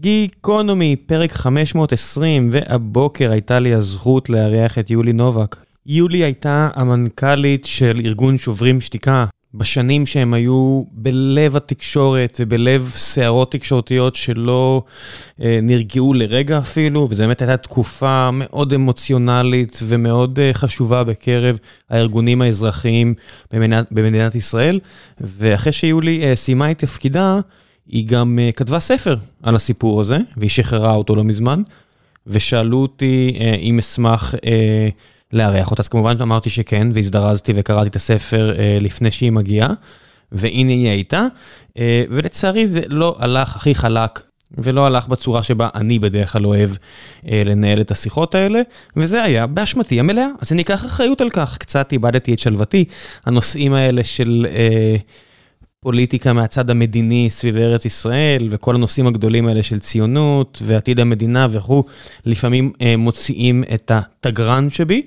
גיקונומי, פרק 520, והבוקר הייתה לי הזכות לארח את יולי נובק. יולי הייתה המנכ"לית של ארגון שוברים שתיקה, בשנים שהם היו בלב התקשורת ובלב סערות תקשורתיות שלא אה, נרגעו לרגע אפילו, וזו באמת הייתה תקופה מאוד אמוציונלית ומאוד אה, חשובה בקרב הארגונים האזרחיים במדינת, במדינת ישראל. ואחרי שיולי אה, סיימה את תפקידה, היא גם uh, כתבה ספר על הסיפור הזה, והיא שחררה אותו לא מזמן, ושאלו אותי uh, אם אשמח uh, לארח אותה, אז כמובן אמרתי שכן, והזדרזתי וקראתי את הספר לפני שהיא מגיעה, והנה היא הייתה, ולצערי זה לא הלך הכי חלק. ולא הלך בצורה שבה אני בדרך כלל אוהב אה, לנהל את השיחות האלה, וזה היה באשמתי המלאה, אז אני אקח אחריות על כך. קצת איבדתי את שלוותי, הנושאים האלה של אה, פוליטיקה מהצד המדיני סביב ארץ ישראל, וכל הנושאים הגדולים האלה של ציונות ועתיד המדינה וכו', לפעמים אה, מוציאים את התגרן שבי,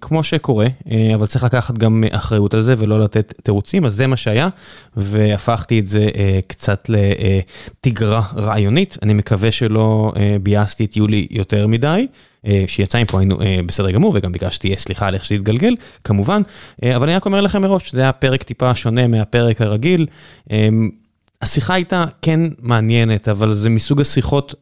כמו שקורה, אה, אבל צריך לקחת גם אחריות על זה ולא לתת תירוצים, אז זה מה שהיה, והפכתי את זה אה, קצת לתגרה רעיונית, אני מקווה שלא אה, ביאסתי את יולי יותר מדי. אה, שיצא מפה היינו אה, בסדר גמור וגם ביקשתי סליחה על איך שזה התגלגל כמובן אה, אבל אני רק אומר לכם מראש זה היה פרק טיפה שונה מהפרק הרגיל. השיחה הייתה כן מעניינת אבל זה מסוג השיחות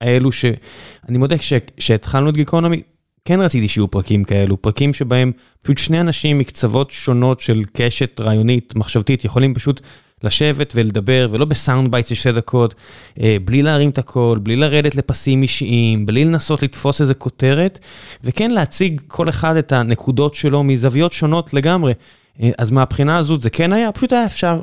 האלו שאני מודה כשהתחלנו את גיקונומי כן רציתי שיהיו פרקים כאלו פרקים שבהם פשוט שני אנשים מקצוות שונות של קשת רעיונית מחשבתית יכולים פשוט. לשבת ולדבר, ולא ב sound bite של שתי דקות, אה, בלי להרים את הכל, בלי לרדת לפסים אישיים, בלי לנסות לתפוס איזה כותרת, וכן להציג כל אחד את הנקודות שלו מזוויות שונות לגמרי. אה, אז מהבחינה הזאת זה כן היה, פשוט היה אפשר,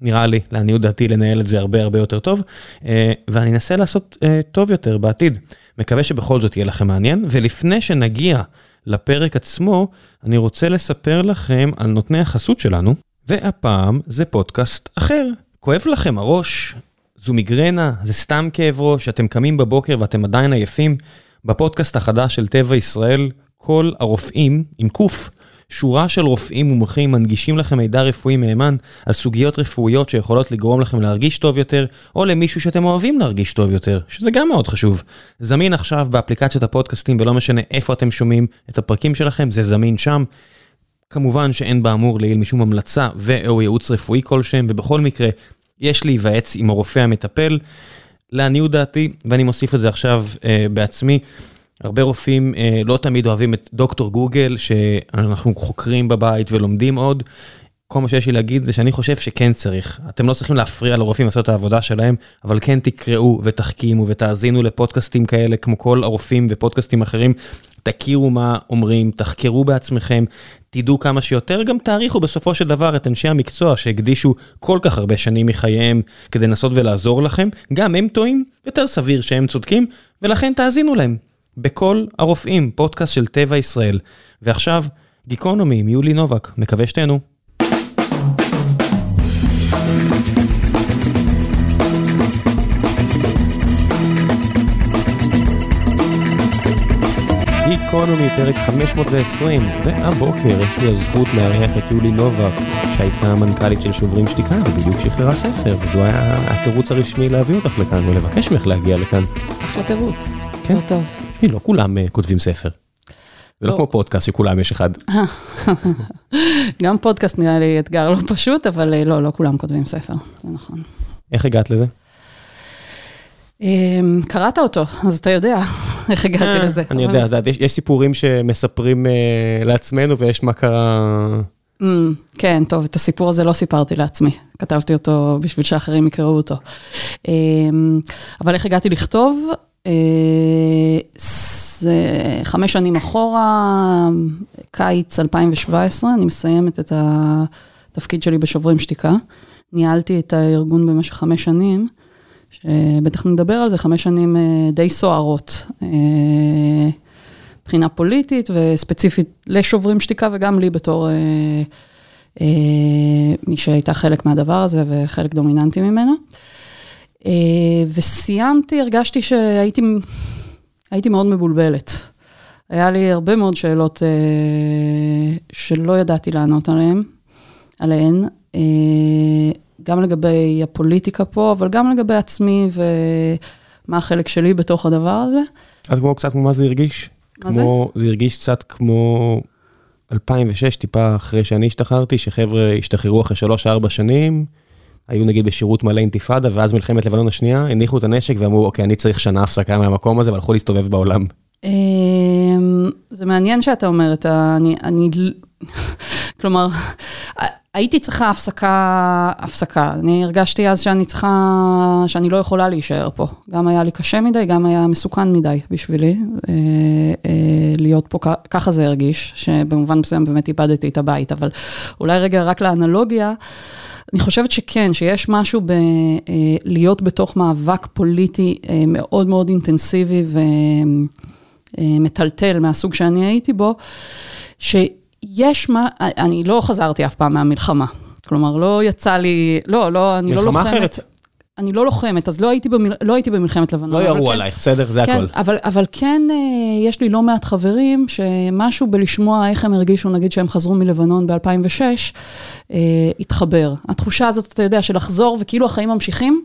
נראה לי, לעניות דעתי, לנהל את זה הרבה הרבה יותר טוב, אה, ואני אנסה לעשות טוב יותר בעתיד. מקווה שבכל זאת יהיה לכם מעניין, ולפני שנגיע לפרק עצמו, אני רוצה לספר לכם על נותני החסות שלנו. והפעם זה פודקאסט אחר. כואב לכם הראש? זו מיגרנה? זה סתם כאב ראש? אתם קמים בבוקר ואתם עדיין עייפים? בפודקאסט החדש של טבע ישראל, כל הרופאים, עם קוף, שורה של רופאים מומחים מנגישים לכם מידע רפואי מהימן על סוגיות רפואיות שיכולות לגרום לכם להרגיש טוב יותר, או למישהו שאתם אוהבים להרגיש טוב יותר, שזה גם מאוד חשוב. זמין עכשיו באפליקציות הפודקאסטים, ולא משנה איפה אתם שומעים את הפרקים שלכם, זה זמין שם. כמובן שאין באמור לעיל משום המלצה ו/או ייעוץ רפואי כלשהם, ובכל מקרה, יש להיוועץ עם הרופא המטפל. לעניות דעתי, ואני מוסיף את זה עכשיו אה, בעצמי, הרבה רופאים אה, לא תמיד אוהבים את דוקטור גוגל, שאנחנו חוקרים בבית ולומדים עוד. כל מה שיש לי להגיד זה שאני חושב שכן צריך. אתם לא צריכים להפריע לרופאים לעשות את העבודה שלהם, אבל כן תקראו ותחכימו ותאזינו לפודקאסטים כאלה, כמו כל הרופאים ופודקאסטים אחרים. תכירו מה אומרים, תחקרו בעצמכם, תדעו כמה שיותר, גם תעריכו בסופו של דבר את אנשי המקצוע שהקדישו כל כך הרבה שנים מחייהם כדי לנסות ולעזור לכם, גם הם טועים, יותר סביר שהם צודקים, ולכן תאזינו להם. בכל הרופאים, פודקאסט של טבע ישראל. ועכשיו, גיקונומי עם יולי נובק, מקווה שתהנו. גיקונומי, פרק 520, והבוקר יש לי הזכות לארח את יולי נובק, שהייתה המנכ"לית של שוברים שתיקה, ובדיוק שחררה ספר, וזו היה התירוץ הרשמי להביא אותך לכאן, או לבקש ממך להגיע לכאן. אחלה תירוץ, כן. לא טוב. לא כולם uh, כותבים ספר. זה לא, לא כמו פודקאסט שכולם יש אחד. גם פודקאסט נראה לי אתגר לא פשוט, אבל אה, לא, לא כולם כותבים ספר, זה נכון. איך הגעת לזה? אמ, קראת אותו, אז אתה יודע איך הגעתי אה, לזה. אני יודע, יש סיפורים שמספרים אה, לעצמנו ויש מה קרה... אמ, כן, טוב, את הסיפור הזה לא סיפרתי לעצמי, כתבתי אותו בשביל שאחרים יקראו אותו. אמ, אבל איך הגעתי לכתוב? אה, זה חמש שנים אחורה, קיץ 2017, אני מסיימת את התפקיד שלי בשוברים שתיקה. ניהלתי את הארגון במשך חמש שנים. שבטח נדבר על זה, חמש שנים אה, די סוערות. אה, מבחינה פוליטית וספציפית לשוברים שתיקה וגם לי בתור אה, מי שהייתה חלק מהדבר הזה וחלק דומיננטי ממנו. וסיימתי, הרגשתי שהייתי הייתי מאוד מבולבלת. היה לי הרבה מאוד שאלות שלא ידעתי לענות עליהן, עליהן. גם לגבי הפוליטיקה פה, אבל גם לגבי עצמי ומה החלק שלי בתוך הדבר הזה. את כמו קצת כמו מה זה הרגיש? מה זה? כמו, זה הרגיש קצת כמו 2006, טיפה אחרי שאני השתחררתי, שחבר'ה השתחררו אחרי 3-4 שנים, היו נגיד בשירות מלא אינתיפאדה, ואז מלחמת לבנון השנייה, הניחו את הנשק ואמרו, אוקיי, אני צריך שנה הפסקה מהמקום הזה, והלכו להסתובב בעולם. אמ, זה מעניין שאתה אומר את ה... אני, אני, כלומר, הייתי צריכה הפסקה, הפסקה. אני הרגשתי אז שאני צריכה, שאני לא יכולה להישאר פה. גם היה לי קשה מדי, גם היה מסוכן מדי בשבילי אה, אה, להיות פה, ככה זה הרגיש, שבמובן מסוים באמת איבדתי את הבית, אבל אולי רגע רק לאנלוגיה. אני חושבת שכן, שיש משהו בלהיות בתוך מאבק פוליטי אה, מאוד מאוד אינטנסיבי ומטלטל מהסוג שאני הייתי בו, שיש מה, אני לא חזרתי אף פעם מהמלחמה. כלומר, לא יצא לי, לא, לא, אני לא לוחמת. מלחמה אחרת. אני לא לוחמת, אז לא הייתי, במל... לא הייתי במלחמת לבנון. לא ירו כן, עלייך, בסדר? זה כן, הכל. אבל, אבל כן, אה, יש לי לא מעט חברים שמשהו בלשמוע איך הם הרגישו, נגיד שהם חזרו מלבנון ב-2006, אה, התחבר. התחושה הזאת, אתה יודע, של לחזור וכאילו החיים ממשיכים,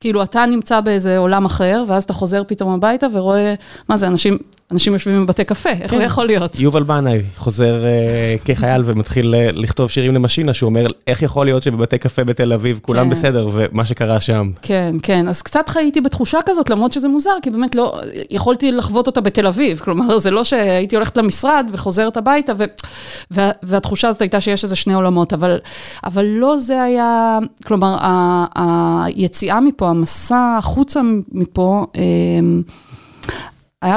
כאילו אתה נמצא באיזה עולם אחר, ואז אתה חוזר פתאום הביתה ורואה, מה זה, אנשים אנשים יושבים בבתי קפה, איך זה כן. יכול להיות? יובל בנאי חוזר אה, כחייל ומתחיל אה, לכתוב שירים למשינה, שהוא אומר, איך יכול להיות שבבתי קפה בתל אביב כולם כן. בסדר, ומה שקרה שם. כן, כן, אז קצת חייתי בתחושה כזאת, למרות שזה מוזר, כי באמת לא, יכולתי לחוות אותה בתל אביב, כלומר, זה לא שהייתי הולכת למשרד וחוזרת הביתה, והתחושה הזאת הייתה שיש איזה שני עולמות, אבל לא זה היה, כלומר, היציאה מפה, המסע החוצה מפה, אמ, היה,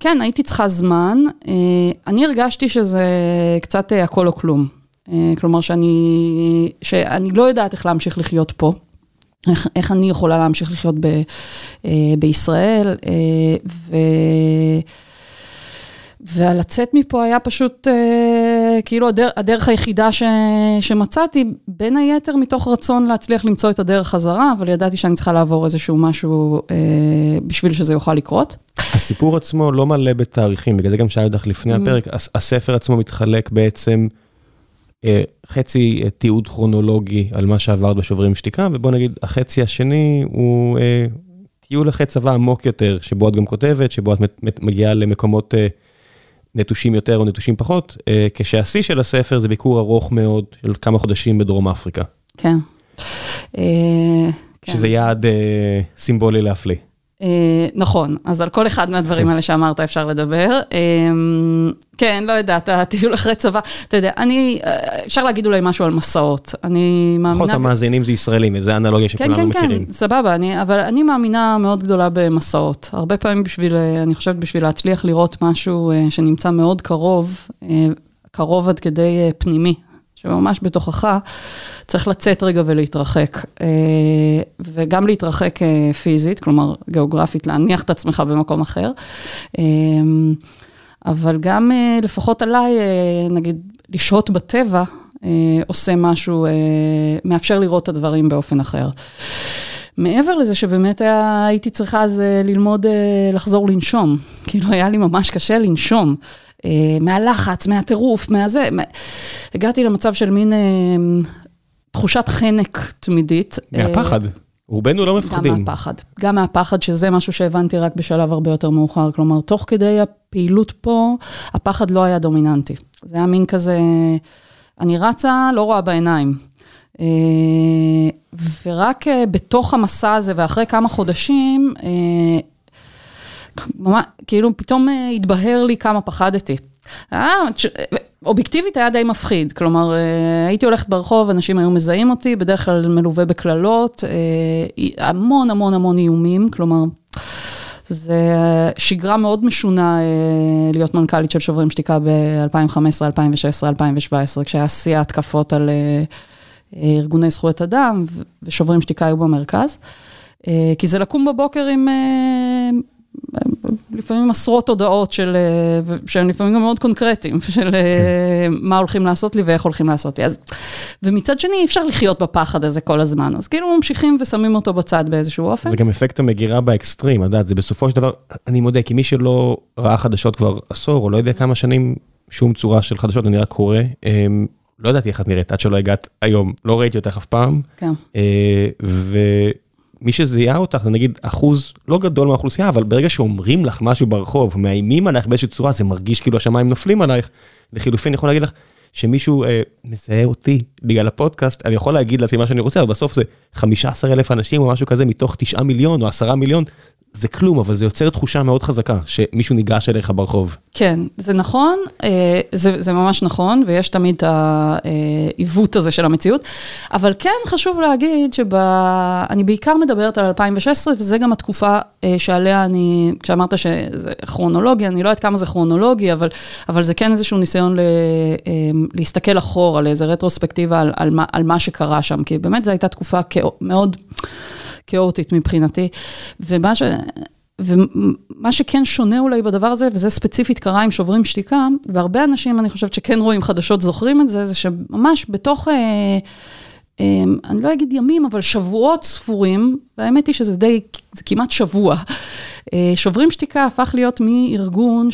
כן, הייתי צריכה זמן. אה, אני הרגשתי שזה קצת אה, הכל או כלום. אה, כלומר, שאני, שאני לא יודעת איך להמשיך לחיות פה. איך, איך אני יכולה להמשיך לחיות ב, בישראל, ו... ולצאת מפה היה פשוט אה, כאילו הדר, הדרך היחידה ש, שמצאתי, בין היתר מתוך רצון להצליח למצוא את הדרך חזרה, אבל ידעתי שאני צריכה לעבור איזשהו משהו אה, בשביל שזה יוכל לקרות. הסיפור עצמו לא מלא בתאריכים, בגלל זה גם שאלתי אותך לפני mm. הפרק, הספר עצמו מתחלק בעצם אה, חצי אה, תיעוד כרונולוגי על מה שעברת בשוברים שתיקה, ובוא נגיד החצי השני הוא אה, טיול אחרי צבא עמוק יותר, שבו את גם כותבת, שבו את מגיעה למקומות... אה, נטושים יותר או נטושים פחות, אה, כשהשיא של הספר זה ביקור ארוך מאוד של כמה חודשים בדרום אפריקה. כן. אה, שזה כן. יעד אה, סימבולי להפליא. אה, נכון, אז על כל אחד מהדברים האלה שאמרת אפשר לדבר. אה, כן, לא יודעת, הטיול אחרי צבא, אתה יודע, אני, אה, אפשר להגיד אולי משהו על מסעות. אני מאמינה... פחות המאזינים זה ישראלים, זה אנלוגיה כן, שכולנו מכירים. כן, כן, סבבה, אבל אני מאמינה מאוד גדולה במסעות. הרבה פעמים בשביל, אני חושבת, בשביל להצליח לראות משהו שנמצא מאוד קרוב, קרוב עד כדי פנימי, שממש בתוכך, צריך לצאת רגע ולהתרחק. אה, וגם להתרחק אה, פיזית, כלומר גיאוגרפית, להניח את עצמך במקום אחר. אה, אבל גם לפחות עליי, נגיד, לשהות בטבע, עושה משהו, מאפשר לראות את הדברים באופן אחר. מעבר לזה שבאמת היה, הייתי צריכה אז ללמוד לחזור לנשום. כאילו היה לי ממש קשה לנשום. אה, מהלחץ, מהטירוף, מהזה. הגעתי למצב של מין אה, תחושת חנק תמידית. מהפחד. רובנו לא מפחדים. גם מהפחד. גם מהפחד, שזה משהו שהבנתי רק בשלב הרבה יותר מאוחר. כלומר, תוך כדי הפעילות פה, הפחד לא היה דומיננטי. זה היה מין כזה, אני רצה, לא רואה בעיניים. אה, ורק בתוך המסע הזה, ואחרי כמה חודשים, ממש, כאילו פתאום אה, התבהר לי כמה פחדתי. אה, אובייקטיבית היה די מפחיד, כלומר, אה, הייתי הולכת ברחוב, אנשים היו מזהים אותי, בדרך כלל מלווה בקללות, המון המון המון איומים, כלומר, זה שגרה מאוד משונה להיות מנכ"לית של שוברים שתיקה ב-2015, 2016, 2017, כשהיה שיא ההתקפות על ארגוני זכויות אדם, ושוברים שתיקה היו במרכז. כי זה לקום בבוקר עם לפעמים עשרות הודעות של, שהם לפעמים גם מאוד קונקרטיים, של כן. מה הולכים לעשות לי ואיך הולכים לעשות לי. אז, ומצד שני, אי אפשר לחיות בפחד הזה כל הזמן, אז כאילו ממשיכים ושמים אותו בצד באיזשהו אופן. זה גם אפקט המגירה באקסטרים, את יודעת, זה בסופו של דבר, אני מודה, כי מי שלא ראה חדשות כבר עשור, או לא יודע כמה שנים, שום צורה של חדשות, אני רק קורא, אמ, לא ידעתי איך את נראית עד שלא הגעת היום, לא ראיתי אותך אף פעם. כן. אה, ומי שזיהה אותך, זה נגיד אחוז לא גדול מהאוכלוסייה, אבל ברגע שאומרים לך משהו ברחוב, מאיימים עלייך באיזושהי צורה, זה מרגיש כאילו השמיים נופלים עלייך. לחילופין, אני יכול להגיד לך שמישהו אה, מזהה אותי בגלל הפודקאסט, אני יכול להגיד לעצמי מה שאני רוצה, אבל בסוף זה 15 אלף אנשים או משהו כזה מתוך 9 מיליון או 10 מיליון. זה כלום, אבל זה יוצר תחושה מאוד חזקה, שמישהו ניגש אליך ברחוב. כן, זה נכון, אה, זה, זה ממש נכון, ויש תמיד את העיוות הזה של המציאות, אבל כן חשוב להגיד שאני בעיקר מדברת על 2016, וזה גם התקופה אה, שעליה אני, כשאמרת שזה כרונולוגי, אני לא יודעת כמה זה כרונולוגי, אבל, אבל זה כן איזשהו ניסיון ל, אה, להסתכל אחורה, לאיזה רטרוספקטיבה על, על, מה, על מה שקרה שם, כי באמת זו הייתה תקופה מאוד... כאוטית מבחינתי. ומה, ש... ומה שכן שונה אולי בדבר הזה, וזה ספציפית קרה עם שוברים שתיקה, והרבה אנשים, אני חושבת שכן רואים חדשות, זוכרים את זה, זה שממש בתוך, אה, אה, אני לא אגיד ימים, אבל שבועות ספורים, והאמת היא שזה די, זה כמעט שבוע. אה, שוברים שתיקה הפך להיות מארגון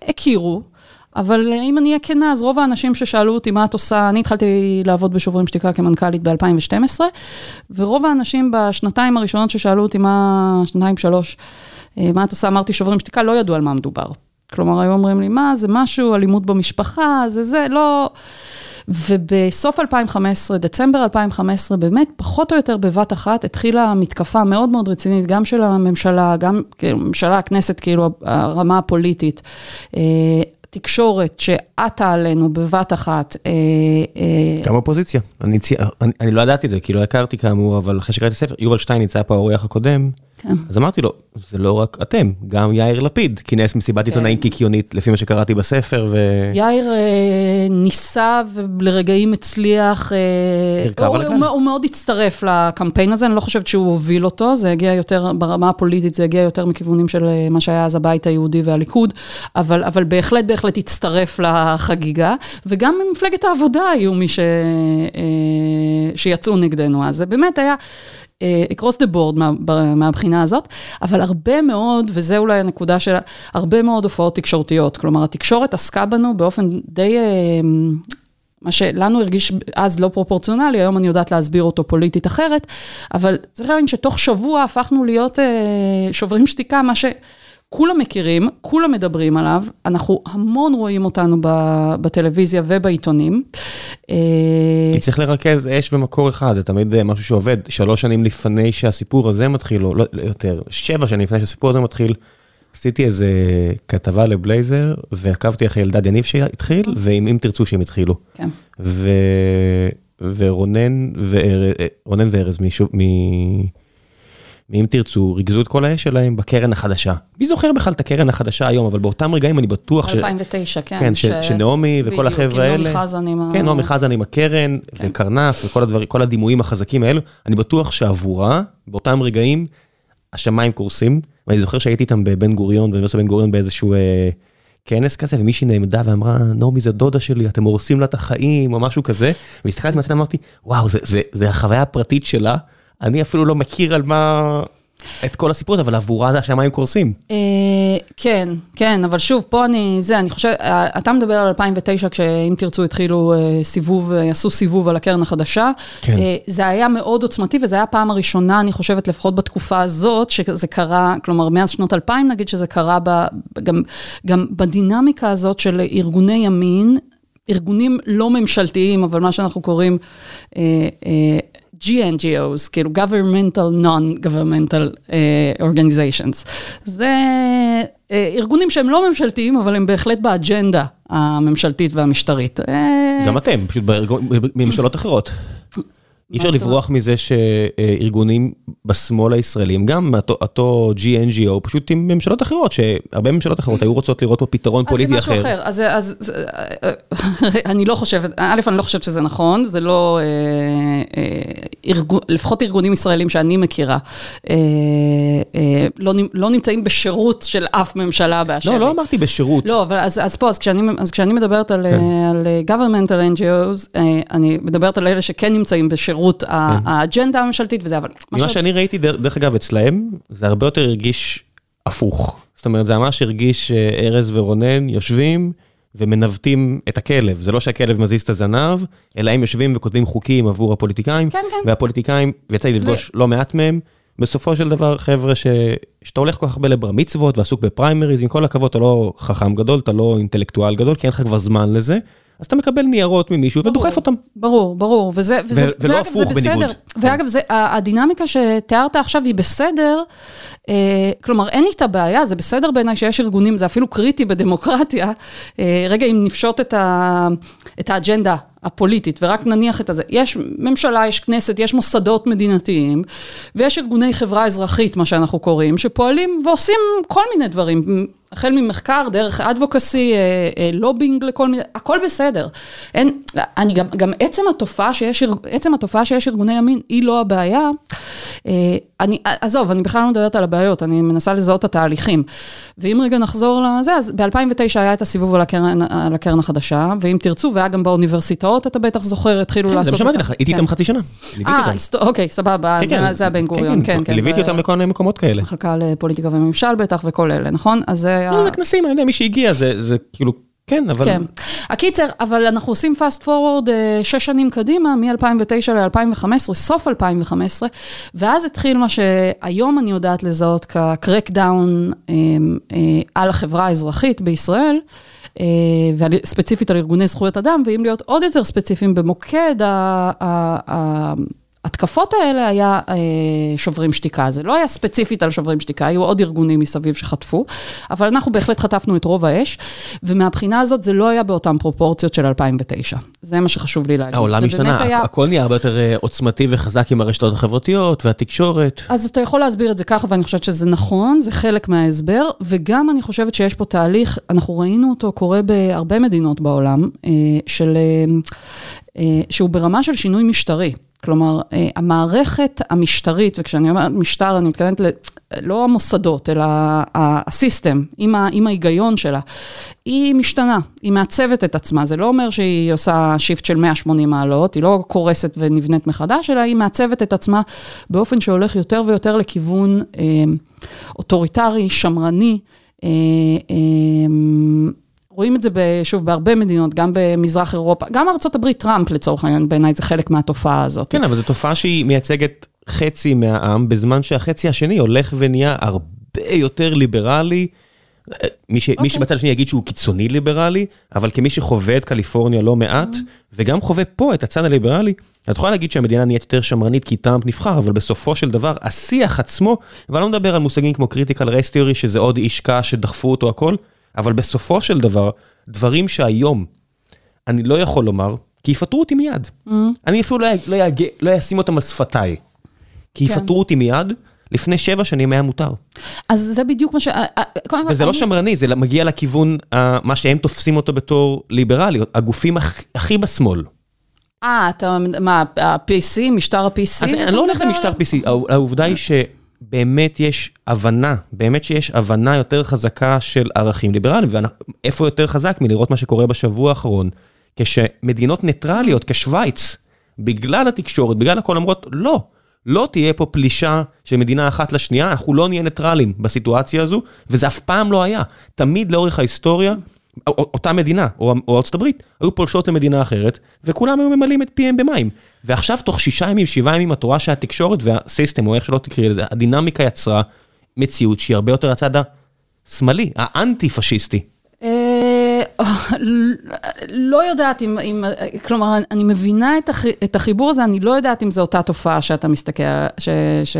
שהכירו, אה, אבל אם אני אהיה כנה, אז רוב האנשים ששאלו אותי מה את עושה, אני התחלתי לעבוד בשוברים שתיקה כמנכ"לית ב-2012, ורוב האנשים בשנתיים הראשונות ששאלו אותי מה, שנתיים, שלוש, אה, מה את עושה, אמרתי שוברים שתיקה, לא ידעו על מה מדובר. כלומר, היו אומרים לי, מה, זה משהו, אלימות במשפחה, זה זה, לא... ובסוף 2015, דצמבר 2015, באמת, פחות או יותר בבת אחת, התחילה מתקפה מאוד מאוד רצינית, גם של הממשלה, גם, כאילו, הממשלה, הכנסת, כאילו, הרמה הפוליטית. תקשורת שעטה עלינו בבת אחת. אה, אה, גם אופוזיציה. אני, לא ידעתי את זה, כי לא הכרתי כאמור, אבל אחרי שקראתי ספר, יובל שטייניץ היה פה האורח הקודם. אז אמרתי לו, זה לא רק אתם, גם יאיר לפיד כינס מסיבת כן. עיתונאים קיקיונית, לפי מה שקראתי בספר, ו... יאיר אה, ניסה ולרגעים הצליח, אה, הוא, הוא, מאוד הצטרף לקמפיין הזה, אני לא חושבת שהוא הוביל אותו, זה הגיע יותר, ברמה הפוליטית זה הגיע יותר מכיוונים של אה, מה שהיה אז הבית היהודי והליכוד, אבל, אבל בהחלט בהחלט הצטרף לחגיגה, וגם ממפלגת העבודה היו מי ש, שיצאו נגדנו, אז זה באמת היה... אה, across the board מה, מהבחינה הזאת, אבל הרבה מאוד, וזה אולי הנקודה של, הרבה מאוד הופעות תקשורתיות, כלומר התקשורת עסקה בנו באופן די... אה, מה שלנו הרגיש אז לא פרופורציונלי, היום אני יודעת להסביר אותו פוליטית אחרת, אבל צריך להבין שתוך שבוע הפכנו להיות אה, שוברים שתיקה, מה ש... כולם מכירים, כולם מדברים עליו, אנחנו המון רואים אותנו בטלוויזיה ובעיתונים. אה, כי צריך לרכז אש במקור אחד, זה תמיד אה, משהו שעובד. שלוש שנים לפני שהסיפור הזה מתחיל, או לא, לא יותר, שבע שנים לפני שהסיפור הזה מתחיל, עשיתי איזה כתבה לבלייזר, ועקבתי אחרי ילדד יניב שהתחיל, אה. ואם אם תרצו שהם התחילו. כן. ו... ורונן וארז מ... ואם תרצו, ריכזו את כל האש שלהם בקרן החדשה. מי זוכר בכלל את הקרן החדשה היום, אבל באותם רגעים אני בטוח ש... 2009, כן. כן, ש... שנעמי וכל החבר'ה האלה... נעמי חזן עם ה... כן, נעמי חזן עם הקרן, כן. וקרנף, וכל הדבר, כל הדימויים החזקים האלו. אני בטוח שעבורה, באותם רגעים, השמיים קורסים. ואני זוכר שהייתי איתם בבן גוריון, באוניברסיטת בן גוריון באיזשהו אה, כנס כזה, ומישהי נעמדה ואמרה, נעמי זה דודה שלי, אתם הורסים לה את החיים, או משהו כזה. והסתכלתי מהצד ואמרתי, וואו, זה, זה, זה החוויה הפרטית שלה. אני אפילו לא מכיר על מה... את כל הסיפור הזה, אבל עבורה זה השמיים קורסים. אה, כן, כן, אבל שוב, פה אני, זה, אני חושב, אה, אתה מדבר על 2009, כשאם תרצו התחילו אה, סיבוב, עשו סיבוב על הקרן החדשה. כן. זה היה מאוד עוצמתי, וזו הייתה הפעם הראשונה, אני חושבת, לפחות בתקופה הזאת, שזה קרה, כלומר, מאז שנות 2000 נגיד, שזה קרה ב, גם, גם בדינמיקה הזאת של ארגוני ימין, ארגונים לא ממשלתיים, אבל מה שאנחנו קוראים... GNGOs, כאילו governmental non-governmental uh, organizations. זה uh, ארגונים שהם לא ממשלתיים, אבל הם בהחלט באג'נדה הממשלתית והמשטרית. גם אתם, פשוט בממשלות אחרות. אי אפשר לברוח מזה שארגונים בשמאל הישראלים, גם אותו GNGO, פשוט עם ממשלות אחרות, שהרבה ממשלות אחרות היו רוצות לראות פה פתרון פוליטי אחר. אז זה משהו אחר, אז אני לא חושבת, א', אני לא חושבת שזה נכון, זה לא, אה, אה, לפחות ארגונים ישראלים שאני מכירה, אה, לא, לא נמצאים בשירות של אף ממשלה באשר לא, לא אמרתי בשירות. לא, אבל אז פה, אז כשאני מדברת על כן. governmental NGOs, אני מדברת על אלה שכן נמצאים בשירות. חירות כן. האג'נדה הממשלתית וזה, אבל... ממה שאני ראיתי, דרך אגב, אצלהם, זה הרבה יותר הרגיש הפוך. זאת אומרת, זה ממש הרגיש שארז ורונן יושבים, ומנווטים את הכלב. זה לא שהכלב מזיז את הזנב, אלא הם יושבים וכותבים חוקים עבור הפוליטיקאים. כן, כן. והפוליטיקאים, ויצא לי לפגוש לא מעט מהם, בסופו של דבר, חבר'ה, ש... שאתה הולך כל כך הרבה לבר מצוות ועסוק בפריימריז, עם כל הכבוד, אתה לא חכם גדול, אתה לא אינטלקטואל גדול, כי אין לך כבר זמן לזה, אז אתה מקבל ניירות ממישהו ודוחף אותם. ברור, ברור, וזה, וזה, ו- ולא ואגב, הפוך זה בסדר. בניגוד. ואגב, זה, הדינמיקה שתיארת עכשיו היא בסדר, אה, כלומר, אין איתה בעיה, זה בסדר בעיניי שיש ארגונים, זה אפילו קריטי בדמוקרטיה. אה, רגע, אם נפשוט את, ה, את האג'נדה הפוליטית ורק נניח את הזה, יש ממשלה, יש כנסת, יש מוסדות מדינתיים, ויש ארגוני חברה אזרחית, מה שאנחנו קוראים, שפועלים ועושים כל מיני דברים. החל ממחקר, דרך אדבוקסי, לובינג לכל מיני, הכל בסדר. אין, אני גם, גם עצם התופעה שיש, עצם התופעה שיש ארגוני ימין, היא לא הבעיה. אה, אני, עזוב, אני בכלל לא מדברת על הבעיות, אני מנסה לזהות את התהליכים. ואם רגע נחזור לזה, אז ב-2009 היה את הסיבוב על הקרן, על הקרן החדשה, ואם תרצו, והיה גם באוניברסיטאות, אתה בטח זוכר, התחילו כן, לעשות... זה מה שאמרתי. לך, הייתי כן. איתם חצי שנה. ליוויתי אה, אוקיי, סבבה, כן, זה- כן. זה הבן גוריון, כן, כן. ליוויתי ו- אותם לכל מיני מקומות כאלה. מחלקה לפוליטיקה וממשל בטח וכל אלה, נכון? אז היה... לא, זה כנסים, אני יודע, מי שהגיע, זה זה כאילו, כן, אבל... כן. הקיצר, אבל אנחנו עושים fast forward אה, שש שנים קדימה, מ-2009 ל-2015, סוף 2015, ואז התחיל מה שהיום אני יודעת לזהות כ-crackdown אה, אה, על החברה האזרחית בישראל. אה, וספציפית על ארגוני זכויות אדם, ואם להיות עוד יותר ספציפיים, במוקד ההתקפות האלה היה אה, שוברים שתיקה, זה לא היה ספציפית על שוברים שתיקה, היו עוד ארגונים מסביב שחטפו, אבל אנחנו בהחלט חטפנו את רוב האש, ומהבחינה הזאת זה לא היה באותן פרופורציות של 2009. זה מה שחשוב לי להגיד. העולם השתנה, היה- הכ- הכל נהיה הרבה יותר אה, עוצמתי וחזק עם הרשתות החברתיות והתקשורת. אז אתה יכול להסביר את זה ככה, ואני חושבת שזה נכון, זה חלק מההסבר, וגם אני חושבת שיש פה תהליך, אנחנו ראינו אותו קורה בהרבה מדינות בעולם, אה, של, אה, שהוא ברמה של שינוי משטרי. כלומר, אה, המערכת המשטרית, וכשאני אומרת משטר, אני מתכוונת ל... לא המוסדות, אלא הסיסטם, עם, ה, עם ההיגיון שלה, היא משתנה, היא מעצבת את עצמה. זה לא אומר שהיא עושה shift של 180 מעלות, היא לא קורסת ונבנית מחדש, אלא היא מעצבת את עצמה באופן שהולך יותר ויותר לכיוון אה, אוטוריטרי, שמרני. אה, אה, רואים את זה, שוב, בהרבה מדינות, גם במזרח אירופה, גם ארה"ב טראמפ לצורך העניין, בעיניי זה חלק מהתופעה הזאת. כן, אבל זו תופעה שהיא מייצגת חצי מהעם, בזמן שהחצי השני הולך ונהיה הרבה יותר ליברלי. מי, ש... okay. מי אוקיי. שבצד השני יגיד שהוא קיצוני ליברלי, אבל כמי שחווה את קליפורניה לא מעט, Mm-hmm. וגם חווה פה את הצד הליברלי, את יכולה להגיד שהמדינה נהיית יותר שמרנית כי טראמפ נבחר, אבל בסופו של דבר, השיח עצמו, ואני לא מדבר על מושגים כמו critical race theory, שזה עוד איש קש שדחפו אותו הכל, אבל בסופו של דבר, דברים שהיום אני לא יכול לומר, כי יפטרו אותי מיד. Mm-hmm. אני אפילו לא, לא, יג... לא אשים אותם על שפתיי. כי כן. יפטרו אותי מיד, לפני שבע שנים היה מותר. אז זה בדיוק מה ש... אה, אה, וזה לא אני- שמרני, זה מגיע לכיוון, אה, מה שהם תופסים אותו בתור ליברלי, הגופים הכ- הכי בשמאל. אה, אתה, מה, ה-PC, משטר ה-PC? אז אני לא הולך למשטר? PC, העו- העובדה היא שבאמת יש הבנה, באמת שיש הבנה יותר חזקה של ערכים ליברליים, ואיפה יותר חזק מלראות מה שקורה בשבוע האחרון, כשמדינות ניטרליות כשוויץ, בגלל התקשורת, בגלל הכל אומרות, לא, לא תהיה פה פלישה של מדינה אחת לשנייה, אנחנו לא נהיה ניטרלים בסיטואציה הזו, וזה אף פעם לא היה. תמיד לאורך ההיסטוריה, אותה מדינה, או או ארצות הברית, היו פולשות למדינה אחרת, וכולם היו ממלאים את פיהם במים. ועכשיו, תוך שישה ימים, שבעה ימים, את רואה שהתקשורת והסיסטם, או איך שלא תקראי לזה, הדינמיקה יצרה מציאות שהיא הרבה יותר הצד השמאלי, האנטי-פשיסטי. אה, לא יודעת אם, אם, כלומר, אני מבינה את, הח, את החיבור הזה, אני לא יודעת אם זו אותה תופעה שאתה מסתכל, ש... ש...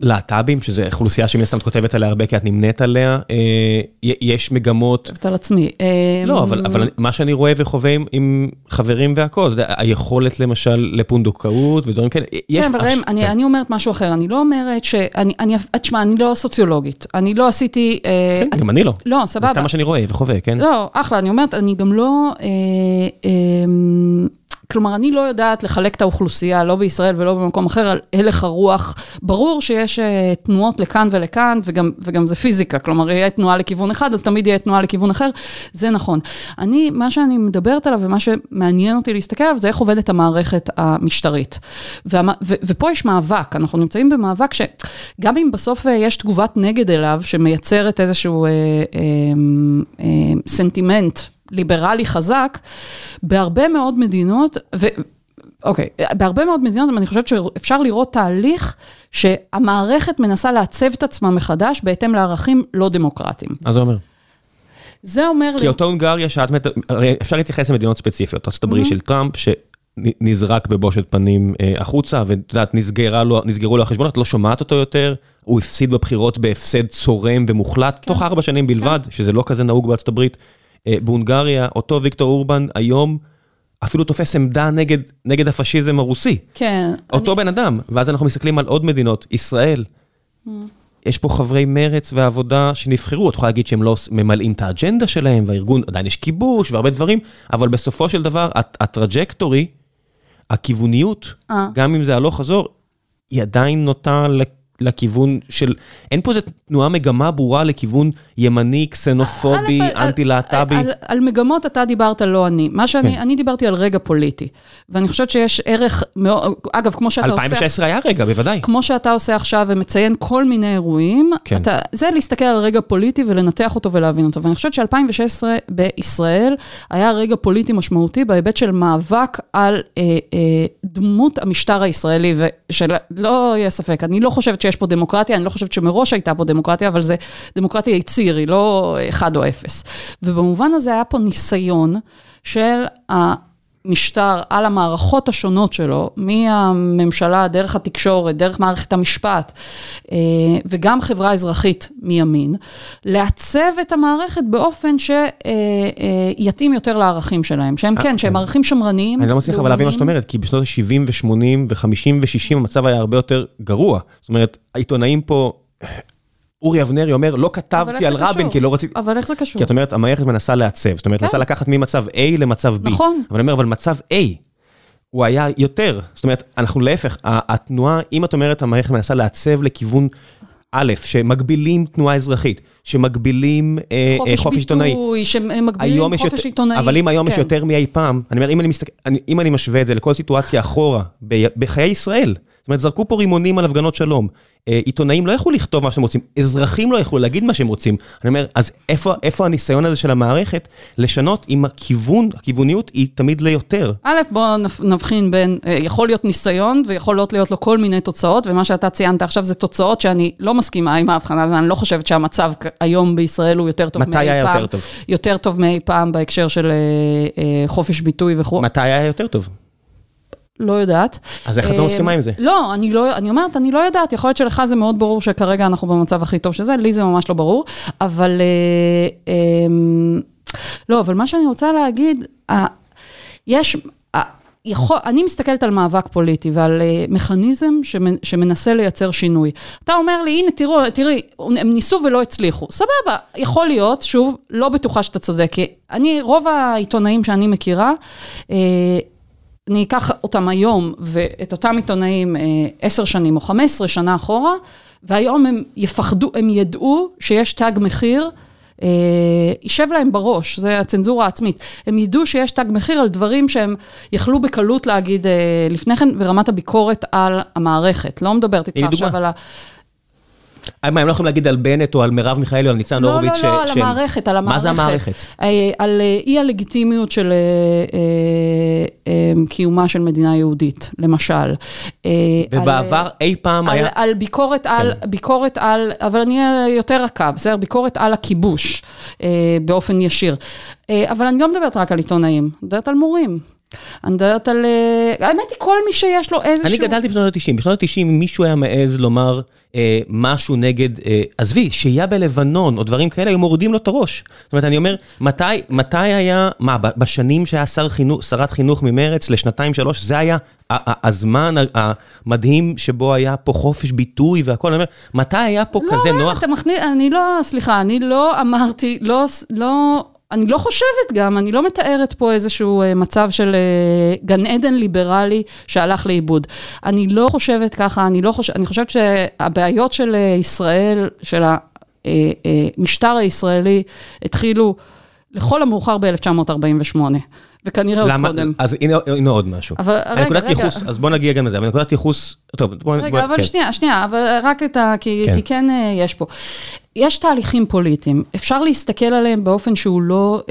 להט"בים, שזו אוכלוסייה שמן הסתם את כותבת עליה הרבה, כי את נמנית עליה, אה, יש מגמות... על עצמי. אה, לא, אבל, אבל מה שאני רואה וחווה עם, עם חברים יודע, היכולת למשל לפונדקאות ודברים כאלה, יש... כן, אבל ראם, אני, כן. אני אומרת משהו אחר, אני לא אומרת ש... אני, אני, תשמע, אני לא סוציולוגית, אני לא עשיתי... אה, כן, גם אני לא. לא, זה סבבה. סתם מה שאני רואה וחווה, כן? לא, אחלה, אני אומרת, אני גם לא... כלומר, אני לא יודעת לחלק את האוכלוסייה, לא בישראל ולא במקום אחר, על הלך הרוח. ברור שיש אה, תנועות לכאן ולכאן, וגם, וגם זה פיזיקה, כלומר, יהיה תנועה לכיוון אחד, אז תמיד יהיה תנועה לכיוון אחר, זה נכון. אני, מה שאני מדברת עליו ומה שמעניין אותי להסתכל עליו, זה איך עובדת המערכת המשטרית. והמ, ו, ופה יש מאבק, אנחנו נמצאים במאבק שגם אם בסוף אה, יש תגובת נגד אליו, שמייצרת איזשהו אה, אה, אה, סנטימנט, ליברלי חזק, בהרבה מאוד מדינות, ו... אוקיי, בהרבה מאוד מדינות אני חושבת שאפשר לראות תהליך שהמערכת מנסה לעצב את עצמה מחדש בהתאם לערכים לא דמוקרטיים. מה זה אומר? זה אומר... כי אותו הונגריה שאת... הרי אפשר להתייחס למדינות ספציפיות, ארצות הברית של טראמפ, שנזרק בבושת פנים החוצה, ואת יודעת, נסגרו לו החשבונות, לא שומעת אותו יותר, הוא הפסיד בבחירות בהפסד צורם ומוחלט, תוך ארבע שנים בלבד, שזה לא כזה נהוג בארצות הברית. בהונגריה, אותו ויקטור אורבן היום, אפילו תופס עמדה נגד, נגד הפשיזם הרוסי. כן. אותו אני... בן אדם, ואז אנחנו מסתכלים על עוד מדינות, ישראל. Mm. יש פה חברי מרץ ועבודה שנבחרו, את יכולה להגיד שהם לא ממלאים את האג'נדה שלהם, והארגון, עדיין יש כיבוש והרבה דברים, אבל בסופו של דבר, הטראג'קטורי, הכיווניות, 아. גם אם זה הלוך חזור, היא עדיין נוטה לכיוון של, אין פה איזה תנועה מגמה ברורה לכיוון ימני, קסנופובי, אנטי-להט"בי. על, על, על מגמות אתה דיברת, לא אני. מה שאני, כן. אני דיברתי על רגע פוליטי. ואני חושבת שיש ערך מאוד, אגב, כמו שאתה 2016 עושה... 2016 היה רגע, בוודאי. כמו שאתה עושה עכשיו ומציין כל מיני אירועים, כן. אתה, זה להסתכל על רגע פוליטי ולנתח אותו ולהבין אותו. ואני חושבת ש-2016 בישראל היה רגע פוליטי משמעותי בהיבט של מאבק על אה, אה, דמות המשטר הישראלי, ושלא יהיה ספק, אני לא חושבת שיש פה דמוקרטיה, אני לא חושבת שמראש הייתה פה דמוקרטיה, אבל זה דמוקרטיה יציר, היא לא אחד או אפס. ובמובן הזה היה פה ניסיון של המשטר על המערכות השונות שלו, מהממשלה, דרך התקשורת, דרך מערכת המשפט, אה, וגם חברה אזרחית מימין, לעצב את המערכת באופן שיתאים יותר לערכים שלהם, שהם כן, שהם ערכים שמרניים. אני לא מצליח אבל להבין מה שאת אומרת, כי בשנות ה-70 ו-80 ו-50 ו-60 המצב היה הרבה יותר גרוע. זאת אומרת, העיתונאים פה... אורי אבנרי אומר, לא כתבתי על רבין כי לא רציתי... אבל איך זה קשור? כי את אומרת, המערכת מנסה לעצב, זאת אומרת, מנסה לקחת ממצב A למצב B. נכון. אבל אני אומר, אבל מצב A, הוא היה יותר. זאת אומרת, אנחנו להפך, התנועה, אם את אומרת, המערכת מנסה לעצב לכיוון א', שמגבילים תנועה אזרחית, שמגבילים חופש עיתונאי. חופש ביטוי, שמגבילים חופש עיתונאי. אבל אם היום יש יותר מאי פעם, אני אומר, אם אני משווה את זה לכל סיטואציה אחורה, בחיי ישראל, זאת אומרת, זרקו פה רימונים על הפגנות שלום. עיתונאים לא יכלו לכתוב מה שהם רוצים, אזרחים לא יכלו להגיד מה שהם רוצים. אני אומר, אז איפה, איפה הניסיון הזה של המערכת לשנות אם הכיוון, הכיווניות היא תמיד ליותר? א', בואו נבחין בין, יכול להיות ניסיון ויכולות להיות לו כל מיני תוצאות, ומה שאתה ציינת עכשיו זה תוצאות שאני לא מסכימה עם ההבחנה הזאת, אני לא חושבת שהמצב היום בישראל הוא יותר טוב מאי פעם. מתי היה יותר טוב? יותר טוב מאי פעם בהקשר של חופש ביטוי וכו'. מתי היה יותר טוב? לא יודעת. אז איך את לא מסכימה עם זה? לא, אני לא, אני אומרת, אני לא יודעת, יכול להיות שלך זה מאוד ברור שכרגע אנחנו במצב הכי טוב שזה, לי זה ממש לא ברור, אבל... לא, אבל מה שאני רוצה להגיד, יש... יכול, אני מסתכלת על מאבק פוליטי ועל uh, מכניזם שמנסה לייצר שינוי. אתה אומר לי, הנה תראו, תראי, הם ניסו ולא הצליחו. סבבה, יכול להיות, שוב, לא בטוחה שאתה צודק, כי אני, רוב העיתונאים שאני מכירה, uh, אני אקח אותם היום ואת אותם עיתונאים עשר שנים או חמש עשרה שנה אחורה, והיום הם יפחדו, הם ידעו שיש תג מחיר, יישב להם בראש, זה הצנזורה העצמית. הם ידעו שיש תג מחיר על דברים שהם יכלו בקלות להגיד לפני כן ברמת הביקורת על המערכת. לא מדברת איתך עכשיו על ה... מה, הם לא יכולים להגיד על בנט או על מרב מיכאלי או על ניצן הורוביץ? לא, לא, לא, על המערכת, על המערכת. מה זה המערכת? על אי הלגיטימיות של קיומה של מדינה יהודית, למשל. ובעבר אי פעם היה... על ביקורת על, ביקורת על, אבל אני יותר רכה, בסדר? ביקורת על הכיבוש באופן ישיר. אבל אני לא מדברת רק על עיתונאים, אני מדברת על מורים. אני מדברת על... האמת היא, כל מי שיש לו איזשהו... אני גדלתי בשנות ה-90, בשנות ה-90 מישהו היה מעז לומר אה, משהו נגד, אה, עזבי, שהייה בלבנון או דברים כאלה, היו מורידים לו את הראש. זאת אומרת, אני אומר, מתי, מתי היה, מה, בשנים שהיה שר חינוך, שרת חינוך ממרץ לשנתיים, שלוש, זה היה הזמן המדהים שבו היה פה חופש ביטוי והכל, אני אומר, מתי היה פה לא, כזה נוח? לא, אתה מכניס, אני לא, סליחה, אני לא אמרתי, לא, לא... אני לא חושבת גם, אני לא מתארת פה איזשהו מצב של גן עדן ליברלי שהלך לאיבוד. אני לא חושבת ככה, אני לא חושבת, אני חושבת שהבעיות של ישראל, של המשטר הישראלי, התחילו לכל המאוחר ב-1948. וכנראה עוד קודם. אז הנה עוד משהו. אבל רגע, נקודת ייחוס, אז בוא נגיע גם לזה, אבל נקודת ייחוס, טוב, בוא... רגע, אבל שנייה, שנייה, אבל רק את ה... כי כן יש פה. יש תהליכים פוליטיים, אפשר להסתכל עליהם באופן שהוא לא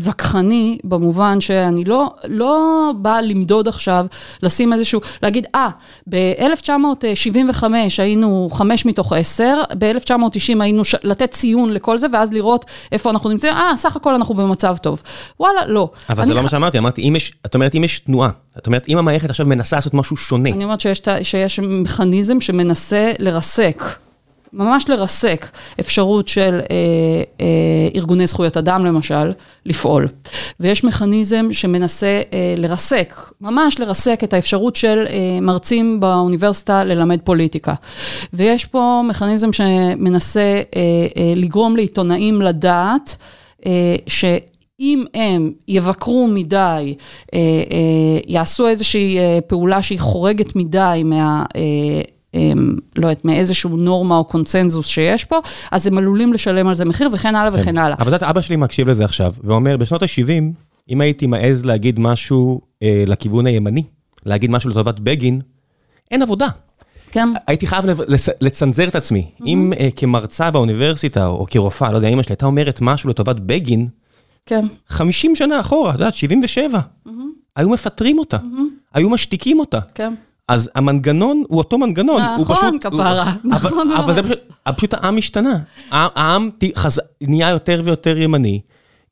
וכחני, במובן שאני לא, לא באה למדוד עכשיו, לשים איזשהו, להגיד, אה, ב-1975 היינו חמש מתוך עשר, ב-1990 היינו, ש... לתת ציון לכל זה, ואז לראות איפה אנחנו נמצאים, אה, סך הכל אנחנו במצב טוב. וואלה, לא. אבל זה לא מה שאמרתי, אמרתי, אם יש, את אומרת, אם יש תנועה, את אומרת, אם המערכת עכשיו מנסה לעשות משהו שונה. אני אומרת שיש, שיש מכניזם שמנסה לרסק. ממש לרסק אפשרות של אה, אה, ארגוני זכויות אדם למשל, לפעול. ויש מכניזם שמנסה אה, לרסק, ממש לרסק את האפשרות של אה, מרצים באוניברסיטה ללמד פוליטיקה. ויש פה מכניזם שמנסה אה, אה, לגרום לעיתונאים לדעת אה, ש... אם הם יבקרו מדי, אה, אה, יעשו איזושהי אה, פעולה שהיא חורגת מדי מה... לא יודעת, מאיזשהו נורמה או קונצנזוס שיש פה, אז הם עלולים לשלם על זה מחיר וכן הלאה וכן כן. הלאה. אבל את יודעת, אבא שלי מקשיב לזה עכשיו, ואומר, בשנות ה-70, אם הייתי מעז להגיד משהו אה, לכיוון הימני, להגיד משהו לטובת בגין, אין עבודה. כן. הייתי חייב לצנזר את עצמי. Mm-hmm. אם אה, כמרצה באוניברסיטה, או כרופאה, לא יודע, אמא שלי הייתה אומרת משהו לטובת בגין, כן. 50 שנה אחורה, את יודעת, 77, mm-hmm. היו מפטרים אותה, mm-hmm. היו משתיקים אותה. כן. אז המנגנון הוא אותו מנגנון. נכון, כפרה, נכון מאוד. אבל זה פשוט, פשוט העם השתנה. העם נהיה יותר ויותר ימני,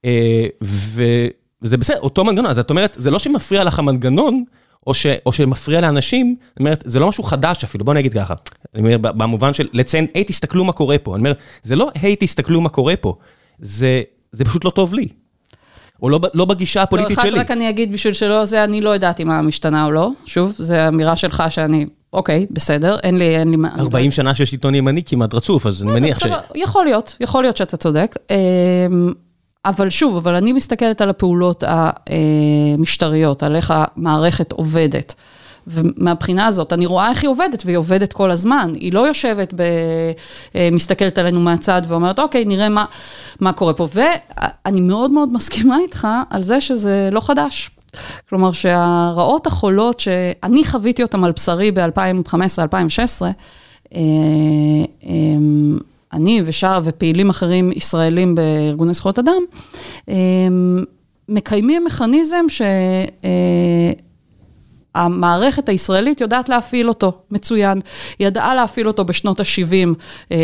אה, וזה בסדר, אותו מנגנון. אז את אומרת, זה לא שמפריע לך המנגנון, או, ש, או שמפריע לאנשים, זאת אומרת, זה לא משהו חדש אפילו, בוא נגיד ככה. אני אומר, במובן של לציין, היי, תסתכלו מה קורה פה. אני אומר, זה לא, היי, תסתכלו מה קורה פה. זה, זה פשוט לא טוב לי. או לא, לא בגישה הפוליטית לא, שלי. רק אני אגיד בשביל שלא זה, אני לא יודעת אם המשתנה או לא. שוב, זו אמירה שלך שאני, אוקיי, בסדר, אין לי, אין לי... 40 שנה של שלטון ימני כמעט רצוף, אז אני מניח ש... יכול להיות, יכול להיות שאתה צודק. אמ, אבל שוב, אבל אני מסתכלת על הפעולות המשטריות, על איך המערכת עובדת. ומהבחינה הזאת, אני רואה איך היא עובדת, והיא עובדת כל הזמן. היא לא יושבת, ב... אה, מסתכלת עלינו מהצד ואומרת, אוקיי, נראה מה, מה קורה פה. ואני מאוד מאוד מסכימה איתך על זה שזה לא חדש. כלומר שהרעות החולות שאני חוויתי אותן על בשרי ב-2015-2016, אה, אני ושאר ופעילים אחרים ישראלים בארגוני זכויות אדם, מקיימים מכניזם ש... המערכת הישראלית יודעת להפעיל אותו מצוין. היא ידעה להפעיל אותו בשנות ה-70 אה,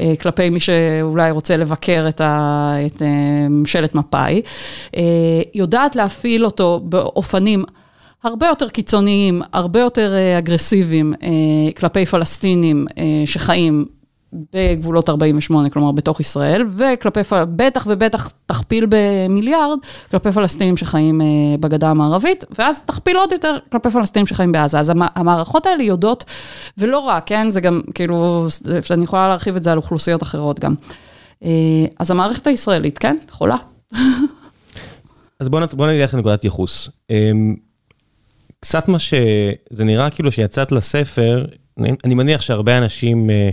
אה, כלפי מי שאולי רוצה לבקר את, אה, ממשלת מפא"י. יודעת להפעיל אותו באופנים הרבה יותר קיצוניים, הרבה יותר אגרסיביים כלפי פלסטינים שחיים בגבולות 48, כלומר בתוך ישראל, וכלפי, בטח ובטח תכפיל במיליארד, כלפי פלסטינים שחיים אה, בגדה המערבית, ואז תכפיל עוד יותר כלפי פלסטינים שחיים בעזה. אז המערכות האלה יודעות, ולא רק, כן, זה גם, כאילו, אני יכולה להרחיב את זה על אוכלוסיות אחרות גם. אה, אז המערכת הישראלית, כן, יכולה. אז בואו בוא נלך לנקודת ייחוס. אמ, קצת מה שזה נראה כאילו שיצאת לספר, אני מניח שהרבה אנשים... אה,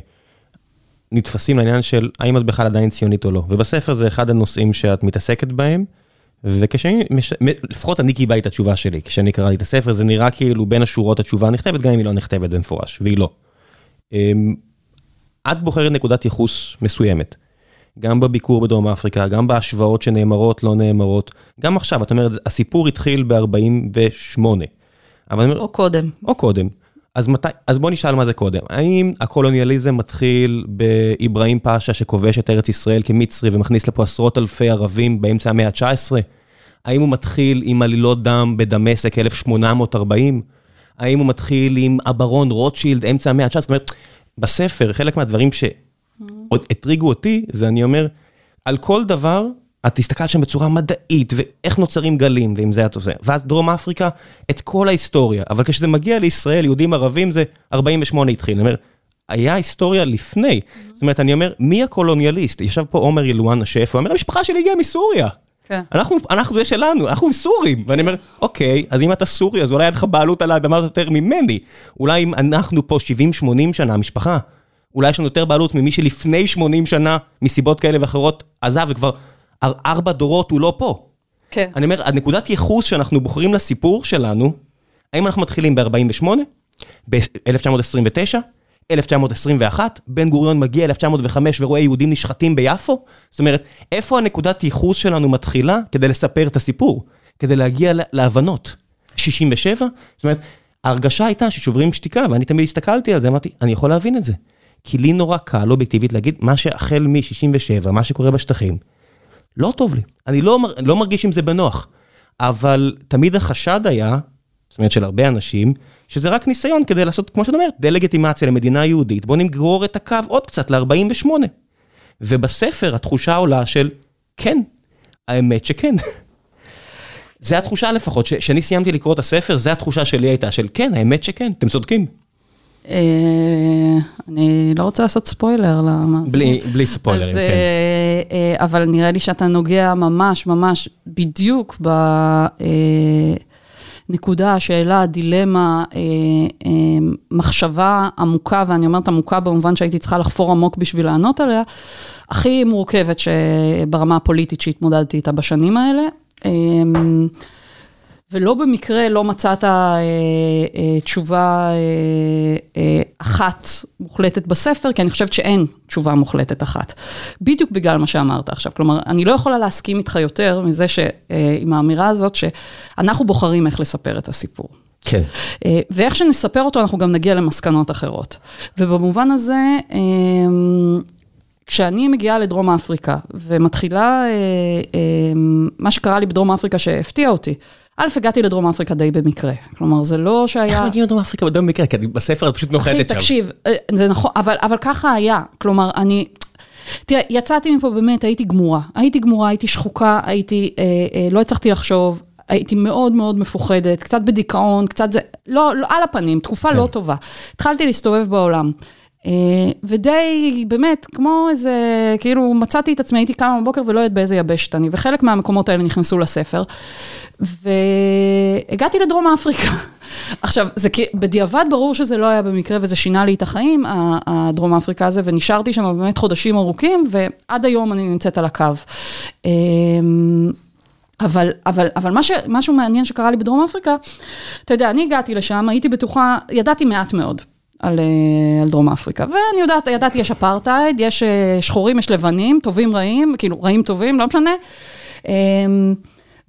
נתפסים לעניין של האם את בכלל עדיין ציונית או לא. ובספר זה אחד הנושאים שאת מתעסקת בהם, וכשאני, לפחות אני קיבלתי את התשובה שלי, כשאני קראתי את הספר, זה נראה כאילו בין השורות התשובה נכתבת, גם אם היא לא נכתבת במפורש, והיא לא. אמ, את בוחרת נקודת ייחוס מסוימת. גם בביקור בדרום אפריקה, גם בהשוואות שנאמרות, לא נאמרות. גם עכשיו, את אומרת, הסיפור התחיל ב-48. או קודם. או קודם. אז, מתי, אז בוא נשאל מה זה קודם. האם הקולוניאליזם מתחיל באברהים פאשה שכובש את ארץ ישראל כמצרי ומכניס לפה עשרות אלפי ערבים באמצע המאה ה-19? האם הוא מתחיל עם עלילות דם בדמשק 1840? האם הוא מתחיל עם הברון רוטשילד אמצע המאה ה-19? זאת אומרת, בספר, חלק מהדברים שעוד הטריגו אותי, זה אני אומר, על כל דבר את תסתכל שם בצורה מדעית, ואיך נוצרים גלים, ואם זה את עושה. ואז דרום אפריקה, את כל ההיסטוריה. אבל כשזה מגיע לישראל, יהודים ערבים, זה 48 התחיל. אני אומר, היה היסטוריה לפני. זאת אומרת, אני אומר, מי הקולוניאליסט? ישב פה עומר ילואן השף, הוא אומר, המשפחה שלי הגיעה מסוריה. כן. אנחנו, אנחנו זה שלנו, אנחנו סורים. ואני אומר, אוקיי, אז אם אתה סורי, אז אולי היה לך בעלות על האדמה יותר ממני. אולי אם אנחנו פה 70-80 שנה, משפחה, אולי יש לנו יותר בעלות ממי שלפני 80 שנה, מסיבות כאלה ואחרות, עזב וכבר ארבע דורות הוא לא פה. כן. אני אומר, הנקודת ייחוס שאנחנו בוחרים לסיפור שלנו, האם אנחנו מתחילים ב-48, ב-1929, 1921, בן גוריון מגיע 1905 ורואה יהודים נשחטים ביפו? זאת אומרת, איפה הנקודת ייחוס שלנו מתחילה כדי לספר את הסיפור? כדי להגיע להבנות? 67? זאת אומרת, ההרגשה הייתה ששוברים שתיקה, ואני תמיד הסתכלתי על זה, אמרתי, אני יכול להבין את זה. כי לי נורא קל אובייקטיבית להגיד, מה שהחל מ-67, מה שקורה בשטחים, לא טוב לי. אני לא, לא מרגיש עם זה בנוח. אבל תמיד החשד היה, זאת אומרת של הרבה אנשים, שזה רק ניסיון כדי לעשות, כמו שאת אומרת, דה-לגיטימציה למדינה יהודית, בוא נגרור את הקו עוד קצת ל-48. ובספר התחושה עולה של, כן, האמת שכן. זה התחושה לפחות, כשאני סיימתי לקרוא את הספר, זה התחושה שלי הייתה של כן, האמת שכן, אתם צודקים. אה, אני לא רוצה לעשות ספוילר למאזינים. בלי ספוילרים, כן. אה, אה, אבל נראה לי שאתה נוגע ממש ממש בדיוק בנקודה, השאלה, הדילמה, מחשבה עמוקה, ואני אומרת עמוקה במובן שהייתי צריכה לחפור עמוק בשביל לענות עליה, הכי מורכבת שברמה הפוליטית שהתמודדתי איתה בשנים האלה. ולא במקרה לא מצאת אה, אה, תשובה אה, אה, אחת מוחלטת בספר, כי אני חושבת שאין תשובה מוחלטת אחת. בדיוק בגלל מה שאמרת עכשיו. כלומר, אני לא יכולה להסכים איתך יותר מזה ש... אה, עם האמירה הזאת, שאנחנו בוחרים איך לספר את הסיפור. כן. אה, ואיך שנספר אותו, אנחנו גם נגיע למסקנות אחרות. ובמובן הזה, אה, כשאני מגיעה לדרום אפריקה ומתחילה, אה, אה, מה שקרה לי בדרום אפריקה שהפתיע אותי, א', הגעתי לדרום אפריקה די במקרה. כלומר, זה לא שהיה... איך מגיעים לדרום אפריקה די במקרה? כי בספר את פשוט נוחתת שם. אחי, תקשיב, אה, זה נכון, אבל, אבל ככה היה. כלומר, אני... תראה, יצאתי מפה באמת, הייתי גמורה. הייתי גמורה, הייתי שחוקה, הייתי... אה, אה, לא הצלחתי לחשוב, הייתי מאוד מאוד מפוחדת, קצת בדיכאון, קצת זה... לא, לא על הפנים, תקופה כן. לא טובה. התחלתי להסתובב בעולם. אה, ודי, באמת, כמו איזה, כאילו מצאתי את עצמי, הייתי קמה בבוקר ולא יודעת באיזה יבשת אני, וחלק מהמקומות האלה נכנסו לספר. והגעתי לדרום אפריקה. עכשיו, זה בדיעבד ברור שזה לא היה במקרה וזה שינה לי את החיים, הדרום אפריקה הזה, ונשארתי שם באמת חודשים ארוכים, ועד היום אני נמצאת על הקו. אמ, אבל, אבל, אבל מה ש, משהו מעניין שקרה לי בדרום אפריקה, אתה יודע, אני הגעתי לשם, הייתי בטוחה, ידעתי מעט מאוד. על, אה, על דרום אפריקה. ואני יודעת, ידעתי, יש אפרטהייד, יש אה, שחורים, יש לבנים, טובים רעים, כאילו רעים טובים, לא משנה. אמ,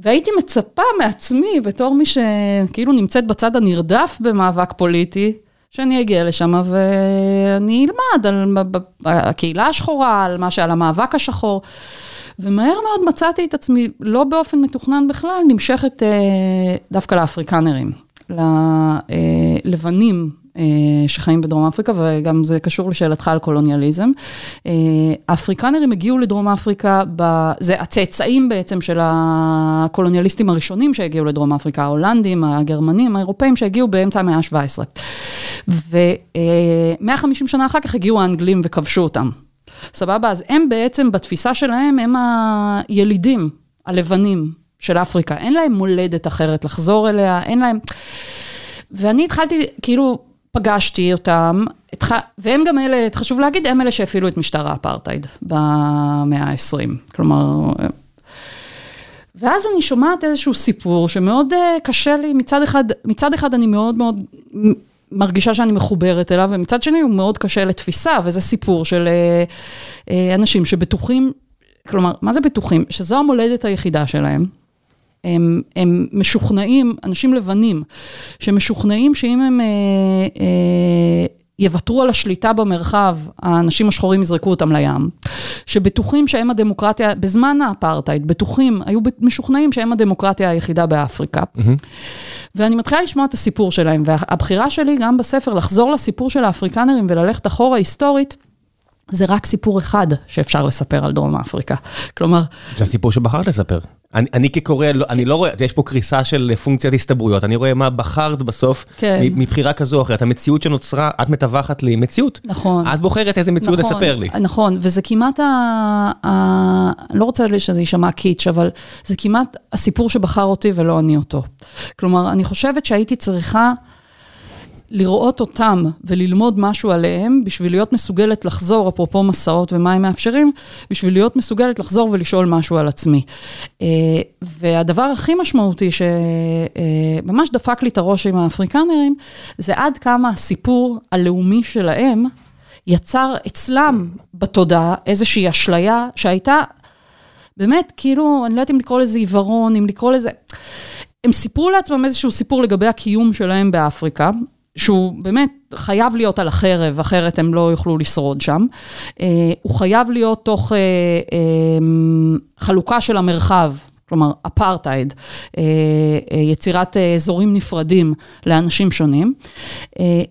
והייתי מצפה מעצמי, בתור מי שכאילו נמצאת בצד הנרדף במאבק פוליטי, שאני אגיע לשם ואני אלמד על הקהילה השחורה, על מה שעל המאבק השחור. ומהר מאוד מצאתי את עצמי, לא באופן מתוכנן בכלל, נמשכת אה, דווקא לאפריקנרים, ללבנים שחיים בדרום אפריקה, וגם זה קשור לשאלתך על קולוניאליזם. אה, האפריקנרים הגיעו לדרום אפריקה, ב... זה הצאצאים בעצם של הקולוניאליסטים הראשונים שהגיעו לדרום אפריקה, ההולנדים, הגרמנים, האירופאים שהגיעו באמצע המאה ה-17. ו-150 שנה אחר כך הגיעו האנגלים וכבשו אותם. סבבה? אז הם בעצם, בתפיסה שלהם, הם הילידים, הלבנים של אפריקה. אין להם מולדת אחרת לחזור אליה, אין להם... ואני התחלתי, כאילו, פגשתי אותם, והם גם אלה, חשוב להגיד, הם אלה שהפעילו את משטר האפרטהייד במאה ה-20. כלומר, ואז אני שומעת איזשהו סיפור שמאוד אה, קשה לי, מצד אחד, מצד אחד אני מאוד מאוד מרגישה שאני מחוברת אליו, ומצד שני הוא מאוד קשה לתפיסה, וזה סיפור של אה, אה, אנשים שבטוחים, כלומר, מה זה בטוחים? שזו המולדת היחידה שלהם. הם, הם משוכנעים, אנשים לבנים, שמשוכנעים שאם הם אה, אה, יוותרו על השליטה במרחב, האנשים השחורים יזרקו אותם לים, שבטוחים שהם הדמוקרטיה, בזמן האפרטהייד, בטוחים, היו משוכנעים שהם הדמוקרטיה היחידה באפריקה. Mm-hmm. ואני מתחילה לשמוע את הסיפור שלהם, והבחירה שלי גם בספר, לחזור לסיפור של האפריקנרים וללכת אחורה היסטורית, זה רק סיפור אחד שאפשר לספר על דרום אפריקה. כלומר... זה הסיפור שבחרת לספר. אני, אני כקורא, לא, אני לא רואה, יש פה קריסה של פונקציית הסתברויות, אני רואה מה בחרת בסוף, כן. מבחירה כזו או אחרת. המציאות שנוצרה, את מתווכת לי מציאות. נכון. את בוחרת איזה מציאות נכון, לספר לי. נכון, וזה כמעט, ה, ה, לא רוצה שזה יישמע קיץ', אבל זה כמעט הסיפור שבחר אותי ולא אני אותו. כלומר, אני חושבת שהייתי צריכה... לראות אותם וללמוד משהו עליהם, בשביל להיות מסוגלת לחזור, אפרופו מסעות ומה הם מאפשרים, בשביל להיות מסוגלת לחזור ולשאול משהו על עצמי. אה, והדבר הכי משמעותי שממש דפק לי את הראש עם האפריקנרים, זה עד כמה הסיפור הלאומי שלהם יצר אצלם בתודעה איזושהי אשליה שהייתה באמת, כאילו, אני לא יודעת אם לקרוא לזה עיוורון, אם לקרוא לזה... הם סיפרו לעצמם איזשהו סיפור לגבי הקיום שלהם באפריקה, שהוא באמת חייב להיות על החרב, אחרת הם לא יוכלו לשרוד שם. אה, הוא חייב להיות תוך אה, אה, חלוקה של המרחב. כלומר, אפרטהייד, יצירת אזורים נפרדים לאנשים שונים.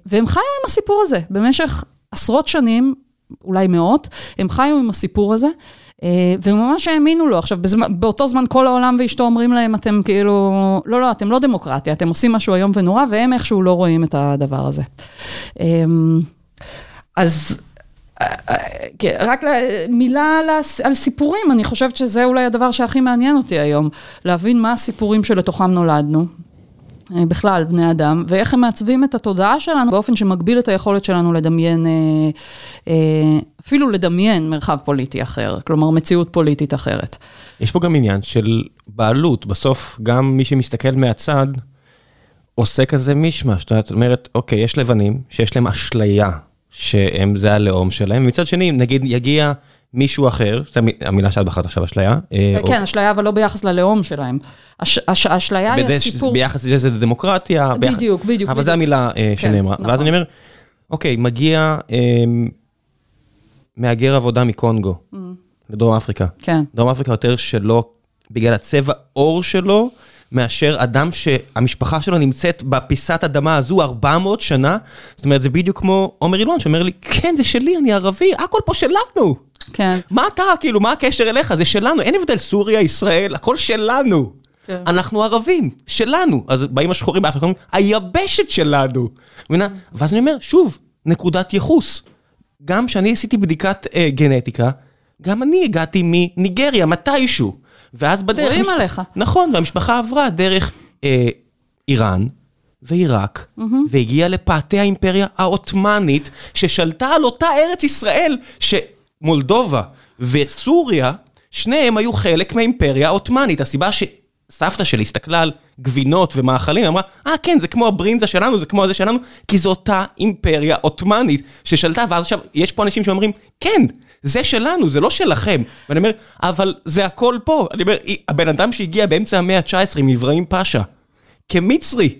והם חיו עם הסיפור הזה במשך עשרות שנים, אולי מאות, הם חיו עם הסיפור הזה. אה, וממש האמינו לו. עכשיו, בזמן, באותו זמן כל העולם ואשתו אומרים להם, אתם כאילו, לא, לא, אתם לא דמוקרטיה, אתם עושים משהו איום ונורא, והם איכשהו לא רואים את הדבר הזה. אמ, אז אה, אה, רק מילה על סיפורים, אני חושבת שזה אולי הדבר שהכי מעניין אותי היום, להבין מה הסיפורים שלתוכם נולדנו. בכלל, בני אדם, ואיך הם מעצבים את התודעה שלנו באופן שמגביל את היכולת שלנו לדמיין, אפילו לדמיין מרחב פוליטי אחר, כלומר מציאות פוליטית אחרת. יש פה גם עניין של בעלות, בסוף גם מי שמסתכל מהצד עושה כזה מישמש, זאת אומרת, אוקיי, יש לבנים שיש להם אשליה שהם זה הלאום שלהם, ומצד שני, נגיד יגיע מישהו אחר, זו המילה שאת בחרת עכשיו, אשליה. אה, כן, אשליה, אבל לא ביחס ללאום שלהם. אשליה היא הסיפור... ביחס לזה דמוקרטיה. בדיוק, בדיוק. אבל זו המילה אה, כן, שנאמרה. ואז נכון. אני אומר, אוקיי, מגיע... אמ, מהגר עבודה מקונגו, mm. לדרום אפריקה. כן. דרום אפריקה יותר שלא, בגלל הצבע עור שלו, מאשר אדם שהמשפחה שלו נמצאת בפיסת אדמה הזו 400 שנה. זאת אומרת, זה בדיוק כמו עומר אילון שאומר לי, כן, זה שלי, אני ערבי, הכל פה שלנו. כן. מה אתה, כאילו, מה הקשר אליך? זה שלנו, אין הבדל סוריה, ישראל, הכל שלנו. כן. אנחנו ערבים, שלנו. אז באים השחורים באפריקה, היבשת שלנו. מבינה? ואז אני אומר, שוב, נקודת ייחוס. גם כשאני עשיתי בדיקת אה, גנטיקה, גם אני הגעתי מניגריה, מתישהו. ואז בדרך... רואים משפ... עליך. נכון, והמשפחה עברה דרך אה, איראן ועיראק, mm-hmm. והגיעה לפאתי האימפריה העות'מאנית, ששלטה על אותה ארץ ישראל, שמולדובה וסוריה, שניהם היו חלק מהאימפריה העות'מאנית. הסיבה ש... סבתא שלי הסתכלה על גבינות ומאכלים, אמרה, אה ah, כן, זה כמו הברינזה שלנו, זה כמו הזה שלנו, כי זו אותה אימפריה עות'מאנית ששלטה, ואז עכשיו, יש פה אנשים שאומרים, כן, זה שלנו, זה לא שלכם. ואני אומר, אבל זה הכל פה. אני אומר, הבן אדם שהגיע באמצע המאה ה-19 עם אברהים פאשה, כמצרי,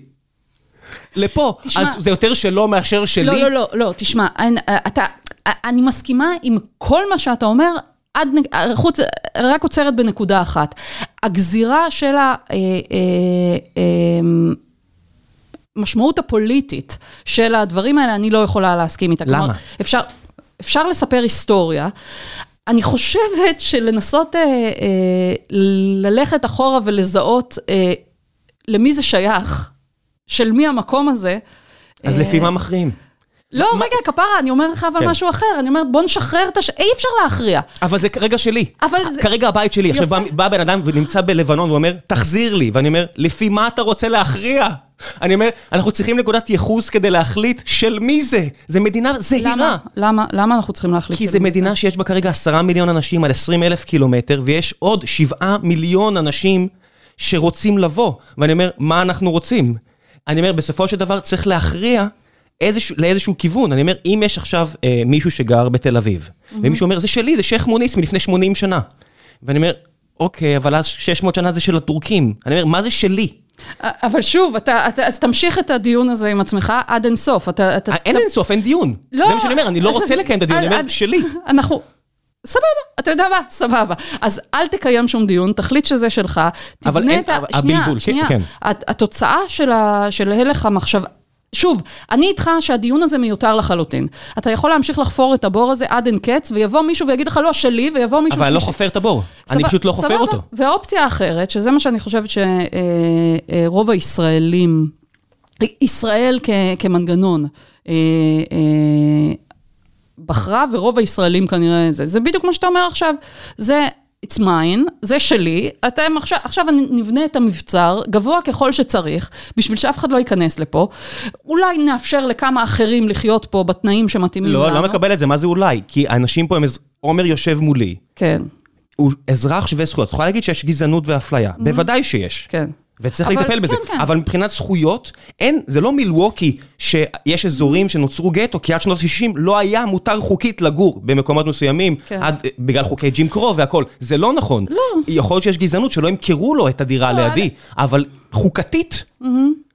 לפה, תשמע, אז זה יותר שלו מאשר שלי? לא, לא, לא, לא, תשמע, אני, אתה, אני מסכימה עם כל מה שאתה אומר, עד, חוץ, רק עוצרת בנקודה אחת. הגזירה של המשמעות אה, אה, הפוליטית של הדברים האלה, אני לא יכולה להסכים איתה. למה? אפשר, אפשר לספר היסטוריה. אני חושבת שלנסות אה, אה, ללכת אחורה ולזהות אה, למי זה שייך, של מי המקום הזה. אז אה, לפי מה מכריעים? לא, רגע, כפרה, אני אומר לך אבל כן. משהו אחר. אני אומרת, בוא נשחרר את הש... אי אפשר להכריע. אבל זה כרגע שלי. אבל זה... כרגע הבית שלי. עכשיו בא בן אדם ונמצא בלבנון ואומר, תחזיר לי. ואני אומר, לפי מה אתה רוצה להכריע? אני אומר, אנחנו צריכים נקודת ייחוס כדי להחליט של מי זה. זה מדינה זהירה. למה? למה, למה אנחנו צריכים להחליט כי זו מדינה זה? שיש בה כרגע עשרה מיליון אנשים על עשרים אלף קילומטר, ויש עוד שבעה מיליון אנשים שרוצים לבוא. ואני אומר, מה אנחנו רוצים? אני אומר, בסופו של דבר צריך להכריע לאיזשהו כיוון. אני אומר, אם יש עכשיו אה, מישהו שגר בתל אביב, mm-hmm. ומישהו אומר, זה שלי, זה שייח' מוניס מלפני 80 שנה. ואני אומר, אוקיי, אבל אז 600 שנה זה של הטורקים. אני אומר, מה זה שלי? אבל שוב, אתה, אתה, אז תמשיך את הדיון הזה עם עצמך עד אינסוף. אתה, אתה, אין אינסוף, אין דיון. לא. זה מה שאני אומר, אני לא רוצה לקיים את הדיון, אני אומר, שלי. אנחנו... סבבה, אתה יודע מה? סבבה. אז אל תקיים שום דיון, תחליט שזה שלך, תבנה את ה... שנייה, הבלבול, שנייה. כן. התוצאה של, ה, של הלך המחשבה... שוב, אני איתך שהדיון הזה מיותר לחלוטין. אתה יכול להמשיך לחפור את הבור הזה עד אין קץ, ויבוא מישהו ויגיד לך לא שלי, ויבוא מישהו... אבל אני לא חופר את הבור, אני פשוט לא חופר אותו. ואופציה אחרת, שזה מה שאני חושבת שרוב הישראלים, ישראל כמנגנון, אה, אה, בחרה, ורוב הישראלים כנראה זה, זה בדיוק מה שאתה אומר עכשיו. זה it's mine, זה שלי, אתם עכשיו, עכשיו אני נבנה את המבצר, גבוה ככל שצריך, בשביל שאף אחד לא ייכנס לפה. אולי נאפשר לכמה אחרים לחיות פה בתנאים שמתאימים לנו. לא, לא מקבל את זה, מה זה אולי? כי האנשים פה הם... עומר יושב מולי, כן, הוא אזרח שווה זכויות. את יכולה להגיד שיש גזענות ואפליה, בוודאי שיש. כן. וצריך אבל- לטפל בזה. כן, כן. אבל מבחינת זכויות, אין, זה לא מילווקי שיש אזורים שנוצרו גטו, כי עד שנות ה-60 לא היה מותר חוקית לגור במקומות מסוימים, כן. עד, בגלל חוקי ג'ים קרו והכל. זה לא נכון. לא. יכול להיות שיש גזענות שלא ימכרו לו את הדירה לא, לידי, אבל חוקתית,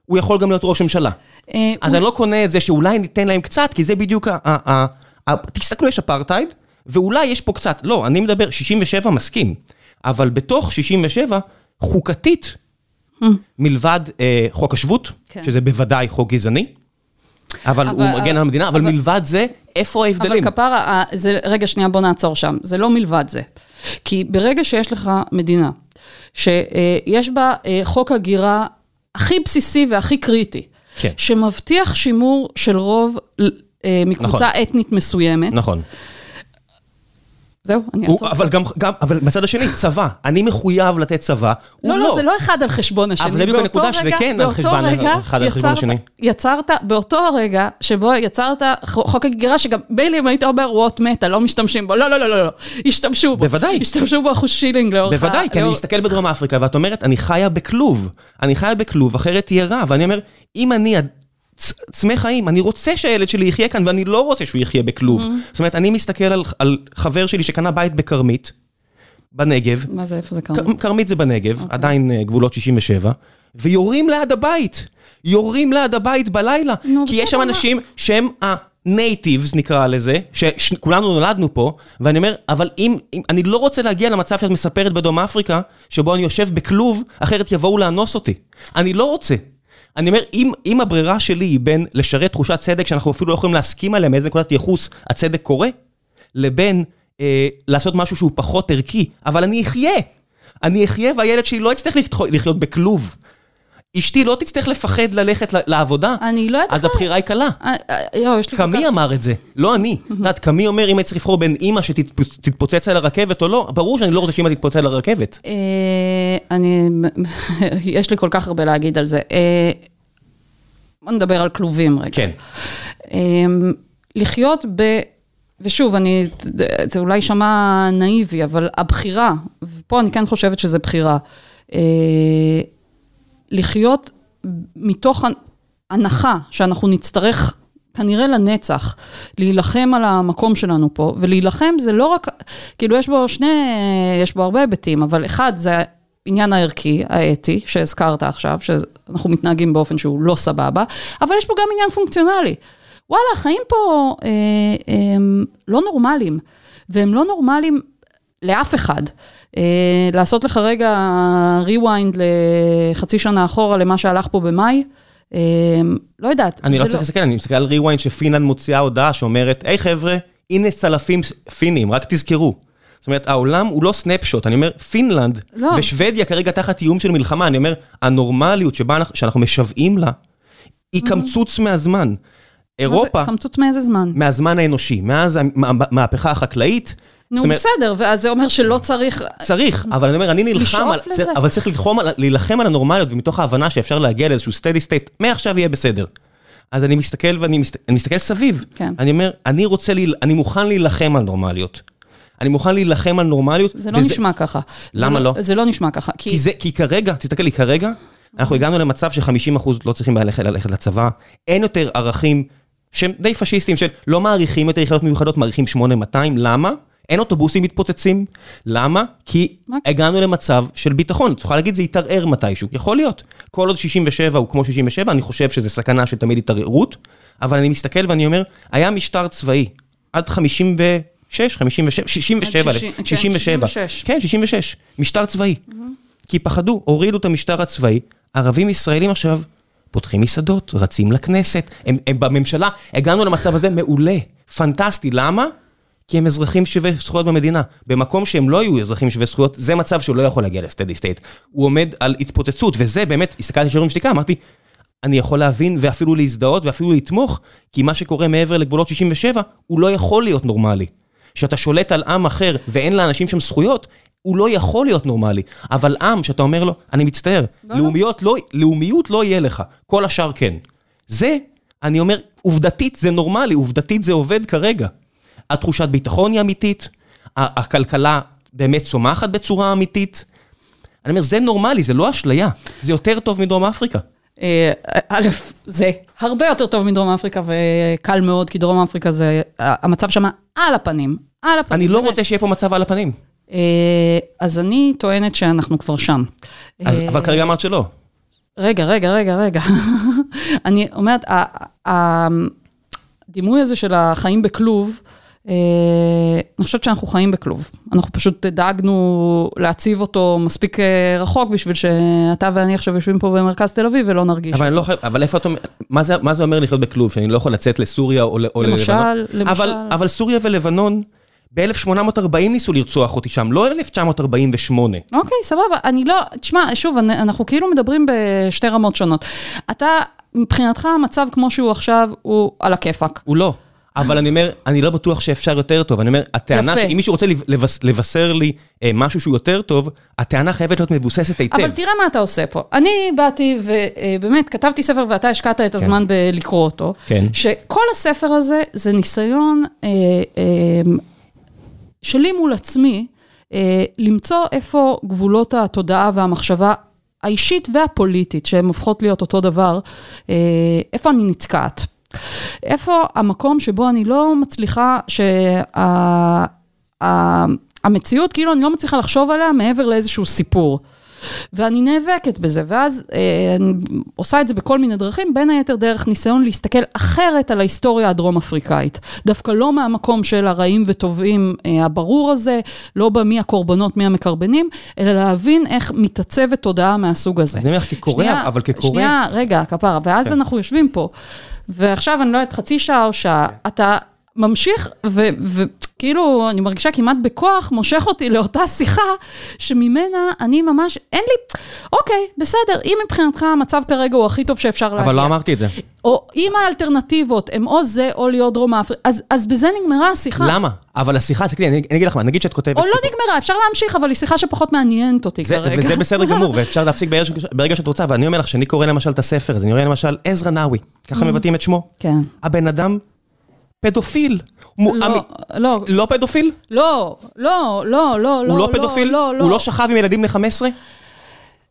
הוא יכול גם להיות ראש ממשלה. אה, אז הוא- אני לא קונה את זה שאולי ניתן להם קצת, כי זה בדיוק ה... ה- ה- ה- תסתכלו, יש אפרטהייד, ואולי יש פה קצת. לא, אני מדבר, 67 מסכים, אבל בתוך 67, חוקתית, מלבד אה, חוק השבות, כן. שזה בוודאי חוק גזעני, אבל הוא אבל- מגן על המדינה, אבל אבל- מלבד זה, איפה ההבדלים? אבל כפרה, ה- זה, רגע, שנייה, בוא נעצור שם. זה לא מלבד זה. כי ברגע שיש לך מדינה, שיש בה אה, חוק הגירה הכי בסיסי והכי קריטי, כן. שמבטיח שימור של רוב אה, מקבוצה נכון. אתנית מסוימת, נכון. זהו, אני אעצור. אבל גם, גם, אבל בצד השני, צבא, אני מחויב לתת צבא, הוא לא, לא, זה לא אחד על חשבון השני. אבל זה בדיוק הנקודה, שזה כן על חשבון- רגע אחד על חשבון יצרת- השני. יצרת, באותו הרגע שבו יצרת חוק הגירה, שגם מילא אם היית אומר ווט מתה, לא משתמשים בו, לא, לא, לא, לא, לא, השתמשו בו. בוודאי. השתמשו בו אחוז שילינג לאורך. בוודאי, כי אני מסתכל בדרום אפריקה, ואת אומרת, אני חיה בכלוב. אני חיה בכלוב, אחרת תהיה רע. ואני אומר, אם אני צמא חיים, אני רוצה שהילד שלי יחיה כאן, ואני לא רוצה שהוא יחיה בכלוב. זאת אומרת, אני מסתכל על, על חבר שלי שקנה בית בכרמית, בנגב, מה זה, איפה זה קרה? כ- כרמית זה בנגב, עדיין אה, גבולות 67, ויורים ליד הבית. יורים ליד הבית בלילה. כי יש שם? אנשים שהם ה-natives נקרא לזה, שכולנו נולדנו פה, ואני אומר, אבל אם, אם, אני לא רוצה להגיע למצב שאת מספרת בדרום אפריקה, שבו אני יושב בכלוב, אחרת יבואו לאנוס אותי. אני לא רוצה. אני אומר, אם, אם הברירה שלי היא בין לשרת תחושת צדק, שאנחנו אפילו לא יכולים להסכים עליה, מאיזה נקודת ייחוס הצדק קורה, לבין אה, לעשות משהו שהוא פחות ערכי, אבל אני אחיה. אני אחיה והילד שלי לא יצטרך לחיות- בכלוב. אשתי לא תצטרך לפחד ללכת לעבודה, אני לא יודעת אז הבחירה היא קלה. אה, אה. קמי אמר את זה, לא אני. את יודעת, קמי אומר, אם אני צריך לבחור בין אימא שתתפוצץ על הרכבת או לא, ברור שאני לא רוצה שאימא תתפוצץ על הרכבת. אה, אני, יש לי כל כך הרבה להגיד על זה. בוא נדבר על כלובים רגע. כן. אמ, לחיות ב... ושוב, אני, זה אולי יישמע נאיבי, אבל הבחירה, ופה אני כן חושבת שזה בחירה, לחיות מתוך הנחה שאנחנו נצטרך כנראה לנצח להילחם על המקום שלנו פה, ולהילחם זה לא רק, כאילו יש בו שני, יש בו הרבה היבטים, אבל אחד זה העניין הערכי, האתי, שהזכרת עכשיו, שאנחנו מתנהגים באופן שהוא לא סבבה, אבל יש פה גם עניין פונקציונלי. וואלה, החיים פה אה, הם לא נורמליים, והם לא נורמליים לאף אחד. אה, לעשות לך רגע rewind לחצי שנה אחורה למה שהלך פה במאי, אה, לא יודעת. אני לא צריך להסתכל, אני מסתכל על rewind שפינלנד מוציאה הודעה שאומרת, היי חבר'ה, הנה צלפים פינים, רק תזכרו. זאת אומרת, העולם הוא לא snapshot, אני אומר, פינלנד לא. ושוודיה כרגע תחת איום של מלחמה, אני אומר, הנורמליות שבה אנחנו, שאנחנו משוועים לה, היא קמצוץ מהזמן. אירופה, קמצוץ מאיזה זמן? מהזמן האנושי, מאז המהפכה החקלאית, נו, אומרת, בסדר, ואז זה אומר שלא צריך... צריך, אבל אני אומר, אני נלחם לשאוף על, לזה. אבל צריך ללחום להילחם על הנורמליות, ומתוך ההבנה שאפשר להגיע לאיזשהו steady state, מעכשיו יהיה בסדר. אז אני מסתכל ואני מסת... אני מסתכל סביב. כן. אני אומר, אני רוצה, להיל... אני מוכן להילחם על נורמליות. אני מוכן להילחם על נורמליות. זה לא וזה- נשמע ככה. למה זה לא? זה לא נשמע ככה. כי, זה, כי כרגע, תסתכל לי, כרגע, אנחנו הגענו למצב ש-50% לא צריכים ללכת, ללכת לצבא, אין יותר ערכים שהם די פשיסטיים, של לא מעריכים יותר יחידות מיוחדות, מעריכים 8200, למה? אין אוטובוסים מתפוצצים, למה? כי מה? הגענו למצב של ביטחון, את יכולה להגיד זה יתערער מתישהו, יכול להיות. כל עוד 67 הוא כמו 67, אני חושב שזה סכנה של תמיד התערערות, אבל אני מסתכל ואני אומר, היה משטר צבאי עד 56, 57, 67, עד שישים- כן, 67, 66. כן, 66, משטר צבאי. כי פחדו, הורידו את המשטר הצבאי, ערבים ישראלים עכשיו פותחים מסעדות, רצים לכנסת, הם, הם בממשלה, הגענו למצב הזה מעולה, פנטסטי, למה? כי הם אזרחים שווי זכויות במדינה. במקום שהם לא יהיו אזרחים שווי זכויות, זה מצב שהוא לא יכול להגיע לסטדי סטייט. הוא עומד על התפוצצות, וזה באמת, הסתכלתי שוברים שתיקה, אמרתי, אני יכול להבין ואפילו להזדהות ואפילו לתמוך, כי מה שקורה מעבר לגבולות 67, הוא לא יכול להיות נורמלי. כשאתה שולט על עם אחר ואין לאנשים שם זכויות, הוא לא יכול להיות נורמלי. אבל עם, שאתה אומר לו, אני מצטער, לא, לאומיות לא, לאומיות לא יהיה לך, כל השאר כן. זה, אני אומר, עובדתית זה נורמלי, עובדתית זה עובד כרגע. התחושת ביטחון היא אמיתית, הכלכלה באמת צומחת בצורה אמיתית. אני אומר, זה נורמלי, זה לא אשליה, זה יותר טוב מדרום אפריקה. אה, א', זה הרבה יותר טוב מדרום אפריקה וקל מאוד, כי דרום אפריקה זה, המצב שם על הפנים, על הפנים. אני לא. רוצה שיהיה פה מצב על הפנים. אה, אז אני טוענת שאנחנו כבר שם. אז, אה, אבל כרגע אמרת שלא. רגע, רגע, רגע, רגע. אני אומרת, הדימוי הזה של החיים בכלוב, אני חושבת שאנחנו חיים בכלוב. אנחנו פשוט דאגנו להציב אותו מספיק אה, רחוק בשביל שאתה ואני עכשיו יושבים פה במרכז תל אביב ולא נרגיש. אבל אני לא חייב, אבל איפה אתה, מה זה, מה זה אומר לחיות בכלוב? שאני לא יכול לצאת לסוריה או, או למשל, ללבנון? למשל. אבל, אבל סוריה ולבנון, ב-1840 ניסו לרצוח אותי שם, לא 1948. אוקיי, סבבה. אני לא, תשמע, שוב, אנחנו כאילו מדברים בשתי רמות שונות. אתה, מבחינתך, המצב כמו שהוא עכשיו, הוא על הכיפאק. הוא לא. אבל אני אומר, אני לא בטוח שאפשר יותר טוב. אני אומר, הטענה יפה. שאם מישהו רוצה לבס, לבשר לי אה, משהו שהוא יותר טוב, הטענה חייבת להיות מבוססת היטב. אבל תראה מה אתה עושה פה. אני באתי ובאמת כתבתי ספר ואתה השקעת את הזמן בלקרוא אותו. כן. שכל הספר הזה זה ניסיון אה, אה, שלי מול עצמי, אה, למצוא איפה גבולות התודעה והמחשבה האישית והפוליטית, שהן הופכות להיות אותו דבר, אה, איפה אני נתקעת. איפה המקום שבו אני לא מצליחה, שהמציאות, כאילו אני לא מצליחה לחשוב עליה מעבר לאיזשהו סיפור. ואני נאבקת בזה, ואז אה, אני עושה את זה בכל מיני דרכים, בין היתר דרך ניסיון להסתכל אחרת על ההיסטוריה הדרום-אפריקאית. דווקא לא מהמקום של הרעים וטובים אה, הברור הזה, לא במי הקורבנות, מי המקרבנים, אלא להבין איך מתעצבת תודעה מהסוג הזה. אז אני אומר לך, כקורא, אבל כקורא... שנייה, רגע, כפרה, ואז כן. אנחנו יושבים פה, ועכשיו אני לא יודעת, חצי שעה או שעה, אתה ממשיך, וכאילו, אני מרגישה כמעט בכוח, מושך אותי לאותה שיחה, שממנה אני ממש, אין לי, אוקיי, בסדר, אם מבחינתך המצב כרגע הוא הכי טוב שאפשר להגיע. אבל לא אמרתי את זה. או אם האלטרנטיבות הן או זה או להיות דרום אפריקה, אז, אז בזה נגמרה השיחה. למה? אבל השיחה, תסתכלי, אני אני אגיד לך מה, נגיד שאת כותבת... או לא נגמרה, אפשר להמשיך, אבל היא שיחה שפחות מעניינת אותי זה, כרגע. וזה בסדר גמור, ואפשר להפסיק ברגע, ש- ברגע שאת רוצה, ואני אומר לך שאני קורא למשל את הספר הזה, אני רואה למשל עזרא נאווי, ככה מבטאים את שמו. כן. הבן אדם פדופיל. לא, לא, לא פדופיל? לא, לא, לא, לא, הוא לא פדופיל? לא, לא. הוא לא שכב עם ילדים בני 15?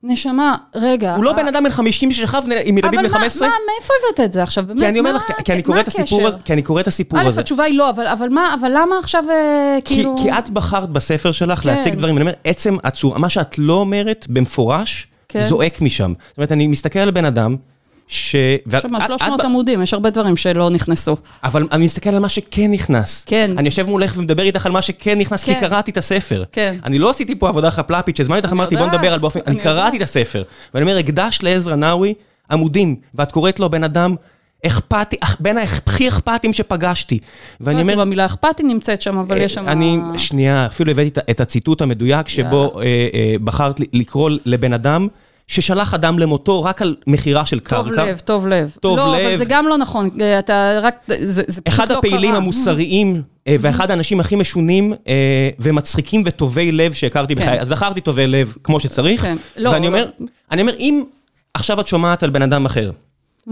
נשמה, רגע. הוא לא בן אדם בן 50 ששכב עם ילדים בני אבל מה, 15? מאיפה הבאת את זה עכשיו? באמת, כי אני אומר לך, כי אני קורא את הסיפור? הזה, כי אני קורא את הסיפור א', הזה. התשובה היא לא, אבל, אבל מה, אבל למה עכשיו אה, כי, כאילו... כי את בחרת בספר שלך כן. להציג דברים, אני אומר, עצם הצורה, מה שאת לא אומרת במפורש, כן. זועק משם. זאת אומרת, אני מסתכל על בן אדם, ש... יש שם ואת- 300 את- עמודים, יש הרבה דברים שלא נכנסו. אבל אני מסתכל על מה שכן נכנס. כן. אני יושב מולך ומדבר איתך על מה שכן נכנס, כי כן. קראתי את הספר. כן. אני לא עשיתי פה עבודה חפלפית, שהזמנתי אותך, אמרתי, בוא נדבר על באופן... אני קראתי. את הספר. ואני אומר, הקדש לעזרא נאווי עמודים, ואת קוראת לו בן אדם אכפתי, בין הכי אכפתיים שפגשתי. ואני לא אומר... המילה אכפתי נמצאת שם, אבל יש שם... אני, שנייה, אפילו הבאתי את- הציטוט המדויק, שבו אה, אה, בחרת לקרוא לבן אדם ששלח אדם למותו רק על מכירה של קרקע. טוב לב, טוב לב. טוב לא, אבל לב. זה גם לא נכון, אה, אתה רק... זה, זה פשוט אחד לא הפעילים קרה. המוסריים אה, ואחד האנשים הכי משונים אה, ומצחיקים וטובי לב שהכרתי כן. בחיי. אז זכרתי טובי לב כמו שצריך. כן. לא, ואני לא. אומר, אני אומר, אם עכשיו את שומעת על בן אדם אחר,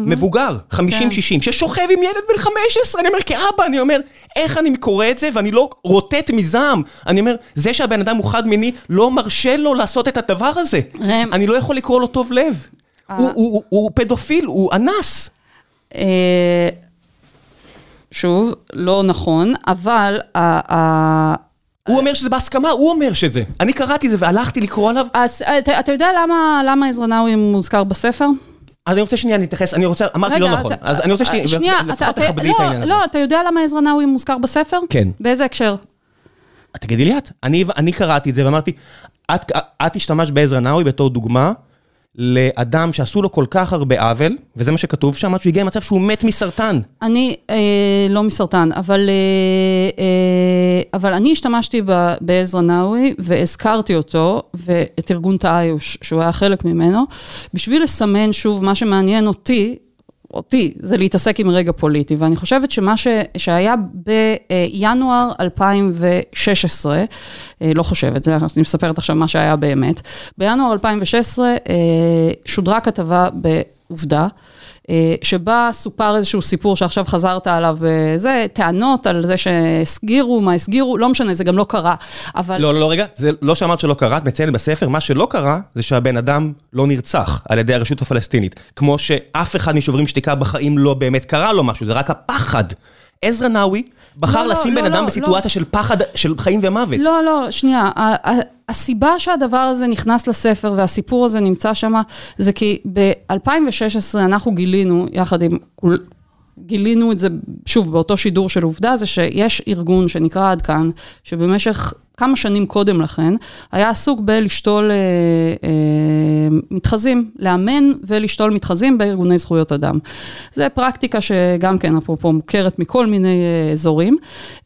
מבוגר, 50-60, כן. ששוכב עם ילד בן 15, אני אומר, כאבא, אני אומר, איך אני קורא את זה ואני לא רוטט מזעם? אני אומר, זה שהבן אדם הוא חד-מיני, לא מרשה לו לעשות את הדבר הזה. ראם. אני לא יכול לקרוא לו טוב לב. אה. הוא- הוא הוא- הוא פדופיל, הוא אנס. אה, שוב, לא נכון, אבל ה- ה- הוא אומר שזה בהסכמה, הוא אומר שזה. אני קראתי את זה והלכתי לקרוא עליו. אז אתה, אתה יודע למה, למה עזרא נאווי מוזכר בספר? אז אני רוצה שנייה להתייחס, אני רוצה, אמרתי לא נכון. אז אני רוצה שנייה, שנייה, לפחות תכבדי את לא, העניין הזה. לא, אתה יודע למה עזרא נאווי מוזכר בספר? כן. באיזה הקשר? תגידי לי את. אני, אני קראתי את זה ואמרתי, את, את השתמשת בעזרא נאווי בתור דוגמה לאדם שעשו לו כל כך הרבה עוול, וזה מה שכתוב שם, עד שהוא הגיע למצב שהוא מת מסרטן. אני אה, לא מסרטן, אבל, אה, אה, אבל אני השתמשתי בעזרא נאווי והזכרתי אותו ואת ארגון תאיוש, שהוא היה חלק ממנו, בשביל לסמן שוב מה שמעניין אותי, אותי, זה להתעסק עם רגע פוליטי, ואני חושבת שמה ש, שהיה בינואר 2016, אה, לא חושבת, זה, אני מספרת עכשיו מה שהיה באמת, בינואר 2016 שודרה כתבה בעובדה. אה, שבה סופר איזשהו סיפור שעכשיו חזרת עליו, זה טענות על זה שהסגירו, מה הסגירו, לא משנה, זה גם לא קרה, אבל... לא, לא, לא, רגע, זה לא שאמרת שלא קרה, את מציינת בספר, מה שלא קרה, זה שהבן אדם לא נרצח על ידי הרשות הפלסטינית. כמו שאף אחד משוברים שתיקה בחיים לא באמת קרה לו משהו, זה רק הפחד. עזרא נאווי בחר לא, לשים לא, בן לא, אדם לא, בסיטואציה לא. של פחד, של חיים ומוות. לא, לא, שנייה. הסיבה שהדבר הזה נכנס לספר והסיפור הזה נמצא שם, זה כי ב-2016 אנחנו גילינו, יחד עם... גילינו את זה, שוב, באותו שידור של עובדה, זה שיש ארגון שנקרא עד כאן, שבמשך כמה שנים קודם לכן, היה עסוק בלשתול אה, אה, מתחזים, לאמן ולשתול מתחזים בארגוני זכויות אדם. זו פרקטיקה שגם כן, אפרופו, מוכרת מכל מיני אה, אזורים,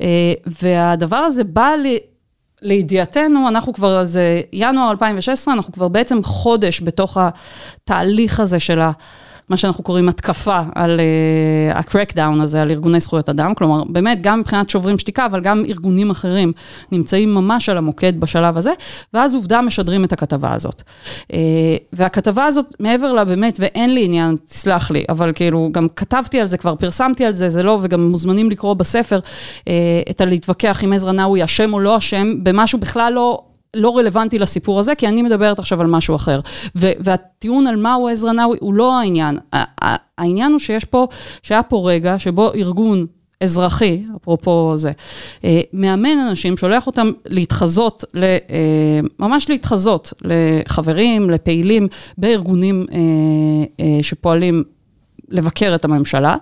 אה, והדבר הזה בא ל... לידיעתנו, אנחנו כבר, זה ינואר 2016, אנחנו כבר בעצם חודש בתוך התהליך הזה של ה... מה שאנחנו קוראים התקפה על uh, ה-crackdown הזה, על ארגוני זכויות אדם, כלומר, באמת, גם מבחינת שוברים שתיקה, אבל גם ארגונים אחרים נמצאים ממש על המוקד בשלב הזה, ואז עובדה משדרים את הכתבה הזאת. Uh, והכתבה הזאת, מעבר לה באמת, ואין לי עניין, תסלח לי, אבל כאילו, גם כתבתי על זה, כבר פרסמתי על זה, זה לא, וגם מוזמנים לקרוא בספר, uh, את הלהתווכח אם עזרא נאווי אשם או לא אשם, במשהו בכלל לא... לא רלוונטי לסיפור הזה, כי אני מדברת עכשיו על משהו אחר. והטיעון על מהו עזרא נאווי הוא לא העניין. העניין הוא שיש פה, שהיה פה רגע שבו ארגון אזרחי, אפרופו זה, אה, מאמן אנשים, שולח אותם להתחזות, אה, ממש להתחזות לחברים, לפעילים בארגונים אה, שפועלים לבקר את הממשלה.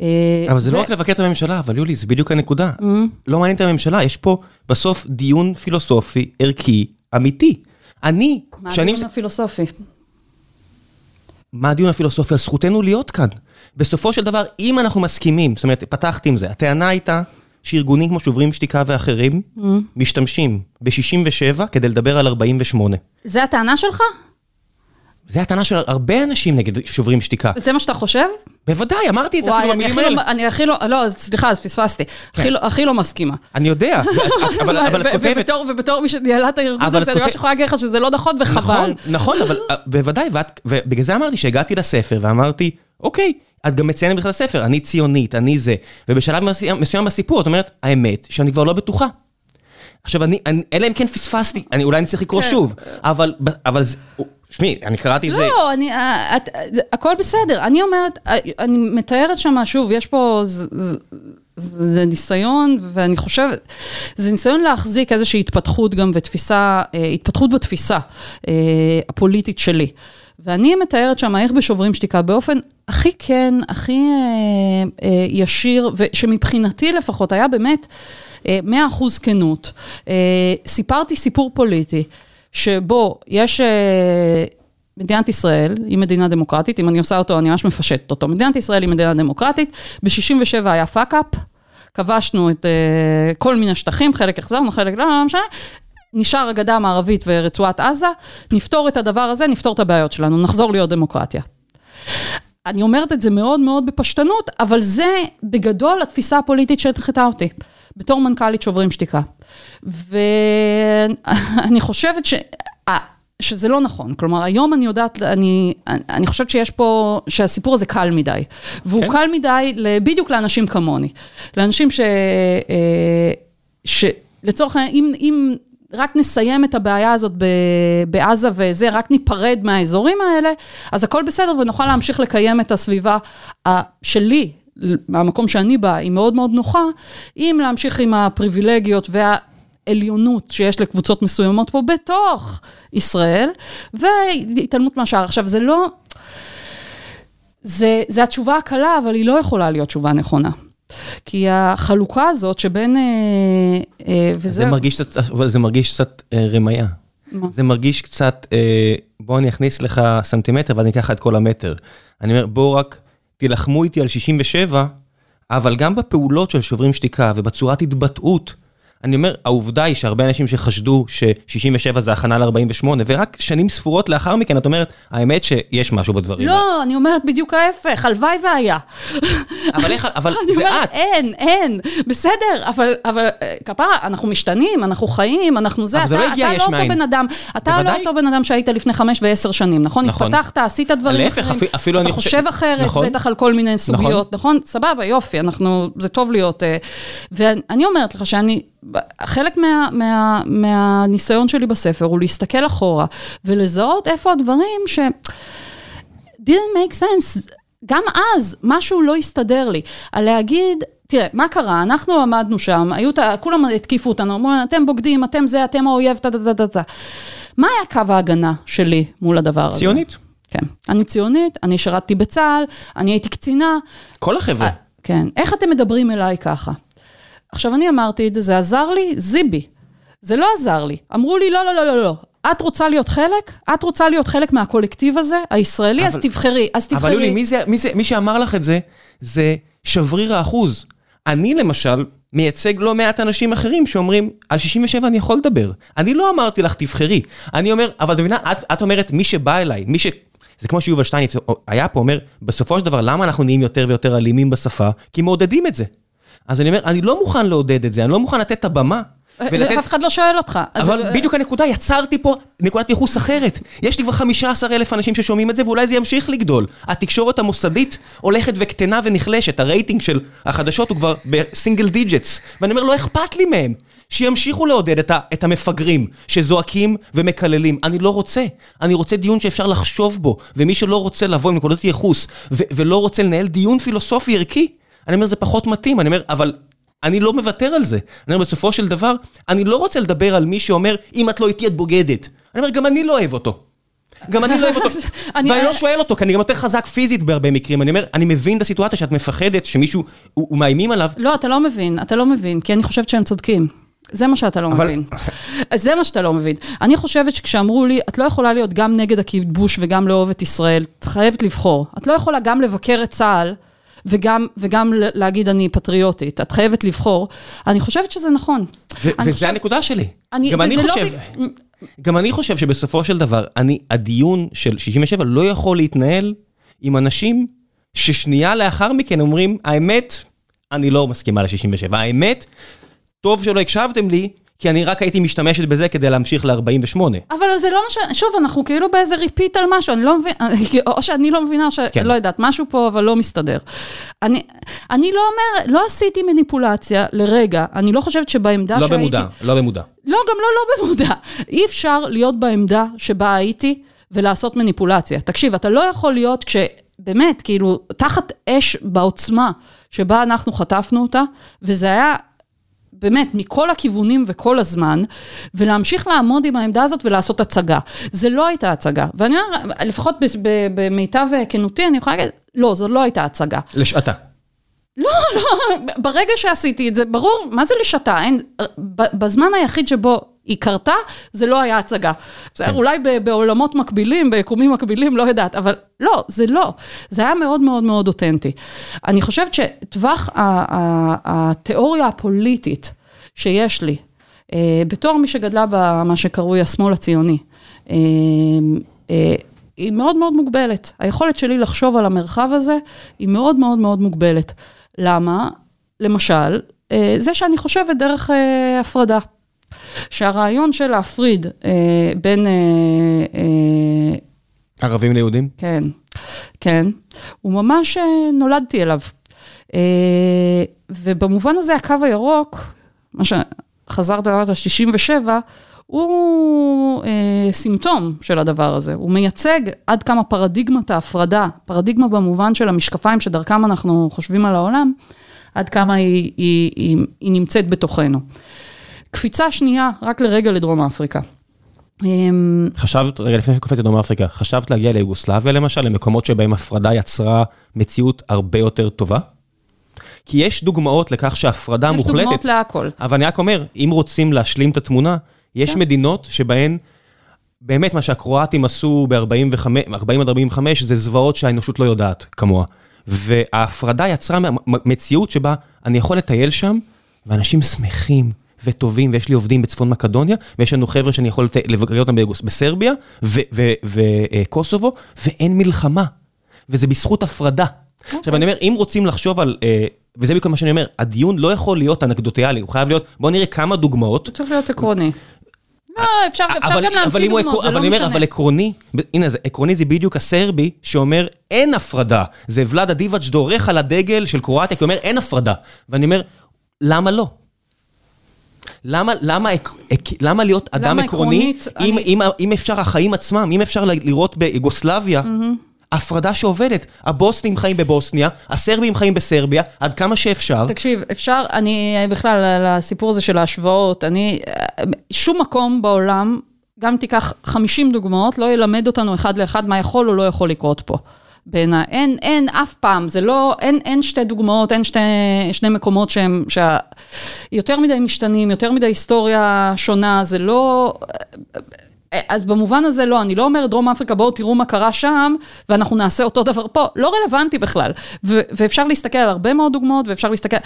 אה, אבל זה לא רק לבקר את הממשלה, אבל יולי, זה בדיוק הנקודה. Mm-hmm. לא מעניין את הממשלה, יש פה בסוף דיון פילוסופי, ערכי, אמיתי. אני, מה הדיון הפילוסופי? מה הדיון הפילוסופי? על זכותנו להיות כאן. בסופו של דבר, אם אנחנו מסכימים, זאת אומרת, פתחתי עם זה, הטענה הייתה שארגונים כמו שוברים שתיקה ואחרים, mm-hmm. משתמשים ב-67 כדי לדבר על 48. זה הטענה שלך? זה הטענה של הרבה אנשים נגד שוברים שתיקה. זה מה שאתה חושב? בוודאי, אמרתי את זה אפילו במילים האלה. וואי, אני הכי לא, לא, סליחה, אז פספסתי. כן. לא- הכי לא מסכימה. אני יודע, אבל את כותבת... ובתור מי שניהלה את הארגון הזה, אני ממש יכולה להגיד לך שזה לא נכון וחבל. נכון, נכון, אבל בוודאי, ובגלל זה אמרתי שהגעתי לספר ואמרתי, אוקיי, את גם מציינת בכלל ספר, אני ציונית, אני זה. ובשלב מסוים בסיפור, את אומרת, האמת שאני כבר לא בטוחה. עכשיו, אני, אלא אם כן פספסתי, אולי אני צריך לקרוא כן. שוב, אבל שמי, אני קראתי את זה. לא, אני, אה, את, זה, הכל בסדר. אני אומרת, אה, אני מתארת שם, שוב, יש פה, זה, זה, זה ניסיון, ואני חושבת, זה ניסיון להחזיק איזושהי התפתחות גם ותפיסה, אה, התפתחות בתפיסה הפוליטית שלי. ואני מתארת שם איך בשוברים שתיקה באופן הכי כן, הכי אה, אה, ישיר, ושמבחינתי לפחות היה באמת אה, 100% כנות. אה, סיפרתי סיפור פוליטי. שבו יש... אה, מדינת ישראל היא מדינה דמוקרטית, אם אני עושה אותו, אני ממש מפשטת אותו. מדינת ישראל היא מדינה דמוקרטית, ב-67' היה fuck-up, כבשנו את אה, כל מיני שטחים, חלק החזרנו, חלק לא, לא משנה. נשאר הגדה המערבית ורצועת עזה, נפתור את הדבר הזה, נפתור את הבעיות שלנו, נחזור להיות דמוקרטיה. אני אומרת את זה מאוד מאוד בפשטנות, אבל זה בגדול התפיסה הפוליטית שהנחתה אותי, בתור מנכ"לית שוברים שתיקה. ואני חושבת ש... שזה לא נכון, כלומר היום אני יודעת, אני, אני חושבת שיש פה, שהסיפור הזה קל מדי, והוא כן. קל מדי בדיוק לאנשים כמוני, לאנשים ש... אה, שלצורך העניין, אם, אם רק נסיים את הבעיה הזאת בעזה וזה, רק ניפרד מהאזורים האלה, אז הכל בסדר ונוכל להמשיך לקיים את הסביבה שלי, מהמקום שאני באה, היא מאוד מאוד נוחה, אם להמשיך עם הפריבילגיות וה... עליונות שיש לקבוצות מסוימות פה בתוך ישראל, והתעלמות מהשאר. עכשיו, זה לא... זה, זה התשובה הקלה, אבל היא לא יכולה להיות תשובה נכונה. כי החלוקה הזאת שבין... אה, אה, וזה... זה מרגיש קצת, אבל זה מרגיש קצת אה, רמייה. מה? זה מרגיש קצת, אה, בוא אני אכניס לך סנטימטר ואני אקח לך את כל המטר. אני אומר, בואו רק תילחמו איתי על 67, אבל גם בפעולות של שוברים שתיקה ובצורת התבטאות, אני אומר, העובדה היא שהרבה אנשים שחשדו ש-67 זה הכנה ל-48, ורק שנים ספורות לאחר מכן, את אומרת, האמת שיש משהו בדברים. לא, אני אומרת בדיוק ההפך, הלוואי והיה. אבל איך, אבל זה אומרת, את. אין, אין, בסדר, אבל, אבל אה, כפרה, אנחנו משתנים, אנחנו חיים, אנחנו זה, אבל זה אתה, לא הגיע אתה יש לא אותו. בן אדם, אתה לא בוודאי. אותו בן אדם שהיית לפני חמש ועשר שנים, נכון? נכון. התפתחת, עשית דברים להפך, אחרים, אפילו- אפילו אני אתה חושב- אחרת, נכון. בטח על כל מיני סוגיות, נכון? סבבה, יופי, אנחנו, זה טוב להיות, אה, ואני אומרת לך שאני, חלק מה, מה, מהניסיון שלי בספר הוא להסתכל אחורה ולזהות איפה הדברים ש... didn't make sense. גם אז, משהו לא הסתדר לי. על להגיד, תראה, מה קרה? אנחנו עמדנו שם, היו, ה- כולם התקיפו אותנו, אמרו, אתם בוגדים, אתם זה, אתם האויב, טה טה טה טה טה. מה היה קו ההגנה שלי מול הדבר הזה? ציונית. כן. אני ציונית, אני שירתתי בצה"ל, אני הייתי קצינה. כל החבר'ה. כן. איך אתם מדברים אליי ככה? עכשיו, אני אמרתי את זה, זה עזר לי? זיבי. זה לא עזר לי. אמרו לי, לא, לא, לא, לא, לא. את רוצה להיות חלק? את רוצה להיות חלק מהקולקטיב הזה, הישראלי? אז אבל- תבחרי, אז תבחרי. אבל יולי, מי, זה, מי, זה, מי שאמר לך את זה, זה שבריר האחוז. אני למשל מייצג לא מעט אנשים אחרים שאומרים, על 67 אני יכול לדבר. אני לא אמרתי לך, תבחרי. אני אומר, אבל את מבינה, את, את אומרת, מי שבא אליי, מי ש... זה כמו שיובל שטייניץ היה פה, אומר, בסופו של דבר, למה אנחנו נהיים יותר ויותר אלימים בשפה? כי מעודדים את זה. אז אני אומר, אני לא מוכן לעודד את זה, אני לא מוכן לתת את הבמה. ולתת- אף אחד לא שואל אותך. אבל בדיוק הנקודה, יצרתי פה נקודת ייחוס אחרת. יש לי כבר 15 אלף אנשים ששומעים את זה, ואולי זה ימשיך לגדול. התקשורת המוסדית הולכת וקטנה ונחלשת, הרייטינג של החדשות הוא כבר ב single digits. ואני אומר, לא אכפת לי מהם. שימשיכו לעודד את, ה, את המפגרים שזועקים ומקללים. אני לא רוצה. אני רוצה דיון שאפשר לחשוב בו. ומי שלא רוצה לבוא עם נקודות ייחוס, ו- ולא רוצה לנהל דיון פילוסופי ערכי, אני אומר, זה פחות מתאים. אני אומר, אבל אני לא מוותר על זה. אני אומר, בסופו של דבר, אני לא רוצה לדבר על מי שאומר, אם את לא איתי, את בוגדת. אני אומר, גם אני לא אוהב אותו. גם אני לא אוהב אותו. אני- ואני לא שואל אותו, כי אני גם יותר חזק פיזית בהרבה מקרים. אני אומר, אני מבין את הסיטואציה שאת מפחדת שמישהו, הוא הוא מאיימים עליו. לא, אתה לא מבין, אתה לא מבין, כי אני חושבת שהם צודקים. זה מה שאתה לא אבל- מבין. זה מה שאתה לא מבין. אני חושבת שכשאמרו לי, את לא יכולה להיות גם נגד הכיבוש וגם לאהוב את ישראל, את חייבת לבחור. את לא יכולה גם לבקר את צה"ל וגם, וגם להגיד אני פטריוטית, את חייבת לבחור. אני חושבת שזה נכון. ו- וזה חושבת- הנקודה שלי. אני- גם אני לא חושב, בג- גם אני חושב שבסופו של דבר, אני, הדיון של 67 לא יכול להתנהל עם אנשים ששנייה לאחר מכן אומרים, האמת, אני לא מסכימה ל-67. האמת, טוב שלא הקשבתם לי, כי אני רק הייתי משתמשת בזה כדי להמשיך ל-48. אבל זה לא מה ש... שוב, אנחנו כאילו באיזה ריפיט על משהו, אני לא מבינה, או שאני לא מבינה, ש... כן. לא יודעת, משהו פה אבל לא מסתדר. אני, אני לא אומר, לא עשיתי מניפולציה לרגע, אני לא חושבת שבעמדה לא שהייתי... במודע, לא במודע. לא, גם לא לא במודע. אי אפשר להיות בעמדה שבה הייתי ולעשות מניפולציה. תקשיב, אתה לא יכול להיות כש... באמת, כאילו, תחת אש בעוצמה שבה אנחנו חטפנו אותה, וזה היה באמת מכל הכיוונים וכל הזמן, ולהמשיך לעמוד עם העמדה הזאת ולעשות הצגה. זה לא הייתה הצגה. ואני אומר, לפחות במיטב כנותי, אני יכולה להגיד, לא, זו לא הייתה הצגה. לשעתה. לא, לא, ברגע שעשיתי את זה, ברור, מה זה לשתה? אין, בזמן היחיד שבו היא קרתה, זה לא היה הצגה. בסדר, אולי ב- בעולמות מקבילים, ביקומים מקבילים, לא יודעת, אבל לא, זה לא. זה היה מאוד מאוד מאוד אותנטי. אני חושבת שטווח התיאוריה הפוליטית שיש לי, אה, בתור מי שגדלה במה שקרוי השמאל הציוני, אה, אה, היא מאוד מאוד מוגבלת. היכולת שלי לחשוב על המרחב הזה היא מאוד מאוד מאוד מוגבלת. למה? למשל, זה שאני חושבת דרך הפרדה. שהרעיון של להפריד אה, בין, אה, אה, ערבים ליהודים? כן, כן, הוא ממש אה, נולדתי אליו. אה, ובמובן הזה הקו הירוק, מה שחזרת ואמרת, 67, הוא אה, סימפטום של הדבר הזה. הוא מייצג עד כמה פרדיגמת ההפרדה, פרדיגמה במובן של המשקפיים שדרכם אנחנו חושבים על העולם, עד כמה היא, היא, היא, היא נמצאת בתוכנו. קפיצה שנייה, רק לרגע לדרום אפריקה. אמ, חשבת, רגע לפני שקופצת לדרום אפריקה, חשבת להגיע ליוגוסלביה למשל, למקומות שבהם הפרדה יצרה מציאות הרבה יותר טובה? כי יש דוגמאות לכך שהפרדה יש מוחלטת, דוגמאות להכל. אבל אני רק אומר, אם רוצים להשלים את התמונה, יש כן. מדינות שבהן באמת מה שהקרואטים עשו ב-40 עד 45 זה זוועות שהאנושות לא יודעת כמוה. וההפרדה יצרה מציאות שבה אני יכול לטייל שם, ואנשים שמחים וטובים, ויש לי עובדים בצפון מקדוניה, ויש לנו חבר'ה שאני יכול לבקר אותם בסרביה וקוסובו, ואין מלחמה. וזה בזכות הפרדה. עכשיו אני אומר, אם רוצים לחשוב על, אה, וזה בדיוק מה שאני אומר, הדיון לא יכול להיות אנקדוטיאלי, הוא חייב להיות, בואו נראה כמה דוגמאות. הוא צריך להיות עקרוני. לא, אפשר אפשר אבל- גם אבל להמציא דוגמאות, זה אבל לא אני אומר, משנה. אבל עקרוני, הנה, זה- עקרוני זה בדיוק הסרבי שאומר, אין הפרדה. זה ולאדה דיבאץ' דורך על הדגל של קרואטיה, כי הוא אומר, אין הפרדה. ואני אומר, למה לא? למה, למה, למה להיות אדם למה עקרוני, עקרונית, אם, אני- אם, אם אפשר החיים עצמם, אם אפשר לראות ביוגוסלביה, הפרדה שעובדת. הבוסנים חיים בבוסניה, הסרבים חיים בסרביה, עד כמה שאפשר. תקשיב, אפשר, אני בכלל, על הסיפור הזה של ההשוואות, אני, שום מקום בעולם, גם תיקח 50 דוגמאות, לא ילמד אותנו אחד לאחד מה יכול או לא יכול לקרות פה. בעיניי, אין, אין אף פעם, זה לא, אין, אין שתי דוגמאות, אין שתי, שני מקומות שהם, שה, יותר מדי משתנים, יותר מדי היסטוריה שונה, זה לא, אז במובן הזה לא, אני לא אומרת דרום אפריקה, בואו תראו מה קרה שם, ואנחנו נעשה אותו דבר פה, לא רלוונטי בכלל. ו- ואפשר להסתכל על הרבה מאוד דוגמאות, ואפשר להסתכל...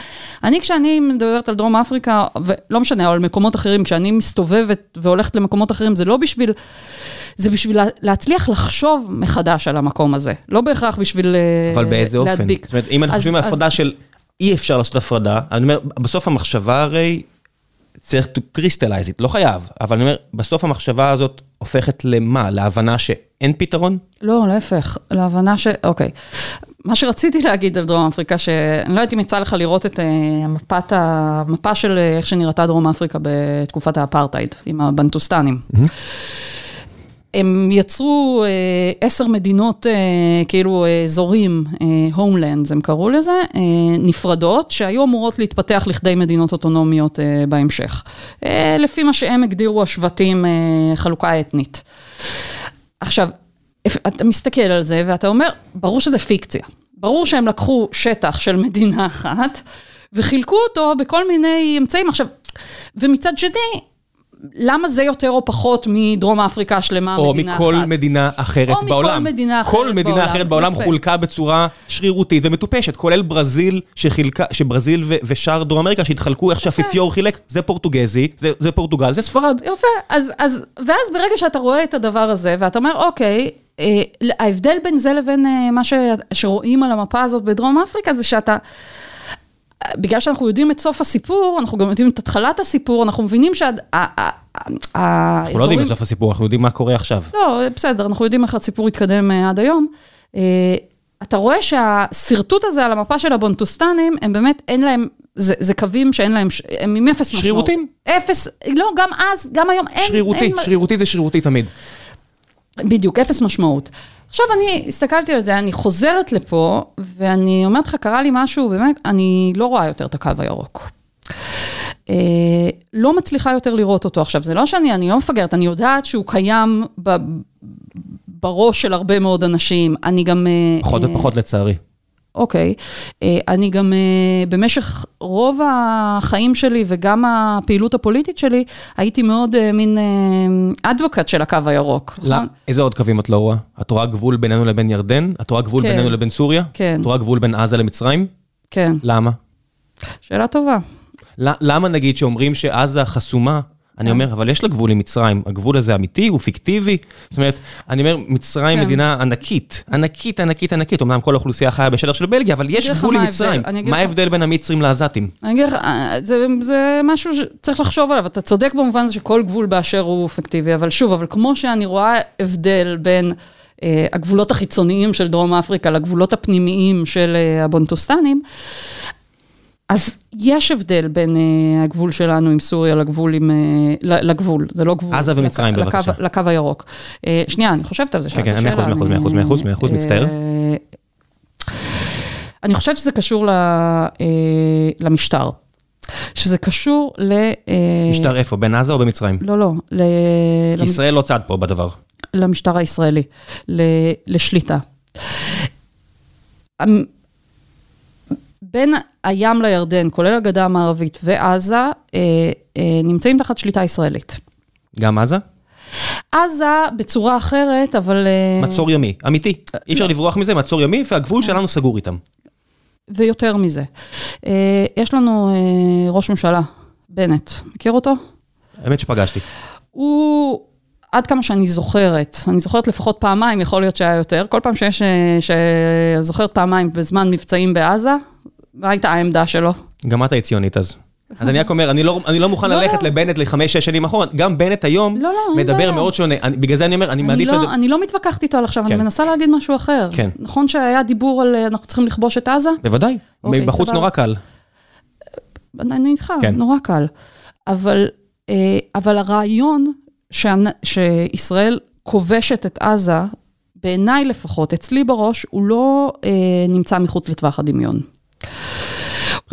אני, כשאני מדברת על דרום אפריקה, ולא משנה, או על מקומות אחרים, כשאני מסתובבת והולכת למקומות אחרים, זה לא בשביל... זה בשביל לה- להצליח לחשוב מחדש על המקום הזה, לא בהכרח בשביל אה, אבל באיזה אופן? להדביק. זאת אומרת, אם אנחנו חושבים על הפרדה של אי אפשר לעשות הפרדה, אני אומר, בסוף המחשבה הרי צריך to crystallize it, לא חייב, אבל אני אומר, בסוף המחשבה הזאת הופכת למה? להבנה שאין פתרון? לא, להפך, להבנה ש... אוקיי. מה שרציתי להגיד על דרום אפריקה, שאני לא יודעת אם יצא לך לראות את אה, המפת, המפה של איך שנראתה דרום אפריקה בתקופת האפרטהייד, עם הבנטוסטנים. הם יצרו אה, עשר מדינות, אה, כאילו אה, אזורים, הומלנדס הם קראו לזה, אה, נפרדות, שהיו אמורות להתפתח לכדי מדינות אוטונומיות אה, בהמשך. אה, לפי מה שהם הגדירו השבטים, אה, חלוקה אתנית. עכשיו, אתה מסתכל על זה ואתה אומר, ברור שזה פיקציה. ברור שהם לקחו שטח של מדינה אחת וחילקו אותו בכל מיני אמצעים. עכשיו, ומצד שני, למה זה יותר או פחות מדרום אפריקה השלמה, או מדינה אחת? מכל מדינה אחרת או מכל בעולם. מדינה אחרת כל מדינה בעולם, אחרת בעולם יפה. חולקה בצורה שרירותית ומטופשת, כולל ברזיל שחילקה, שברזיל ו- ושאר דרום אמריקה שהתחלקו איך שהאפיפיור חילק, זה פורטוגזי, זה, זה פורטוגל, זה ספרד. יפה, אז, אז, ואז ברגע שאתה רואה את הדבר הזה, ואתה אומר, אוקיי, אה, ההבדל בין זה לבין אה, מה ש, שרואים על המפה הזאת בדרום אפריקה, זה שאתה, בגלל שאנחנו יודעים את סוף הסיפור, אנחנו גם יודעים את התחלת הסיפור, אנחנו מבינים שהאזורים... אנחנו לא יודעים בסוף הסיפור, אנחנו יודעים מה קורה עכשיו. לא, בסדר, אנחנו יודעים איך הסיפור התקדם אה, עד היום. אה, אתה רואה שהשרטוט הזה על המפה של הבונטוסטנים, הם באמת, אין להם, זה, זה קווים שאין להם, הם עם אפס משמעות. שרירותיים. אפס, לא, גם אז, גם היום אין... שרירותי, אין, שרירותי זה שרירותי תמיד. בדיוק, אפס משמעות. עכשיו אני הסתכלתי על זה, אני חוזרת לפה, ואני אומרת לך, קרה לי משהו, באמת, אני לא רואה יותר את הקו הירוק. אה, לא מצליחה יותר לראות אותו. עכשיו, זה לא שאני, אני לא מפגרת, אני יודעת שהוא קיים ב, בראש של הרבה מאוד אנשים. אני גם... אה, פחות אה, ופחות לצערי. אוקיי. אה, אני גם אה, במשך רוב החיים שלי וגם הפעילות הפוליטית שלי, הייתי מאוד אה, מין אדבוקט של הקו הירוק. לא, נכון? איזה עוד קווים את לא רואה? את רואה גבול בינינו לבין ירדן? את רואה גבול כן. בינינו לבין סוריה? כן. את רואה גבול בין עזה למצרים? כן, למה? שאלה טובה. למה נגיד שאומרים שעזה חסומה? כן. אני אומר, אבל יש לה גבול עם מצרים, הגבול הזה אמיתי, הוא פיקטיבי. זאת אומרת, אני אומר, מצרים כן. מדינה ענקית, ענקית, ענקית, ענקית, אמנם כל האוכלוסייה חיה בשטח של בלגיה, אבל יש גבול עם מצרים. מה ההבדל בין המצרים לעזתים? אני אגיד לך, אה, זה, זה משהו שצריך לחשוב עליו, אתה צודק במובן הזה שכל גבול באשר הוא פיקטיבי, אבל שוב, אבל כמו שאני רואה הבדל בין אה, הגבולות החיצוניים של דרום אפריקה לגבולות הפנימיים של אה, הבונטוסטנים, אז יש הבדל בין אה, הגבול שלנו עם סוריה לגבול עם, ל- לגבול, זה לא גבול. עזה ומצרים, לקו, בבקשה. לקו הירוק. אה, שנייה, אני חושבת על זה. שאלת כן, מאה אחוז, שאלה, אני- מאה אחוז, מאה אחוז, מאה אחוז, מצטער. אני חושבת שזה קשור ל, אה, למשטר. שזה קשור ל... משטר איפה? בין עזה או במצרים? לא, לא, ל, כי ישראל לא צד פה בדבר. למשטר הישראלי, ל, לשליטה. בין הים לירדן, כולל הגדה המערבית ועזה, אה, אה, נמצאים תחת שליטה ישראלית. גם עזה? עזה בצורה אחרת, אבל... אה, מצור ימי, אמיתי. אי אפשר לברוח מזה, מצור ימי, והגבול שלנו סגור איתם. ויותר מזה. אה, יש לנו אה, ראש ממשלה בנט, מכיר אותו? האמת שפגשתי. הוא, עד כמה שאני זוכרת, אני זוכרת לפחות פעמיים, יכול להיות שהיה יותר, כל פעם שיש, שזוכרת פעמיים בזמן מבצעים בעזה, מה הייתה העמדה שלו? גם את היית ציונית אז. אז אני רק אומר, אני לא, אני לא מוכן לא, ללכת לא. לבנט לחמש-שש שנים אחורה, גם בנט היום לא, לא, מדבר בעיה. מאוד שונה. אני, בגלל זה אני אומר, אני אני מעדיף... לא, לדבר- אני לא מתווכחת איתו על עכשיו, כן. אני מנסה להגיד משהו אחר. כן. נכון שהיה דיבור על אנחנו צריכים לכבוש את עזה? בוודאי, אוקיי, בחוץ סבבה. נורא קל. אני איתך, כן. נורא קל. אבל, אה, אבל הרעיון שאנ- שישראל כובשת את עזה, בעיניי לפחות, אצלי בראש, הוא לא אה, נמצא מחוץ לטווח הדמיון.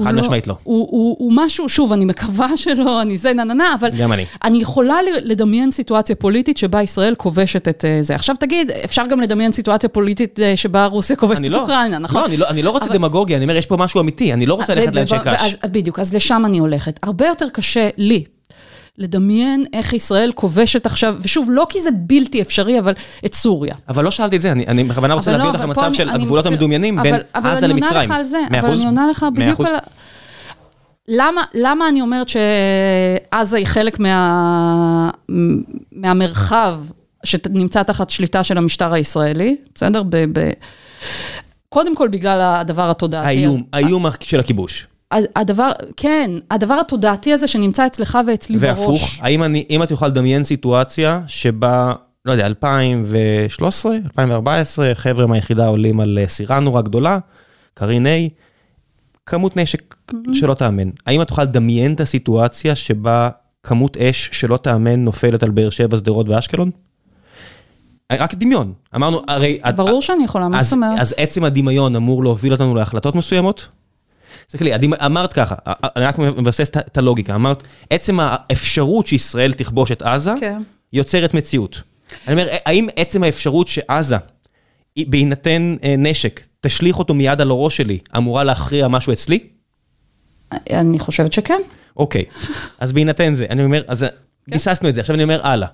חד משמעית לא. הוא, הוא, הוא משהו, שוב, אני מקווה שלא, אני זה נהנהנה, אבל גם אני. אני יכולה לדמיין סיטואציה פוליטית שבה ישראל כובשת את אה, זה. עכשיו תגיד, אפשר גם לדמיין סיטואציה פוליטית אה, שבה רוסיה כובשת את לא, אוקראינה, נכון? לא, אני לא, אני לא רוצה אבל- דמגוגיה, אני אומר, יש פה משהו אמיתי, אני לא רוצה ללכת ו- לאנשי קש. בדיוק, אז לשם אני הולכת. הרבה יותר קשה לי לדמיין איך ישראל כובשת עכשיו, ושוב, לא כי זה בלתי אפשרי, אבל את סוריה. אבל לא שאלתי את זה, אני אני בכוונה רוצה אבל להביא לא, אותך אבל למצב של אני הגבולות מחזיר- המדומיינים אבל- בין אבל עזה אני עונה למצרים. לך על זה, אבל? אני עונה לך בדיוק? על... למה, למה אני אומרת שעזה היא חלק מה, מהמרחב שנמצא תחת שליטה של המשטר הישראלי, בסדר? ב, ב, קודם כל בגלל הדבר התודעתי. האיום, האיום של הכיבוש. הדבר, כן, הדבר התודעתי הזה שנמצא אצלך ואצלי בראש. והפוך, האם אני, אם את יכולה לדמיין סיטואציה שבה, לא יודע, 2013, 2014, חבר'ה מהיחידה עולים על אה, סירה נורא גדולה, קרין A, כמות נשק שלא תאמן. האם את יכולה לדמיין את הסיטואציה שבה כמות אש שלא תאמן נופלת על באר שבע, שדרות ואשקלון? רק דמיון. אמרנו, הרי... את- ברור שאני יכולה, מה זאת אומרת? אז עצם הדמיון אמור להוביל אותנו להחלטות מסוימות? תסתכלי, לי, הדמ- אמרת ככה, אני רק מבסס את הלוגיקה, אמרת, עצם האפשרות שישראל תכבוש את עזה, כן. יוצרת מציאות. אני אומר, האם עצם האפשרות שעזה, בהינתן אה, נשק, תשליך אותו מיד על הראש שלי, אמורה להכריע משהו אצלי? אני חושבת שכן. אוקיי, אז בהינתן זה, אני אומר, אז ביססנו את זה, עכשיו אני אומר הלאה.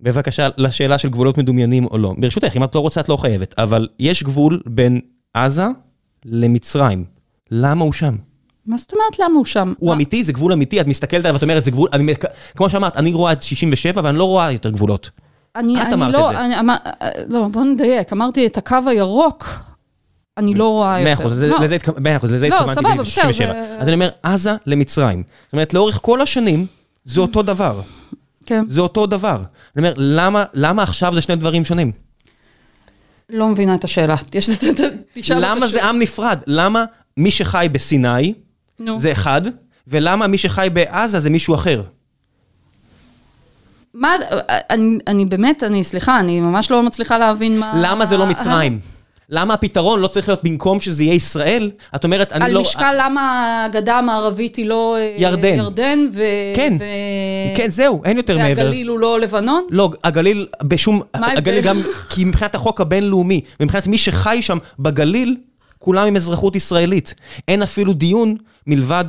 בבקשה, לשאלה של גבולות מדומיינים או לא. ברשותך, אם את לא רוצה, את לא חייבת, אבל יש גבול בין עזה למצרים. למה הוא שם? מה זאת אומרת, למה הוא שם? הוא אמיתי, זה גבול אמיתי, את מסתכלת עליו ואת אומרת, זה גבול, אני, כמו שאמרת, אני רואה את 67 ואני לא רואה יותר גבולות. אני, את אני אמרת לא, את זה. אני, אמר, לא, בוא נדייק, אמרתי את הקו הירוק, אני לא רואה יותר. מאה אחוז, לזה- לא, מאה אחוז, לזה לא, התכוונתי סבבה, בדיוק, בסדר, 67. זה- אז אני אומר, עזה למצרים. זאת אומרת, לאורך כל השנים, זה אותו דבר. כן, זה אותו דבר. אני אומר, למה, למה עכשיו זה שני דברים שונים? לא מבינה את השאלה. יש, תשאל למה. זה עם נפרד? למה מי שחי בסיני נו. זה אחד, ולמה מי שחי בעזה זה מישהו אחר? מה, אני, אני באמת, אני, סליחה, אני ממש לא מצליחה להבין מה... למה זה לא מצרים? למה הפתרון לא צריך להיות במקום שזה יהיה ישראל? את אומרת, אני על לא... משקל למה הגדה המערבית היא לא... אה, ירדן. ירדן, ו... כן, ו... כן, זהו, אין יותר מעבר. והגליל הוא לא לבנון? לא, הגליל בשום... מה? הגליל גם... כי מבחינת החוק הבינלאומי, ומבחינת מי שחי שם בגליל, כולם עם אזרחות ישראלית. אין אפילו דיון מלבד,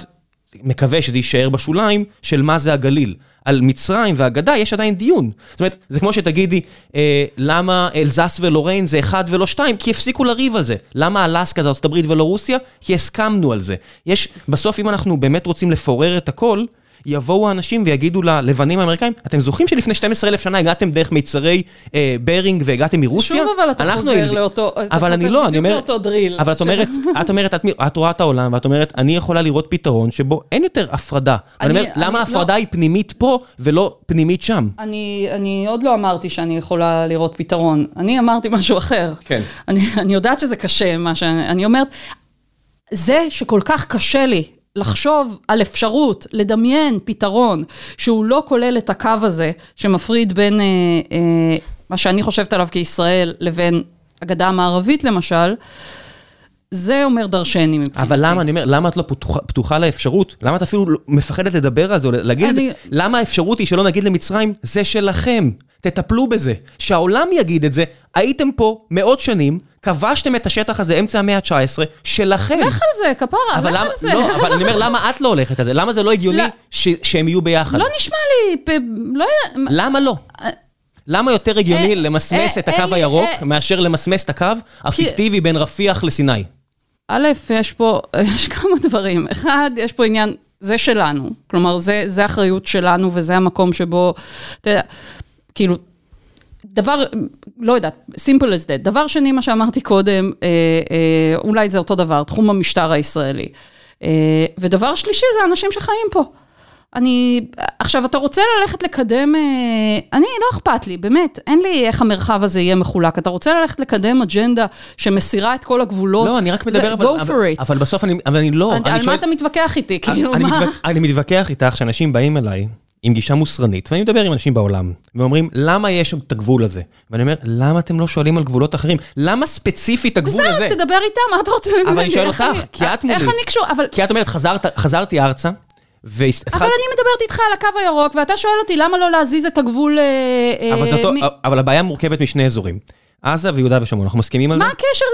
מקווה שזה יישאר בשוליים, של מה זה הגליל. על מצרים והגדה יש עדיין דיון. זאת אומרת, זה כמו שתגידי, אה, למה אלזס ולוריין זה אחד ולא שתיים? כי הפסיקו לריב על זה. למה אלסקה זה הברית ולא רוסיה? כי הסכמנו על זה. יש, בסוף אם אנחנו באמת רוצים לפורר את הכל, יבואו האנשים ויגידו ללבנים האמריקאים, אתם זוכרים שלפני 12,000 שנה הגעתם דרך מיצרי אה, ברינג והגעתם מרוסיה? שוב אבל אתה חוזר הילד- לאותו, אתה אבל אני חוזר לא, אני אומר, לאותו דריל. אבל את אומרת, את אומרת, את, את רואה את העולם, ואת אומרת, אני יכולה לראות פתרון שבו אין יותר הפרדה. אני אני- אומר, אני- למה לא. ההפרדה היא פנימית פה ולא פנימית שם? אני, אני עוד לא אמרתי שאני יכולה לראות פתרון. אני אמרתי משהו אחר. כן. אני, אני יודעת שזה קשה, מה שאני אני אומרת. זה שכל כך קשה לי לחשוב על אפשרות, לדמיין פתרון שהוא לא כולל את הקו הזה שמפריד בין אה, אה, מה שאני חושבת עליו כישראל לבין הגדה המערבית למשל, זה אומר דרשני מבחינתי. אבל למה, אני אומר, למה את לא פתוחה, פתוחה לאפשרות? למה את אפילו מפחדת לדבר על זה או להגיד את זה? אני- למה האפשרות היא שלא נגיד למצרים, זה שלכם, תטפלו בזה. שהעולם יגיד את זה, הייתם פה מאות שנים, כבשתם את השטח הזה אמצע המאה ה-19, שלכם. לך על זה, כפרה, לך על זה. לא, אבל אני אומר, למה את לא הולכת על זה? למה זה לא הגיוני לא. שהם יהיו ביחד? לא נשמע לי, לא... למה לא? למה יותר הגיוני אה, למסמס אה, את הקו הירוק, אה. מאשר למסמס את הקו הפיקטיבי בין רפיח לסיני? א', יש פה, יש כמה דברים. אחד, יש פה עניין, זה שלנו. כלומר, זה, זה אחריות שלנו וזה המקום שבו, אתה יודע, כאילו, דבר, לא יודעת, simple as that. דבר שני, מה שאמרתי קודם, אה, אה, אולי זה אותו דבר, תחום המשטר הישראלי. אה, ודבר שלישי זה אנשים שחיים פה. אני, עכשיו, אתה רוצה ללכת לקדם, אני, לא אכפת לי, באמת, אין לי איך המרחב הזה יהיה מחולק. אתה רוצה ללכת לקדם אג'נדה שמסירה את כל הגבולות, לא, אני רק מדבר, זה- אבל, אבל. אבל בסוף אני, אבל אני לא, אני- אני על מה שואל- אתה מתווכח איתי? כאילו, אני, מה? מתווכח, אני מתווכח איתך שאנשים באים אליי עם גישה מוסרנית, ואני מדבר עם אנשים בעולם, ואומרים, למה יש שם את הגבול הזה? ואני אומר, למה אתם לא שואלים על גבולות אחרים? למה ספציפית הגבול בסדר, הזה? אז תדבר איתם, מה אתה רוצה ממני? אבל אני שואל אותך, כי את מולי. איך אני קשור? אבל... כי את אומרת, חזרת, חזרתי ארצה, והתחלתי... אבל אני מדברת איתך על הקו הירוק, ואתה שואל אותי למה לא להזיז את הגבול... אה, אה, אבל הבעיה מורכבת משני אזורים. עזה ויהודה ושומרון, אנחנו מסכימים על זה? מה הקשר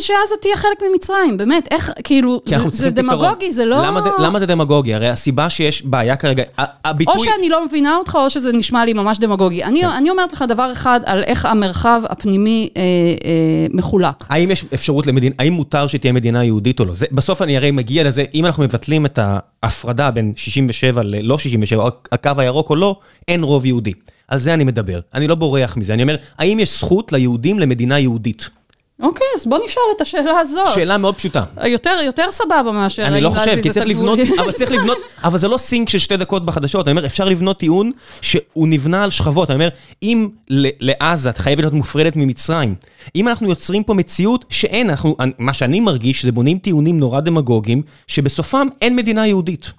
שעזה תהיה חלק ממצרים? באמת, איך, כאילו, זה-. דמגוגי, זה לא... למה, זה דמגוגי? הרי הסיבה שיש בעיה כרגע, הביטוי... או שאני לא מבינה אותך, או שזה נשמע לי ממש דמגוגי. אני, כן. אני אומרת לך דבר אחד על איך המרחב הפנימי אה, אה, מחולק. האם יש אפשרות למדינה, האם מותר שתהיה מדינה יהודית או לא? בסוף אני הרי מגיע לזה, אם אנחנו מבטלים את ההפרדה בין 67 ללא 67, או הקו הירוק או לא, אין רוב יהודי. על זה אני מדבר. אני לא בורח מזה. אני אומר, האם יש זכות ליהודים למדינה יהודית? אוקיי, אז בוא נשאל את השאלה הזאת. שאלה מאוד פשוטה. יותר, יותר סבבה מאשר אני לא חושב, כי צריך. לבנות, אבל צריך לבנות, אבל זה לא סינק של שתי דקות בחדשות, אני אומר, אפשר לבנות טיעון שהוא נבנה על שכבות, אני אומר, אם לעזה את חייבת להיות מופרדת ממצרים, אם אנחנו יוצרים פה מציאות שאין, אנחנו, מה שאני מרגיש, זה בונים טיעונים נורא דמגוגיים, שבסופם אין מדינה יהודית.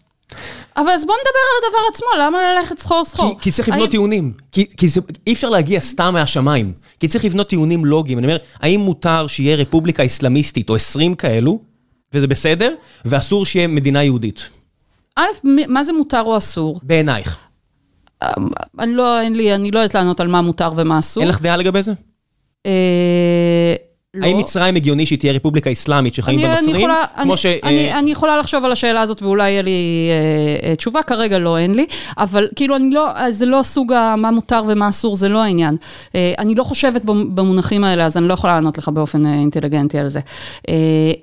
אבל אז בוא נדבר על הדבר עצמו, למה ללכת סחור כי, סחור? כי צריך לבנות האם- טיעונים, כי, כי זה, אי אפשר להגיע סתם מהשמיים, כי צריך לבנות טיעונים לוגיים, אני אומר, האם מותר שיהיה רפובליקה אסלאמיסטית או 20 כאלו, וזה בסדר, ואסור שיהיה מדינה יהודית, א', מה זה מותר או אסור? בעינייך. אני לא, אין לי, אני לא יודעת לענות על מה מותר ומה אסור. אין לך דעה לגבי זה? לא. האם מצרים הגיוני שהיא תהיה רפובליקה אסלאמית שחיים בה אני- אני נוצרים? יכולה- כמו אני- ש... אה, אני- אני יכולה לחשוב על השאלה הזאת ואולי יהיה לי אה, אה, תשובה, כרגע לא, אין לי. אבל כאילו, אני לא, אה, זה לא סוג מה מותר ומה אסור, זה לא העניין. אה, אני לא חושבת במ- במונחים האלה, אז אני לא יכולה לענות לך באופן אה, אינטליגנטי על זה. אה,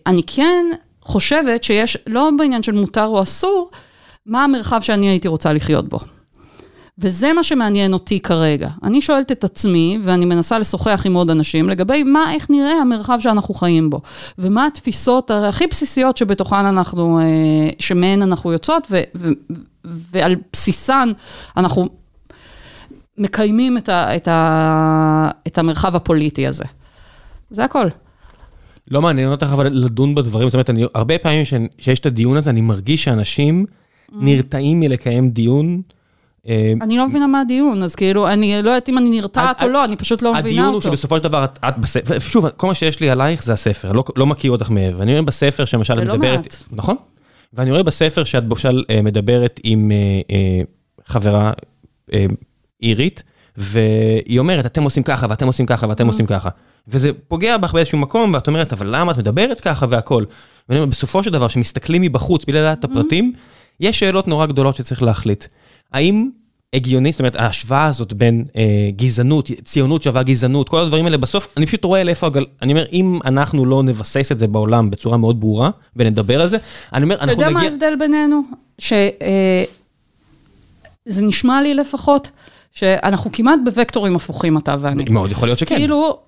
אני כן חושבת שיש, לא בעניין של מותר או אסור, מה המרחב שאני הייתי רוצה לחיות בו. וזה מה שמעניין אותי כרגע. אני שואלת את עצמי, ואני מנסה לשוחח עם עוד אנשים, לגבי מה, איך נראה המרחב שאנחנו חיים בו, ומה התפיסות הכי בסיסיות שבתוכן אנחנו, אה, שמהן אנחנו יוצאות, ו, ו, ועל בסיסן אנחנו מקיימים את, ה, את, ה, את המרחב הפוליטי הזה. זה הכל. לא מעניין אותך אבל לדון בדברים, זאת אומרת, אני, הרבה פעמים ש- שיש את הדיון הזה, אני מרגיש שאנשים Mm. נרתעים מלקיים דיון. אה, אני לא מבינה מה הדיון, אז כאילו, אני לא יודעת אם אני נרתעת ה- או לא, אני פשוט לא מבינה הדיון הוא אותו. שבסופו של דבר את, בספר, שוב, כל מה שיש לי עלייך זה הספר, לא, לא מכיר אותך מעבר. אני רואה בספר שלמשל את ולא מדברת, מעט. נכון? ואני רואה בספר שאת למשל אה, מדברת עם אה, אה, חברה אה, אירית, והיא אומרת, אתם עושים ככה, ואתם עושים ככה. ואתם עושים ככה. וזה פוגע בך באיזשהו מקום, ואת אומרת, אבל למה את מדברת ככה והכל? ואני אומר, בסופו של דבר, כשמסתכלים מבחוץ, בלי לדעת את Mm. הפרטים, יש שאלות נורא גדולות שצריך להחליט. האם הגיוני, זאת אומרת, ההשוואה הזאת בין אה, גזענות, ציונות שווה גזענות, כל הדברים האלה, בסוף, אני פשוט רואה לאיפה הגל... אני אומר, אם אנחנו לא נבסס את זה בעולם בצורה מאוד ברורה, ונדבר על זה, אני אומר, אתה אנחנו יודע מה נגיע... ההבדל בינינו? שזה נשמע לי לפחות, שאנחנו כמעט בווקטורים הפוכים, אתה ואני. מאוד יכול להיות שכן. כאילו,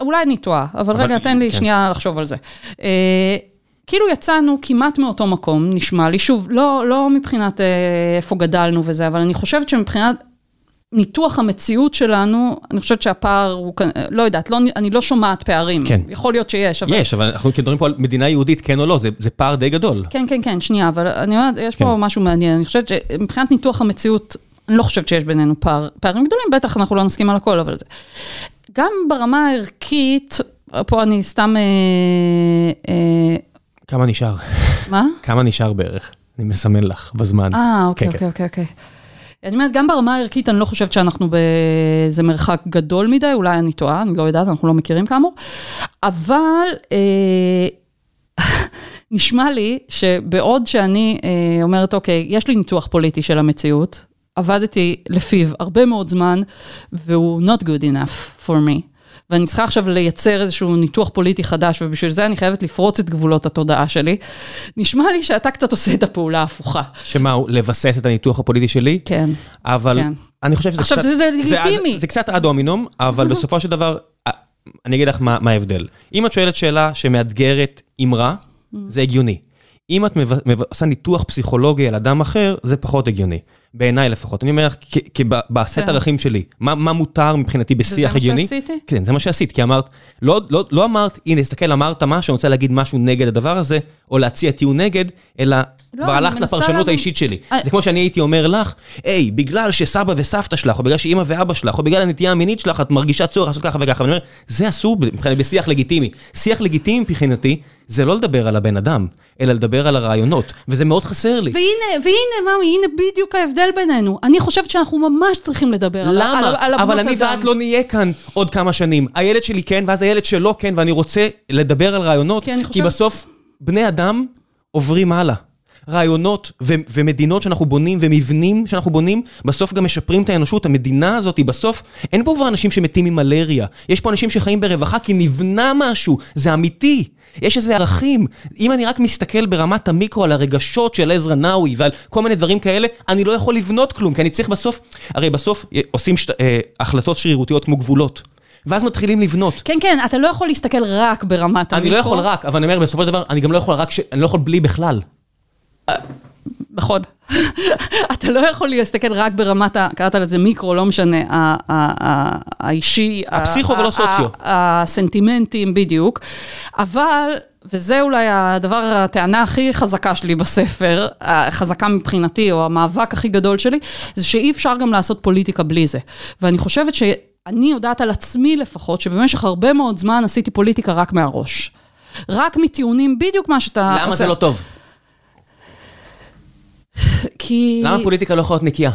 אולי אני טועה, אבל אבל- רגע, תן לי כן. שנייה לחשוב על זה. אה, כאילו יצאנו כמעט מאותו מקום, נשמע לי, שוב, לא, לא מבחינת אה, איפה גדלנו וזה, אבל אני חושבת שמבחינת ניתוח המציאות שלנו, אני חושבת שהפער הוא, כאן- לא יודעת, לא, אני לא שומעת פערים. כן. יכול להיות שיש, אבל... יש, אבל אנחנו מדברים פה על מדינה יהודית, כן או לא, זה, זה פער די גדול. כן, כן, כן, שנייה, אבל אני אומרת, יש פה כן. משהו מעניין. אני חושבת שמבחינת ניתוח המציאות, אני לא חושבת שיש בינינו פער, פערים גדולים, בטח אנחנו לא נסכים על הכל, אבל זה... גם ברמה הערכית, פה אני סתם... אה, אה, כמה נשאר? מה? כמה נשאר בערך? אני מסמן לך בזמן. אה, אוקיי, כן, אוקיי, אוקיי, אוקיי. אני אומרת, גם ברמה הערכית, אני לא חושבת שאנחנו באיזה מרחק גדול מדי, אולי אני טועה, אני לא יודעת, אנחנו לא מכירים כאמור, אבל אה, נשמע לי שבעוד שאני אה, אומרת, אוקיי, יש לי ניתוח פוליטי של המציאות, עבדתי לפיו הרבה מאוד זמן, והוא not good enough for me. ואני צריכה עכשיו לייצר איזשהו ניתוח פוליטי חדש, ובשביל זה אני חייבת לפרוץ את גבולות התודעה שלי. נשמע לי שאתה קצת עושה את הפעולה ההפוכה. שמה, לבסס את הניתוח הפוליטי שלי? כן. אבל כן. אני חושב שזה עכשיו, קצת... זה עד- לגיטימי. זה קצת אד הומינום, אבל בסופו של דבר, אה, אני אגיד לך מה מה ההבדל. אם את שואלת שאלה שמאתגרת אמרה, זה הגיוני. אם את עושה ניתוח פסיכולוגי על אדם אחר, זה פחות הגיוני. בעיניי לפחות. אני אומר לך, בסט כן. ערכים שלי, מה מה מותר מבחינתי בשיח מה הגיוני? שעשיתי? כן, זה מה שעשית, כי אמרת, לא, לא, לא אמרת, הנה, תסתכל, אמרת משהו, אני רוצה להגיד משהו נגד הדבר הזה, או להציע טיעון נגד, אלא כבר אני הלכת לפרשנות האישית שלי. אה. זה כמו שאני הייתי אומר לך, היי, בגלל שסבא וסבתא שלך, או בגלל שאימא ואבא שלך, או בגלל הנטייה המינית שלך, את מרגישה צורך לעשות ככה וככה. ואני אומר, זה אסור מבחינת- בשיח לגיטימי. שיח לגיטימי מבחינתי, זה לא לדבר על הבן אדם, אלא לדבר על הרעיונות, וזה מאוד חסר לי. והנה, והנה, ממי, הנה בדיוק ההבדל בינינו. אני חושבת שאנחנו ממש צריכים לדבר על, על, למה? על אבל אבנות אני אדם. ואת לא נהיה כאן עוד כמה שנים. הילד שלי כן, ואז הילד שלו כן, ואני רוצה לדבר על רעיונות, כי אני כי חושבת- בסוף בני אדם עוברים הלאה. רעיונות ו- ומדינות שאנחנו בונים ומבנים שאנחנו בונים, בסוף גם משפרים את האנושות. המדינה הזאת היא בסוף, אין פה כבר אנשים שמתים ממלריה. יש פה אנשים שחיים ברווחה כי נבנה משהו, זה אמיתי. יש איזה ערכים. אם אני רק מסתכל ברמת המיקרו על הרגשות של עזרא נאווי ועל כל מיני דברים כאלה, אני לא יכול לבנות כלום, כי אני צריך בסוף, הרי בסוף אה, עושים שת, אה, החלטות שרירותיות כמו גבולות. ואז מתחילים לבנות. כן, כן, אתה לא יכול להסתכל רק ברמת אני לא יכול רק, אבל אני אומר, בסופו של דבר, אני גם לא יכול רק, ש... אני לא יכול בלי בכלל. נכון. אתה לא יכול להסתכל רק ברמת, קראת לזה מיקרו, לא משנה, האישי. הפסיכו ולא סוציו. הסנטימנטים, בדיוק. אבל, וזה אולי הדבר, הטענה הכי חזקה שלי בספר, החזקה מבחינתי, או המאבק הכי גדול שלי, זה שאי אפשר גם לעשות פוליטיקה בלי זה. ואני חושבת שאני יודעת על עצמי לפחות, שבמשך הרבה מאוד זמן עשיתי פוליטיקה רק מהראש. רק מטיעונים, בדיוק מה שאתה למה זה לא טוב? כי... למה פוליטיקה לא יכולה להיות נקייה?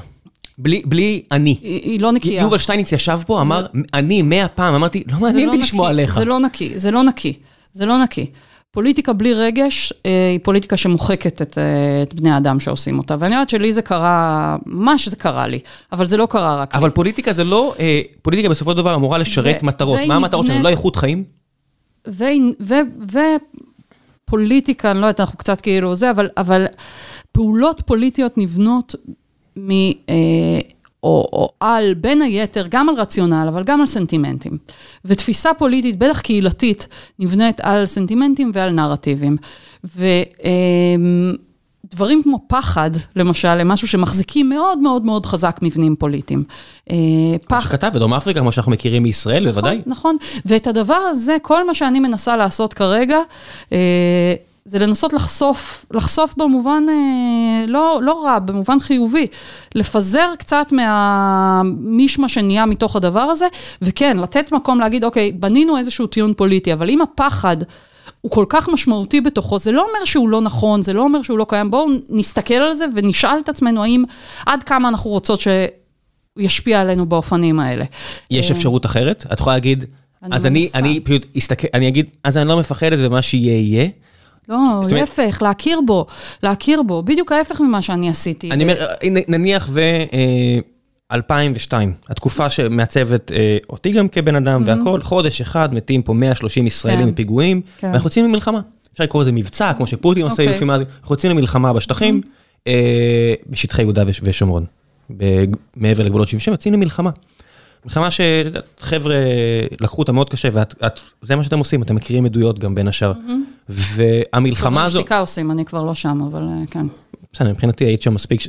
בלי, בלי אני. היא, היא לא נקייה. יובל שטייניץ ישב פה, אמר, אני מאה פעם, אמרתי, לא זה מעניין לא אותי לשמוע נקי, עליך. זה לא נקי, זה לא נקי, זה לא נקי. פוליטיקה בלי רגש אה, היא פוליטיקה שמוחקת את, אה, את בני האדם שעושים אותה. ואני יודעת שלי זה קרה, ממש זה קרה לי, אבל זה לא קרה רק אבל לי. פוליטיקה זה לא, אה, פוליטיקה בסופו של דבר אמורה לשרת ו- מטרות. מה המטרות שלנו? לא איכות חיים? ו- ו- ופוליטיקה, אני לא יודעת, אנחנו קצת כאילו זה, אבל, אבל פעולות פוליטיות נבנות מ... אה, או, או על, בין היתר, גם על רציונל, אבל גם על סנטימנטים. ותפיסה פוליטית, בטח קהילתית, נבנית על סנטימנטים ועל נרטיבים. ודברים כמו פחד, למשל, הם משהו שמחזיקים מאוד מאוד מאוד חזק מבנים פוליטיים. אה, פחד, שכתב בדרום אפריקה, כמו שאנחנו מכירים מישראל, בוודאי. נכון, ואת הדבר הזה, כל מה שאני מנסה לעשות כרגע, אה, זה לנסות לחשוף, לחשוף במובן אה, לא, לא רע, במובן חיובי, לפזר קצת מהמישמה שנהיה מתוך הדבר הזה, וכן, לתת מקום להגיד, אוקיי, בנינו איזשהו טיעון פוליטי, אבל אם הפחד הוא כל כך משמעותי בתוכו, זה לא אומר שהוא לא נכון, זה לא אומר שהוא לא קיים, בואו נסתכל על זה ונשאל את עצמנו האם עד כמה אנחנו רוצות שהוא ישפיע עלינו באופנים האלה. יש אפשרות אחרת? את יכולה להגיד, אני אז אני, מנסה. אני פשוט אסתכל, אני אגיד, אז אני לא מפחדת ומה שיהיה יהיה. לא, להפך, להכיר בו, להכיר בו, בדיוק ההפך ממה שאני עשיתי. אני אומר, אה, נניח ו... אה, 2002, התקופה שמעצבת אה, אותי גם כבן אדם והכל, חודש אחד מתים פה 130 ישראלים כן. מפיגועים, כן. ואנחנו יוצאים למלחמה. אפשר לקרוא לזה מבצע, כמו שפוטין עושה אוקיי. לפי מה זה, אנחנו יוצאים למלחמה בשטחים, אה, בשטחי יהודה וש- ושומרון, ב- מעבר לגבולות 77, יוצאים למלחמה. מלחמה שחבר'ה לקחו אותה מאוד קשה, וזה מה שאתם עושים, אתם מכירים עדויות גם בין השאר. והמלחמה שוברים הזו... שתיקה עושים, אני כבר לא שם, אבל אה, כן. בסדר, מבחינתי היית שם מספיק,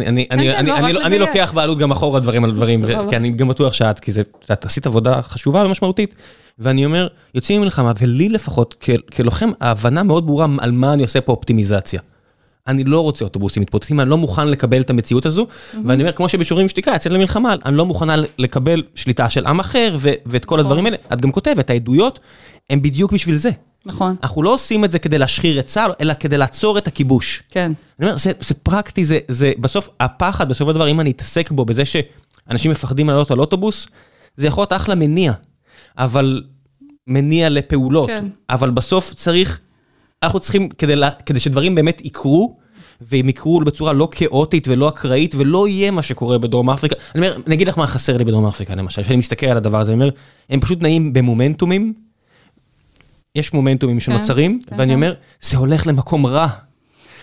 אני-. לוקח בעלות גם אחורה דברים על דברים. כי אני גם בטוח שאת, כי את עשית עבודה חשובה ומשמעותית, ואני אומר, יוצאים ממלחמה, ולי לפחות, כלוחם, ההבנה מאוד ברורה על מה אני עושה פה אופטימיזציה. אני לא רוצה אוטובוסים מתפוצצים, אני לא מוכן לקבל את המציאות הזו, ואני אומר, כמו שבשורים שתיקה, יצאת למלחמה, אני לא מוכנה לקבל שליטה של עם אחר, ואת כל הדברים האלה. את גם כותבת, העדויות הן בדיוק בשביל זה. נכון, אנחנו לא עושים את זה כדי להשחיר את צה"ל, אלא כדי לעצור את הכיבוש. כן. אני אומר, זה, זה פרקטי, זה, זה בסוף, הפחד, בסופו של דבר, אם אני אתעסק בו, בזה שאנשים מפחדים לעלות על אוטובוס, זה יכול להיות אחלה מניע, אבל מניע לפעולות. כן. אבל בסוף צריך, אנחנו צריכים, כדי, לה, כדי שדברים באמת יקרו, והם יקרו בצורה לא כאוטית ולא אקראית, ולא יהיה מה שקורה בדרום אפריקה. אני אומר, אני אגיד לך מה חסר לי בדרום אפריקה, למשל, כשאני מסתכל על הדבר הזה, אני אומר, הם פשוט נעים במומנטומים, יש מומנטומים שנוצרים, כן, ואני כן. אומר, זה הולך למקום רע.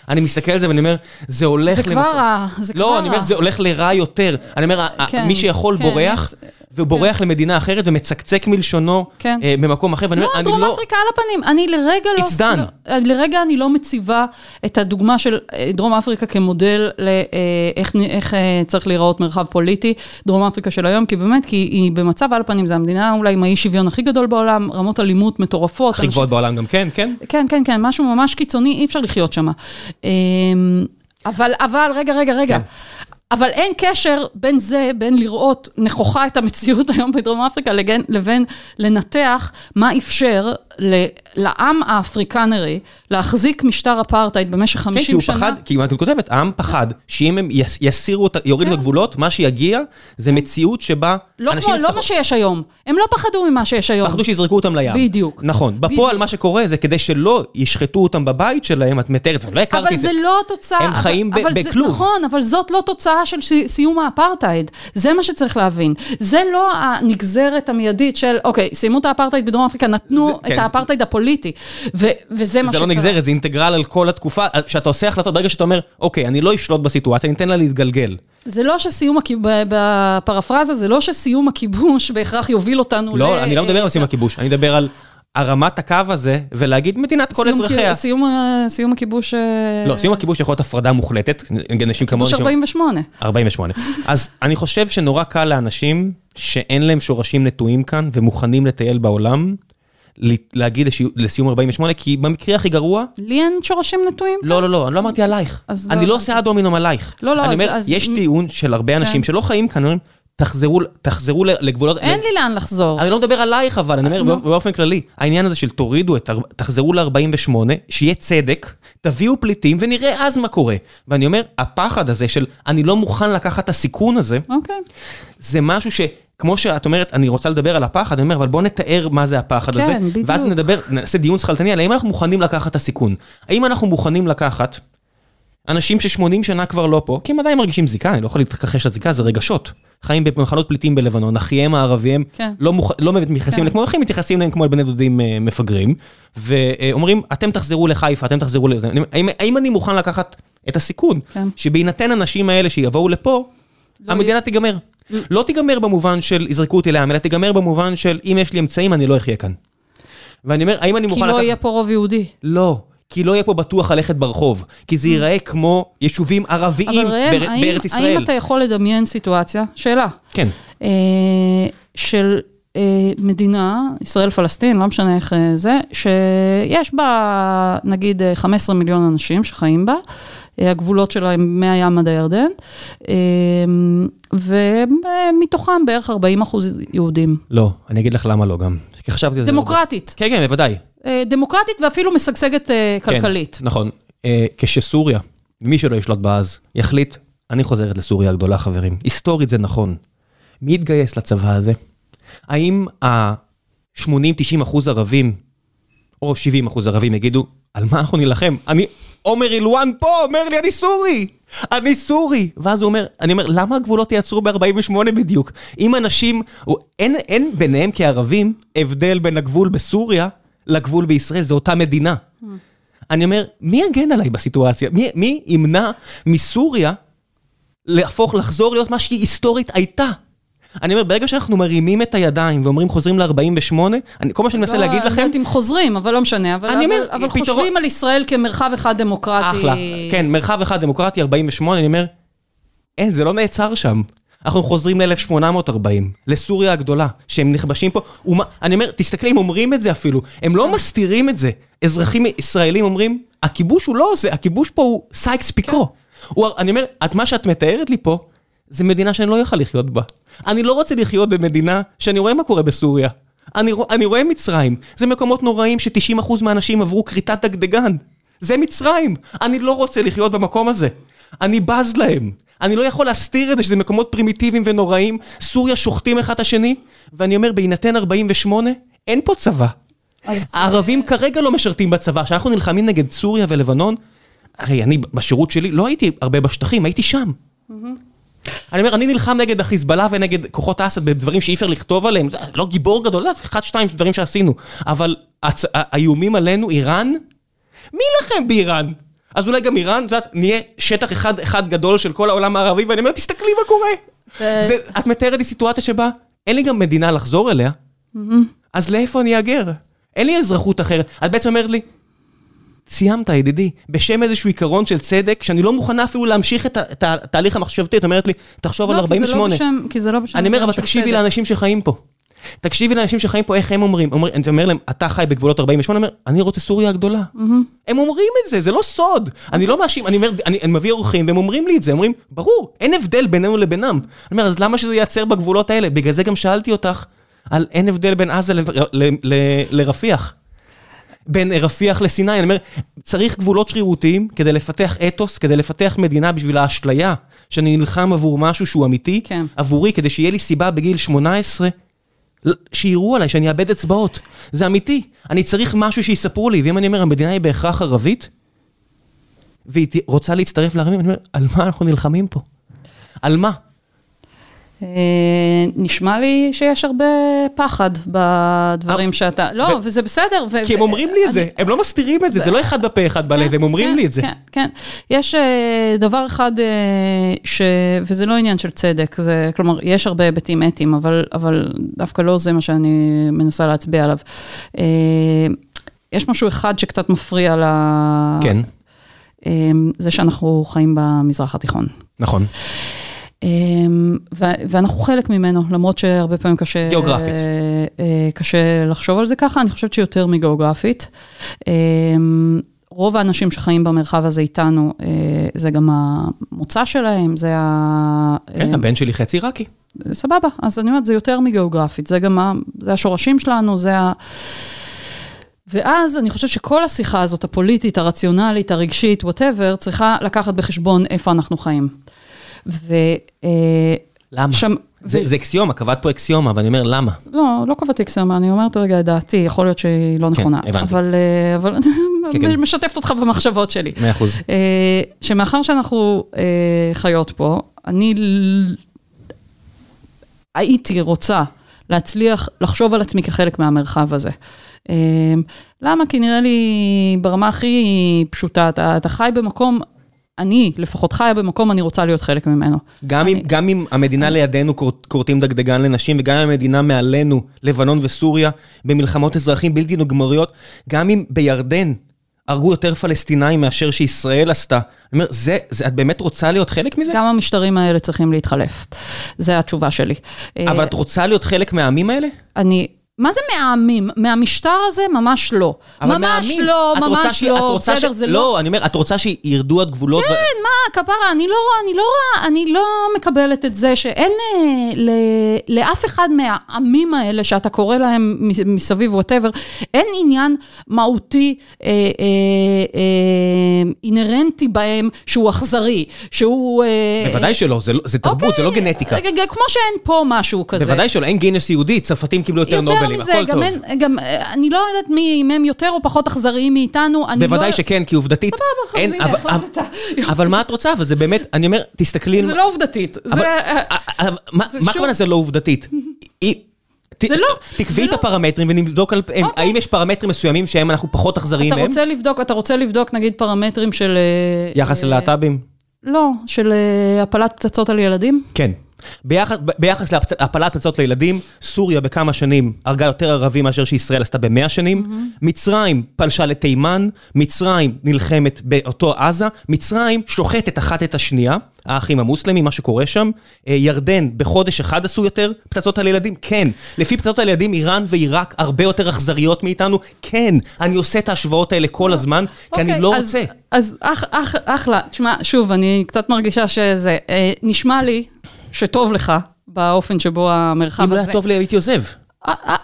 אני מסתכל על זה ואני אומר, זה הולך זה כבר רע, זה כבר לא, רע. אני אומר, זה הולך לרע יותר. אני אומר, כן, מי שיכול כן, בורח, והוא בורח למדינה אחרת ומצקצק מלשונו כן. אה, במקום אחר, לא, דרום לא... אפריקה על הפנים. אני לרגע לא... It's done. לא- לרגע אני לא מציבה את הדוגמה של אה, דרום אפריקה כמודל לאיך איך אה, צריך להיראות מרחב פוליטי, דרום אפריקה של היום, כי באמת, כי היא במצב על הפנים, זו המדינה אולי עם האי שוויון הכי גדול בעולם, רמות אלימות מטורפות. הכי גבוהות בעולם גם כן, כן? כן, כן, כן, משהו ממש קיצוני, אי אפשר לחיות שם. אבל, אבל, רגע, רגע, רגע. כן. אבל אין קשר בין זה, בין לראות נכוחה את המציאות היום בדרום אפריקה, לבין, לנתח מה אפשר לעם האפריקנרי להחזיק משטר אפרטהייד במשך כן, כי 50 הוא שנה. פחד, כי את כותבת, העם פחד, שאם הם יס- יסירו, יורידו את הגבולות, מה שיגיע זה מציאות שבה לא, אנשים לא יצטרכו- מה שיש היום. הם לא פחדו ממה שיש היום. פחדו שיזרקו אותם לים. בדיוק. נכון. בפועל. מה שקורה זה כדי שלא ישחטו אותם בבית שלהם, את מתארת, ולא הכרתי אבל את זה. זה לא התוצאה. הם אבל- חיים אבל בכלוב. נכון, אבל זאת לא תוצאה של סיום האפרטהייד. זה מה שצריך להבין. זה לא הנגזרת המיידית של, אוקיי, סיימו את האפרטהייד בדרום אפריקה, נתנו את כן, האפרטהייד הפוליטי. ו- וזה מה זה שקרה. לא נגזרת, זה אינטגרל על כל התקופה. כשאתה עושה החלטות, ברגע שאתה אומר, אוקיי, אני לא אשלוט בסיטואציה, אני אתן לה להתגלגל. זה לא שסיום, הכיב- ב- בפרפרזה, זה לא שסיום הכיבוש בהכרח יוביל אותנו ל... לא, אני לא מדבר על סיום הכיבוש, אני מדבר על הרמת הקו הזה, ולהגיד מדינת כל סיום אזרחיה. סיום, ה- סיום הכיבוש... אה, לא, סיום הכיבוש יכול להיות הפרדה מוחלטת, אנשים כמוני... כיבוש ש- 48. 48. אז אני חושב שנורא קל לאנשים שאין להם שורשים נטועים כאן ומוכנים לטייל בעולם, להגיד לסיום 48, כי במקרה הכי גרוע, לי אין שורשים נטועים? לא, לא, לא, אני לא אמרתי עלייך. אז אני לא לא. עושה אדומינום עלייך. לא, לא, אני אז- אומר, אז- יש טיעון של הרבה אנשים כן. שלא חיים כאן, אומרים, תחזרו, לגבולות... אין לי לאן לחזור. אני לא מדבר עלייך, אבל אני אומר נו. באופן כללי, העניין הזה של תורידו את, תחזרו ל-48, שיהיה צדק, תביאו פליטים ונראה אז מה קורה. ואני אומר, הפחד הזה של אני לא מוכן לקחת את הסיכון הזה, אוקיי. זה משהו ש... כמו שאת אומרת, אני רוצה לדבר על הפחד, אני אומר, אבל בוא נתאר מה זה הפחד כן, הזה, בדיוק. ואז נדבר, נעשה דיון שכלתני על האם אנחנו מוכנים לקחת את הסיכון. האם אנחנו מוכנים לקחת אנשים ש-80 שנה כבר לא פה, כי הם עדיין מרגישים זיקה, אני לא יכול להתכחש לזיקה, זה רגשות. חיים במחנות פליטים בלבנון, אחיהם הערביהם כן. לא, מוכ... לא באמת מתייחסים כן. כמו אחים, מתייחסים אליהם כמו אל בני דודים אה, מפגרים, ואומרים, אתם תחזרו לחיפה, אתם תחזרו לזה. האם, האם אני מוכן לקחת את הסיכון, כן. שבהינתן אנשים האלה שיבואו לפה, לא המדינה תיגמר. לא תיגמר במובן של יזרקו אותי לים, אלא תיגמר במובן של אם יש לי אמצעים, אני לא אחיה כאן. ואני אומר, האם אני כי מוכן לא לקחת... יהיה פה רוב יהודי. לא, כי לא יהיה פה בטוח ללכת ברחוב, כי זה ייראה כמו יישובים ערביים אבל ראם, בר- האם- בארץ ישראל. האם אתה יכול לדמיין סיטואציה, שאלה, כן, אה, של אה, מדינה, ישראל-פלסטין, לא משנה איך אה, זה, שיש בה נגיד אה, 15 מיליון אנשים שחיים בה, אה, הגבולות שלה הם מהים עד הירדן, אה, ומתוכם בערך 40 אחוז יהודים. לא, אני אגיד לך למה לא גם. כי חשבתי על זה. דמוקרטית, כן, כן, בוודאי. אה, דמוקרטית ואפילו משגשגת אה, כן, כלכלית. נכון. אה, כשסוריה, מי שלא ישלוט בה אז, יחליט, אני חוזרת לסוריה הגדולה, חברים. היסטורית זה נכון. מי יתגייס לצבא הזה? האם ה-80-90 אחוז ערבים, או 70 אחוז ערבים יגידו, על מה אנחנו נילחם? אני, עומר אילואן פה אומר לי, אני סורי! אני סורי! ואז הוא אומר, אני אומר, למה הגבולות יעצרו ב-48 בדיוק? אם אנשים, אין, אין ביניהם כערבים הבדל בין הגבול בסוריה לגבול בישראל, זו אותה מדינה. אני אומר, מי יגן עליי בסיטואציה? מי, מי ימנע מסוריה להפוך, לחזור להיות מה שהיא היסטורית הייתה? אני אומר, ברגע שאנחנו מרימים את הידיים ואומרים חוזרים ל-48, כל מה שאני מנסה לא, להגיד אני לא לכם, יודעת אם חוזרים, אבל לא משנה. אבל, אני אומר, אבל, אבל פתרון- חושבים על ישראל כמרחב אחד דמוקרטי. אחלה, כן, מרחב אחד דמוקרטי, 48, אני אומר, אין, זה לא נעצר שם. אנחנו חוזרים ל-1840, לסוריה הגדולה, שהם נכבשים פה. ומה, אני אומר, תסתכלי, הם אומרים את זה אפילו, הם לא מסתירים את זה. אזרחים ישראלים אומרים, הכיבוש הוא לא זה, הכיבוש פה הוא סייקס פיקו. הוא, אני אומר, את מה שאת מתארת לי פה, זה מדינה שאני לא יכול לחיות בה. אני לא רוצה לחיות במדינה שאני רואה מה קורה בסוריה. אני, אני רואה מצרים, זה מקומות נוראים ש-90% מהאנשים עברו כריתת דגדגן. זה מצרים. אני לא רוצה לחיות במקום הזה. אני בז להם. אני לא יכול להסתיר את זה שזה מקומות פרימיטיביים ונוראים. סוריה שוחטים אחד את השני, ואני אומר, בהינתן 48, אין פה צבא. הערבים כרגע לא משרתים בצבא. כשאנחנו נלחמים נגד סוריה ולבנון, הרי אני בשירות שלי לא הייתי הרבה בשטחים, הייתי שם. אני אומר, אני נלחם נגד החיזבאללה ונגד כוחות אסד בדברים שאי אפשר לכתוב עליהם, לא גיבור גדול, אחד, שתיים דברים שעשינו, אבל הצ... האיומים עלינו, איראן, מי ילחם באיראן? אז אולי גם איראן, את יודעת, נהיה שטח אחד, אחד גדול של כל העולם הערבי, ואני אומר, תסתכלי מה קורה. זה, את מתארת לי סיטואציה שבה אין לי גם מדינה לחזור אליה, אז לאיפה אני אגר? אין לי אזרחות אחרת. את בעצם אומרת לי, סיימת, ידידי, בשם איזשהו עיקרון של צדק, שאני לא מוכנה אפילו להמשיך את התהליך המחשבתי, את אומרת לי, תחשוב על 48. לא, כי זה לא בשם... אני אומר, אבל תקשיבי לאנשים שחיים פה. תקשיבי לאנשים שחיים פה, איך הם אומרים. אני אומר להם, אתה חי בגבולות 48, אני אומר, אני רוצה סוריה הגדולה. הם אומרים את זה, זה לא סוד. אני לא מאשים, אני אומר, אני מביא אורחים והם אומרים לי את זה, הם אומרים, ברור, אין הבדל בינינו לבינם. אני אומר, אז למה שזה ייצר בגבולות האלה? בגלל זה גם שאלתי אותך, על אין הבדל בין עזה לרפיח. בין רפיח לסיני, אני אומר, צריך גבולות שרירותיים כדי לפתח אתוס, כדי לפתח מדינה בשביל האשליה, שאני נלחם עבור משהו שהוא אמיתי, כן. עבורי, כדי שיהיה לי סיבה בגיל 18, שיראו עליי, שאני אאבד אצבעות. זה אמיתי. אני צריך משהו שיספרו לי, ואם אני אומר, המדינה היא בהכרח ערבית, והיא רוצה להצטרף לערבים, אני אומר, על מה אנחנו נלחמים פה? על מה? אה, נשמע לי שיש הרבה פחד בדברים אה, שאתה... לא, וזה בסדר. כי הם אומרים לי את זה, הם לא מסתירים את זה, זה לא אחד בפה, אחד בלב, כן, הם אומרים כן, לי את זה. כן, כן. יש אה, דבר אחד, וזה לא עניין של צדק, כלומר, יש הרבה היבטים אתיים, אבל דווקא לא זה מה שאני מנסה להצביע עליו. יש משהו אחד שקצת מפריע ל... כן. זה שאנחנו חיים במזרח התיכון. נכון. אמ, ואנחנו חלק ממנו, למרות שהרבה פעמים קשה... גיאוגרפית. אה, קשה לחשוב על זה ככה, אני חושבת שיותר מגיאוגרפית. אמ, רוב האנשים שחיים במרחב הזה איתנו, אה, זה גם המוצא שלהם, זה ה... כן, אה, הבן שלי חצי עיראקי. סבבה, אז אני אומרת, זה יותר מגיאוגרפית, זה גם ה... זה השורשים שלנו, זה ה... ואז אני חושבת שכל השיחה הזאת, הפוליטית, הרציונלית, הרגשית, וואטאבר, צריכה לקחת בחשבון איפה אנחנו חיים. ו... למה? שם, זה, ו... זה אקסיומה, קבעת פה אקסיומה, אבל אני אומר, למה? לא, לא קבעתי אקסיומה, אני אומרת רגע את דעתי, יכול להיות שהיא לא נכונה. כן, הבנתי. אבל, אבל כן, כן. משתפת אותך במחשבות שלי. מאה אחוז. שמאחר שאנחנו חיות פה, אני הייתי רוצה להצליח לחשוב על עצמי כחלק מהמרחב הזה. למה? כי נראה לי ברמה הכי פשוטה, אתה, אתה חי במקום אני, לפחות חיה במקום, אני רוצה להיות חלק ממנו. גם, אני... אם, גם אם המדינה אני... לידינו כורתים דגדגן לנשים, וגם אם המדינה מעלינו, לבנון וסוריה, במלחמות אזרחים בלתי נגמריות, גם אם בירדן הרגו יותר פלסטינאים מאשר שישראל עשתה. אני אומר, זה, זה, את באמת רוצה להיות חלק מזה? גם המשטרים האלה צריכים להתחלף. זו התשובה שלי. אבל את רוצה להיות חלק מהעמים האלה? אני... מה זה מהעמים? מהמשטר הזה? ממש לא. ממש מהעמים. לא, ממש ש... לא, בסדר, ש... זה לא... לא, אני אומר, את רוצה שירדו הגבולות? כן, ו... מה, כפרה, אני לא, אני, לא, אני לא מקבלת את זה שאין אה, ל, לאף אחד מהעמים האלה, שאתה קורא להם מסביב, whatever, אין עניין מהותי, אה, אה, אה, אינהרנטי בהם, שהוא אכזרי, שהוא... אה, בוודאי שלא, זה, זה תרבות, אוקיי, זה לא גנטיקה. כמו שאין פה משהו כזה. בוודאי שלא, אין genes יהודי, צרפתים קיבלו יותר, יותר נובלים, מזה, גם. אין, גם, אני לא יודעת מי, אם הם יותר או פחות אכזריים מאיתנו, אני בוודאי לא... שכן, כי עובדתית... סבבה, אז הנה, אבל, החלטת. אבל מה את רוצה? וזה באמת, אני אומר, תסתכלי... זה לא עובדתית. אבל, זה... אבל, מה זה מה שוב- הכוונה זה לא עובדתית? זה לא, תקבעי זה את לא. הפרמטרים ונבדוק על... הם- אוקיי. האם יש פרמטרים מסוימים שהם אנחנו פחות אכזריים אתה מהם? רוצה לבדוק, אתה רוצה לבדוק נגיד פרמטרים של... אה, יחס אה, ללהט"בים? לא, של אה, הפלת פצצות על ילדים? כן. ביחס, ביחס להפלת פצצות לילדים, סוריה בכמה שנים הרגה יותר ערבים מאשר שישראל עשתה במאה שנים. מצרים פלשה לתימן, מצרים נלחמת באותו עזה, מצרים שוחטת אחת את השנייה, האחים המוסלמים, מה שקורה שם. אה, ירדן בחודש אחד עשו יותר פצצות על ילדים? כן. לפי פצצות על ילדים, איראן ועיראק הרבה יותר אכזריות מאיתנו? כן. אני עושה את ההשוואות האלה כל הזמן, כי אני אוקיי, לא אז- רוצה. אז אח, אח, אחלה, תשמע, שוב, אני קצת מרגישה שזה, אה, נשמע לי שטוב לך באופן שבו המרחב אם לא הזה... היה טוב לי הייתי עוזב.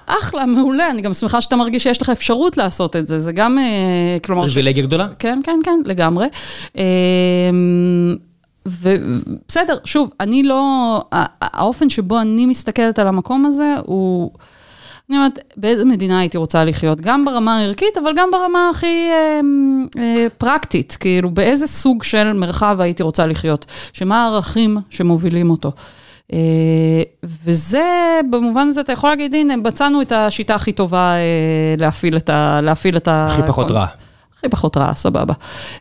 אחלה, מעולה, אני גם שמחה שאתה מרגיש שיש לך אפשרות לעשות את זה, זה גם, אה, כלומר... ש- פריבילגיה גדולה. כן, כן, כן, לגמרי. אמ, ובסדר, שוב, אני לא, האופן שבו אני מסתכלת על המקום הזה הוא, אני אומרת, באיזה מדינה הייתי רוצה לחיות? גם ברמה הערכית, אבל גם ברמה הכי אה, אה, פרקטית. כאילו, באיזה סוג של מרחב הייתי רוצה לחיות? שמה הערכים שמובילים אותו? אה, וזה, במובן הזה, אתה יכול להגיד, הנה, מצאנו את השיטה הכי טובה אה, להפעיל את ה... להפעיל את ה... הכי פחות רע. הכי פחות רע, סבבה.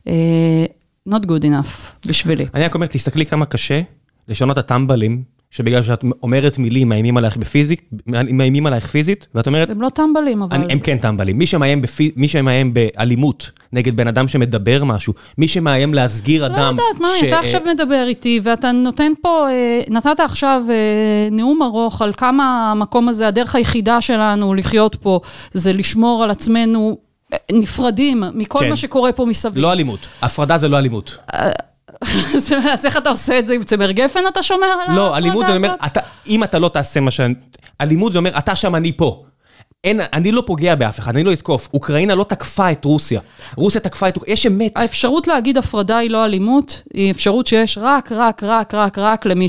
אה, not good enough בשבילי. אני רק אומר, תסתכלי כמה קשה לשנות את הטמבלים, שבגלל שאת אומרת מילים מאיימים עלייך בפיזית, מאיימים עלייך פיזית, ואת אומרת, הם לא טמבלים, אבל... אני, הם כן טמבלים. מי שמאיים, בפי, מי שמאיים באלימות נגד בן אדם שמדבר משהו, מי שמאיים להסגיר אדם... לא יודעת, מה, ש- אתה עכשיו מדבר איתי, ואתה נותן פה, אה, נתת עכשיו אה, נאום ארוך על כמה המקום הזה, הדרך היחידה שלנו לחיות פה, זה לשמור על עצמנו אה, נפרדים מכל כן. מה שקורה פה מסביב. לא אלימות. הפרדה זה לא אלימות. אז איך אתה עושה את זה עם צמר גפן, אתה שומר על לא, ההפרדה אלימות זה אומר, הזאת? אם אתה לא תעשה מה ש... אלימות זה אומר, אתה שם, אני פה. אין, אני לא פוגע באף אחד, אני לא אתקוף. אוקראינה לא תקפה את רוסיה. רוסיה תקפה את אוקראינה, יש אמת. האפשרות להגיד הפרדה היא לא אלימות, היא אפשרות שיש רק, רק, רק, רק, רק למי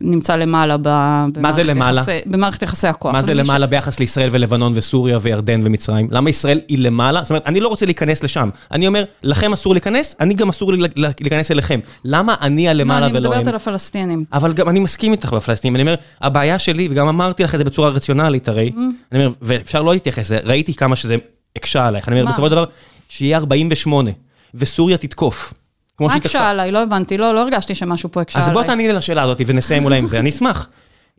שנמצא למעלה ב- מה זה למעלה? יחסי- במערכת יחסי הכוח. מה זה למי ש- למעלה ביחס לישראל ולבנון וסוריה וירדן ומצרים? למה ישראל היא למעלה? זאת אומרת, אני לא רוצה להיכנס לשם. אני אומר, לכם אסור להיכנס, אני גם אסור להיכנס אליכם. למה אני לא, הלמעלה אני ולא הם? מדברת על הפלסטינים. אבל גם אני מסכים איתך בפלסטינים, אני אומר, הבעיה שלי, וגם אמרתי לך את זה בצורה רציונלית הרי, אני אומר, ואפשר לא להתייחס ראיתי כמה שזה הקשה עלייך, אני אומר? בסופו של דבר, שיהיה 48, וסוריה תתקוף. כמו מה הקשה. עליי? לא הבנתי, לא לא הרגשתי שמשהו פה הקשה אז עליי. בוא תעני לי לשאלה הזאת ונסיים אולי עם זה, אני אשמח.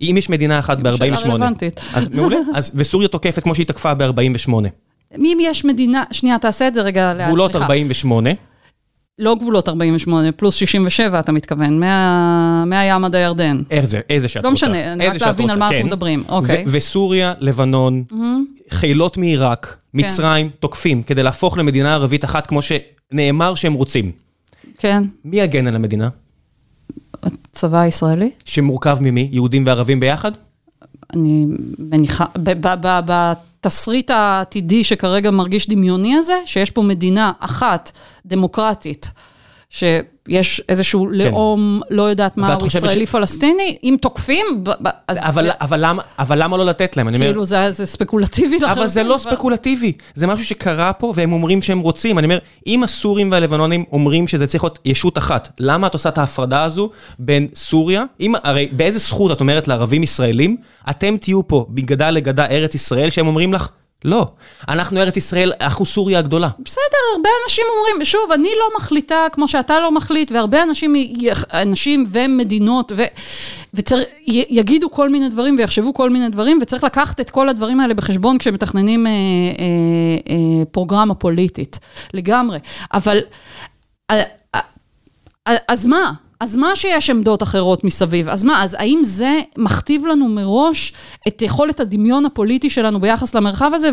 אם יש מדינה אחת שאלה ב-48, רלוונטית. אז מעולה, אז וסוריה תוקפת כמו שהיא תקפה ב-48. אם יש מדינה, שנייה, תעשה את זה רגע לאט, גבולות סליחה. 48, לא גבולות 48, פלוס 67 אתה מתכוון, מה- מהים עד הירדן. איזה, איזה שאת לא רוצה. משנה, אני רק להבין על מה אנחנו כן. מדברים, אוקיי. ו- וסוריה, לבנון, חילות מעיראק, כן. מצרים, תוקפים, כדי להפוך למדינה ערבית אחת כמו שנאמר שהם רוצים. כן, מי יגן על המדינה? הצבא הישראלי. שמורכב ממי? יהודים וערבים ביחד? אני מניחה, בתסריט העתידי שכרגע מרגיש דמיוני הזה, שיש פה מדינה אחת, דמוקרטית, שיש איזשהו לאום, לא יודעת מה, הוא חושבת ש- ישראלי-פלסטיני, אם תוקפים, ב- ב- אז אבל, אבל, למה, אבל למה לא לתת להם? אני אומר, כאילו זה, זה ספקולטיבי לחלוטין. אבל זה לא ספקולטיבי, זה משהו שקרה פה והם אומרים שהם רוצים. אני אומר, אם הסורים והלבנונים אומרים שזה צריך להיות ישות אחת, למה את עושה את ההפרדה הזו בין סוריה? אם, הרי באיזה זכות את אומרת לערבים ישראלים, אתם תהיו פה מגדה לגדה ארץ ישראל, שהם אומרים לך, לא, אנחנו ארץ ישראל, אנחנו סוריה הגדולה. בסדר, הרבה אנשים אומרים, שוב, אני לא מחליטה כמו שאתה לא מחליט, והרבה אנשים, אנשים ומדינות, ו, ויגידו כל מיני דברים ויחשבו כל מיני דברים, וצריך לקחת את כל הדברים האלה בחשבון כשמתכננים אה, אה, אה, פרוגרמה פוליטית, לגמרי. אבל, אה, אז מה? אז מה שיש עמדות אחרות מסביב? אז מה, אז האם זה מכתיב לנו מראש את יכולת הדמיון הפוליטי שלנו ביחס למרחב הזה?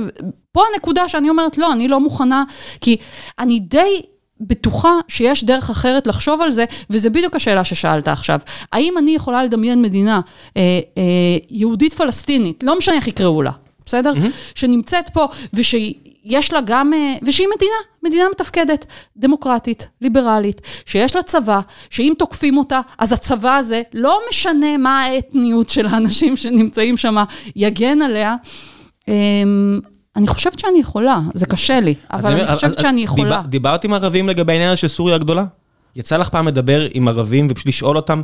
פה הנקודה שאני אומרת, לא, אני לא מוכנה, כי אני די... בטוחה שיש דרך אחרת לחשוב על זה, וזה בדיוק השאלה ששאלת עכשיו. האם אני יכולה לדמיין מדינה אה, אה, יהודית פלסטינית, לא משנה איך יקראו לה, בסדר? Mm-hmm. שנמצאת פה, ושיש לה גם, אה, ושהיא מדינה, מדינה מתפקדת, דמוקרטית, ליברלית, שיש לה צבא, שאם תוקפים אותה, אז הצבא הזה, לא משנה מה האתניות של האנשים שנמצאים שם, יגן עליה. אה, אני חושבת שאני יכולה, זה קשה לי, אבל אני חושבת שאני יכולה. דיברת עם ערבים לגבי העניין של סוריה הגדולה? יצא לך פעם לדבר עם ערבים ופשוט לשאול אותם,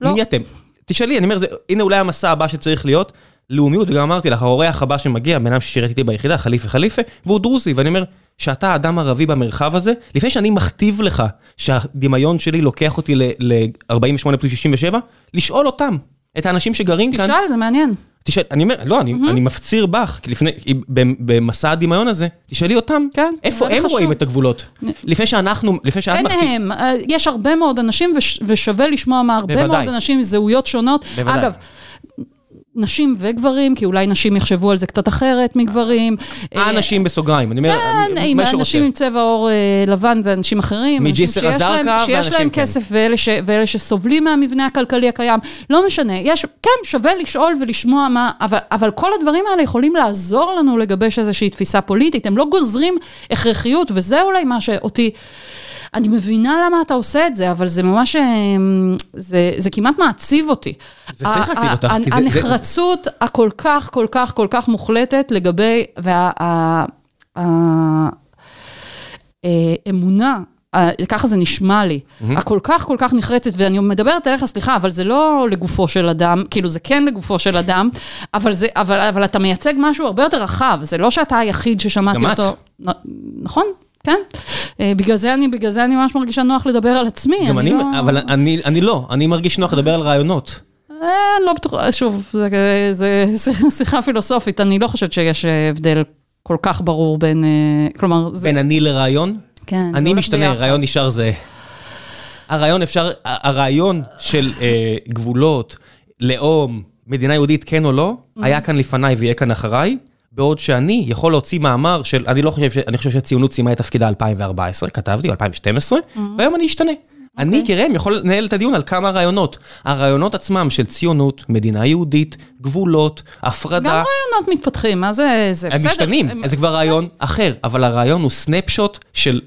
לא. מי אתם? תשאלי, אני אומר, הנה אולי המסע הבא שצריך להיות, לאומיות, וגם אמרתי לך, האורח הבא שמגיע, בן אדם ששירת איתי ביחידה, חליפה חליפה, והוא דרוזי, ואני אומר, שאתה אדם ערבי במרחב הזה, לפני שאני מכתיב לך שהדמיון שלי לוקח אותי ל-48 פלוס 67, לשאול אותם, את האנשים שגרים כאן. תשאל, זה מעניין. תשאל, אני אומר, לא, אני, אני מפציר בך, כי לפני, במסע הדמיון הזה, תשאלי אותם, כן, איפה הם חשוב. רואים את הגבולות? לפני שאנחנו, לפני שאת אין מכתיב... הם, אה, יש הרבה מאוד אנשים וש- ושווה לשמוע מהרבה. מאוד אנשים עם זהויות שונות. בוודאי. אגב, נשים וגברים, כי אולי נשים יחשבו על זה קצת אחרת מגברים. אה, האנשים בסוגריים, אני אומר, כן, מה שרוצה. אנשים עם צבע עור אה, לבן ואנשים אחרים, שיש א-זרקא להם- שיש ואנשים, להם כן. כסף ואלה, שסובלים מהמבנה הכלכלי הקיים, לא משנה, יש, כן, שווה לשאול ולשמוע מה, אבל, אבל כל הדברים האלה יכולים לעזור לנו לגבש איזושהי תפיסה פוליטית, הם לא גוזרים הכרחיות, וזה אולי מה שאותי... אני מבינה למה אתה עושה את זה, אבל זה ממש, אמ, זה, זה כמעט מעציב אותי. זה צריך להציב אותך, כי זה- הנחרצות הכל כך, כל כך, כל כך מוחלטת לגבי, והאמונה, ככה זה נשמע לי, הכל כך, כל כך נחרצת, ואני מדברת אליך, סליחה, אבל זה לא לגופו של אדם, כאילו זה כן לגופו של אדם, אבל, זה, אבל, אבל אתה מייצג משהו הרבה יותר רחב, זה לא שאתה היחיד ששמעתי גם את. אותו. נ- נכון, כן. אה, בגלל זה אני, בגלל זה אני ממש מרגישה נוח לדבר על עצמי. גם אני, לא... אבל אני אני לא, אני מרגיש נוח לדבר על רעיונות. אה, לא בטוחה, שוב, זה, שיחה פילוסופית, אני לא חושבת שיש הבדל כל כך ברור בין, אה, כלומר, זה, בין אני לרעיון, כן, אני משתנה. רעיון נשאר זה. הרעיון אפשר, הרעיון של אה, גבולות, לאום, מדינה יהודית, כן או לא, Mm-hmm. היה כאן לפניי ויהיה כאן אחריי, בעוד שאני יכול להוציא מאמר של, אני לא חושב, אני חושב שהציונות סיימה את תפקידה 2014, כתבתי, או 2012, Mm-hmm. והיום אני אשתנה. אני אוקיי. כראם יכול לנהל את הדיון על כמה רעיונות. הרעיונות עצמם של ציונות, מדינה יהודית, גבולות, הפרדה. גם רעיונות מתפתחים, מה זה, זה הם בסדר. משתנים, הם- זה כבר רעיון אחר, אבל הרעיון הוא סנפשוט של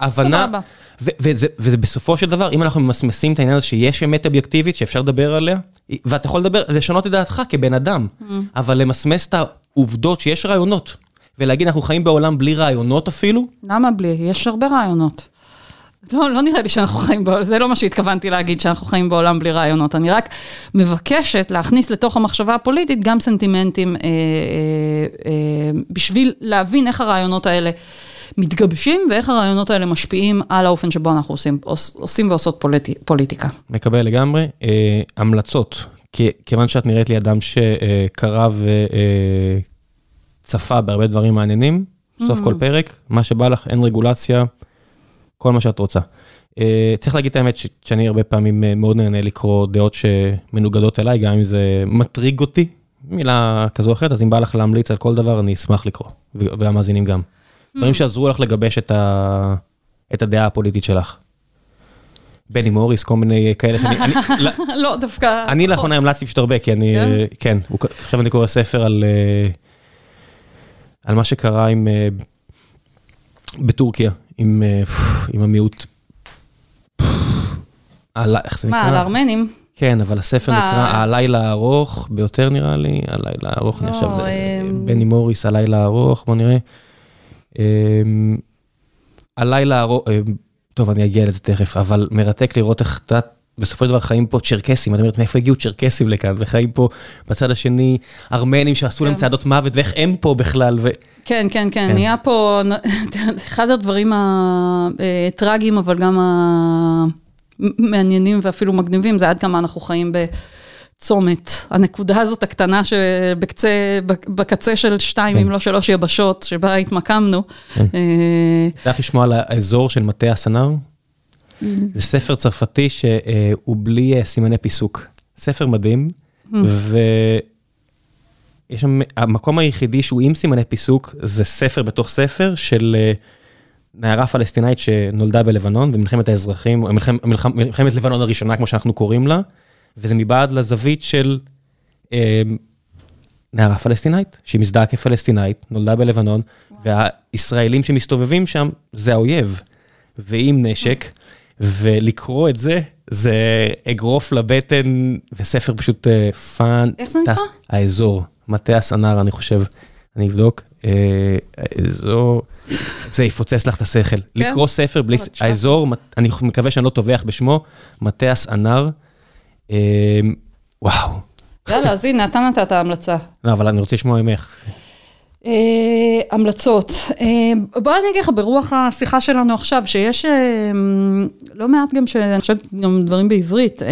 הבנה, סבבה. ו- וזה, וזה בסופו של דבר, אם אנחנו ממסמסים את העניין הזה שיש אמת אובייקטיבית שאפשר לדבר עליה, ואתה יכול לדבר, לשנות את דעתך כבן אדם, Mm. אבל למסמס את העובדות שיש רעיונות, ולהגיד אנחנו חיים בעולם בלי רעיונות אפילו, למה בלי? יש הרבה רעיונות. לא, לא נראה לי שאנחנו חיים בעולם, זה לא מה שהתכוונתי להגיד, שאנחנו חיים בעולם בלי רעיונות. אני רק מבקשת להכניס לתוך המחשבה הפוליטית גם סנטימנטים אה, אה, אה, בשביל להבין איך הרעיונות האלה מתגבשים ואיך הרעיונות האלה משפיעים על האופן שבו אנחנו עושים, עוש, עושים ועושות פוליטי, פוליטיקה. מקבל לגמרי, אה, המלצות, כיוון שאת נראית לי אדם שקרא וצפה בהרבה דברים מעניינים, סוף כל פרק, מה שבא לך, אין רגולציה, כל מה שאת רוצה. אה, צריך להגיד את האמת שאני הרבה פעמים אה, מאוד נהנה לקרוא דעות שמנוגדות אליי, גם אם זה מטריג אותי, מילה כזו או אחרת, אז אם בא לך להמליץ על כל דבר, אני אשמח לקרוא, והמאזינים גם. דברים שעזרו לך לגבש. את הדעה הפוליטית שלך. בני מוריס, כל מיני כאלה שאני... אני, לא, דווקא... אני. לאחרונה המלצתי פשוט הרבה, כי אני... כן? כן, הוא- עכשיו אני קורא ספר על... אה, על מה שקרה עם... אה, בטורקיה, עם, אה, עם המיעוט... על- איך זה נקרא? מה, על הארמנים? כן, אבל הספר מה? נקרא הלילה הארוך ביותר נראה לי, הלילה הארוך, אני לא, חושב, זה אמ, בני מוריס, הלילה הארוך, בוא נראה. אמ, הלילה הארוך, אמ, טוב, אני אגיע לזה תכף, אבל מרתק לראות איך, את יודעת, בסופו של דבר חיים פה צ'רקסים, אני אומרת, מאיפה הגיעו צ'רקסים לכאן, וחיים פה בצד השני ארמנים שעשו להם כן. צעדות מוות, ואיך הם פה בכלל, ו... כן, כן, כן, כן. נהיה פה אחד הדברים הטרגיים, אבל גם המעניינים ואפילו מגניבים, זה עד כמה אנחנו חיים בצומת. הנקודה הזאת הקטנה שבקצה, בקצה של שתיים, כן. אם לא שלוש יבשות, שבה התמקמנו. כן. אה, צריך לשמוע על האזור של מטה הסנר. זה ספר צרפתי שהוא בלי אה, סימני פיסוק. ספר מדהים, ויש שם, המקום היחידי שהוא עם סימני פיסוק, זה ספר בתוך ספר של אה, נערה פלסטינאית שנולדה בלבנון, במלחמת האזרחים, מלחמת, מלחמת לבנון הראשונה, כמו שאנחנו קוראים לה, וזה מבעד לזווית של אה, נערה פלסטינאית, שהיא מזדהה כפלסטינאית, נולדה בלבנון, והישראלים שמסתובבים שם זה האויב, ועם נשק, ולקרוא את זה, זה אגרוף לבטן, וספר פשוט אה, fun. איך זה נקרא? האזור, מטה הסנר, אני חושב, אני אבדוק. אה, האזור, זה יפוצץ לך את השכל. לקרוא ספר בלי. האזור, אני מקווה שאני לא טובח בשמו, מטה הסנר. אה, וואו. יאללה, אז הנה, אתה נתת המלצה. לא, אבל אני רוצה לשמוע ממך. אה, המלצות. אה, בוא אני אגיד לך, ברוח השיחה שלנו עכשיו, שיש אה, לא מעט גם, שאני חושבת גם דברים בעברית,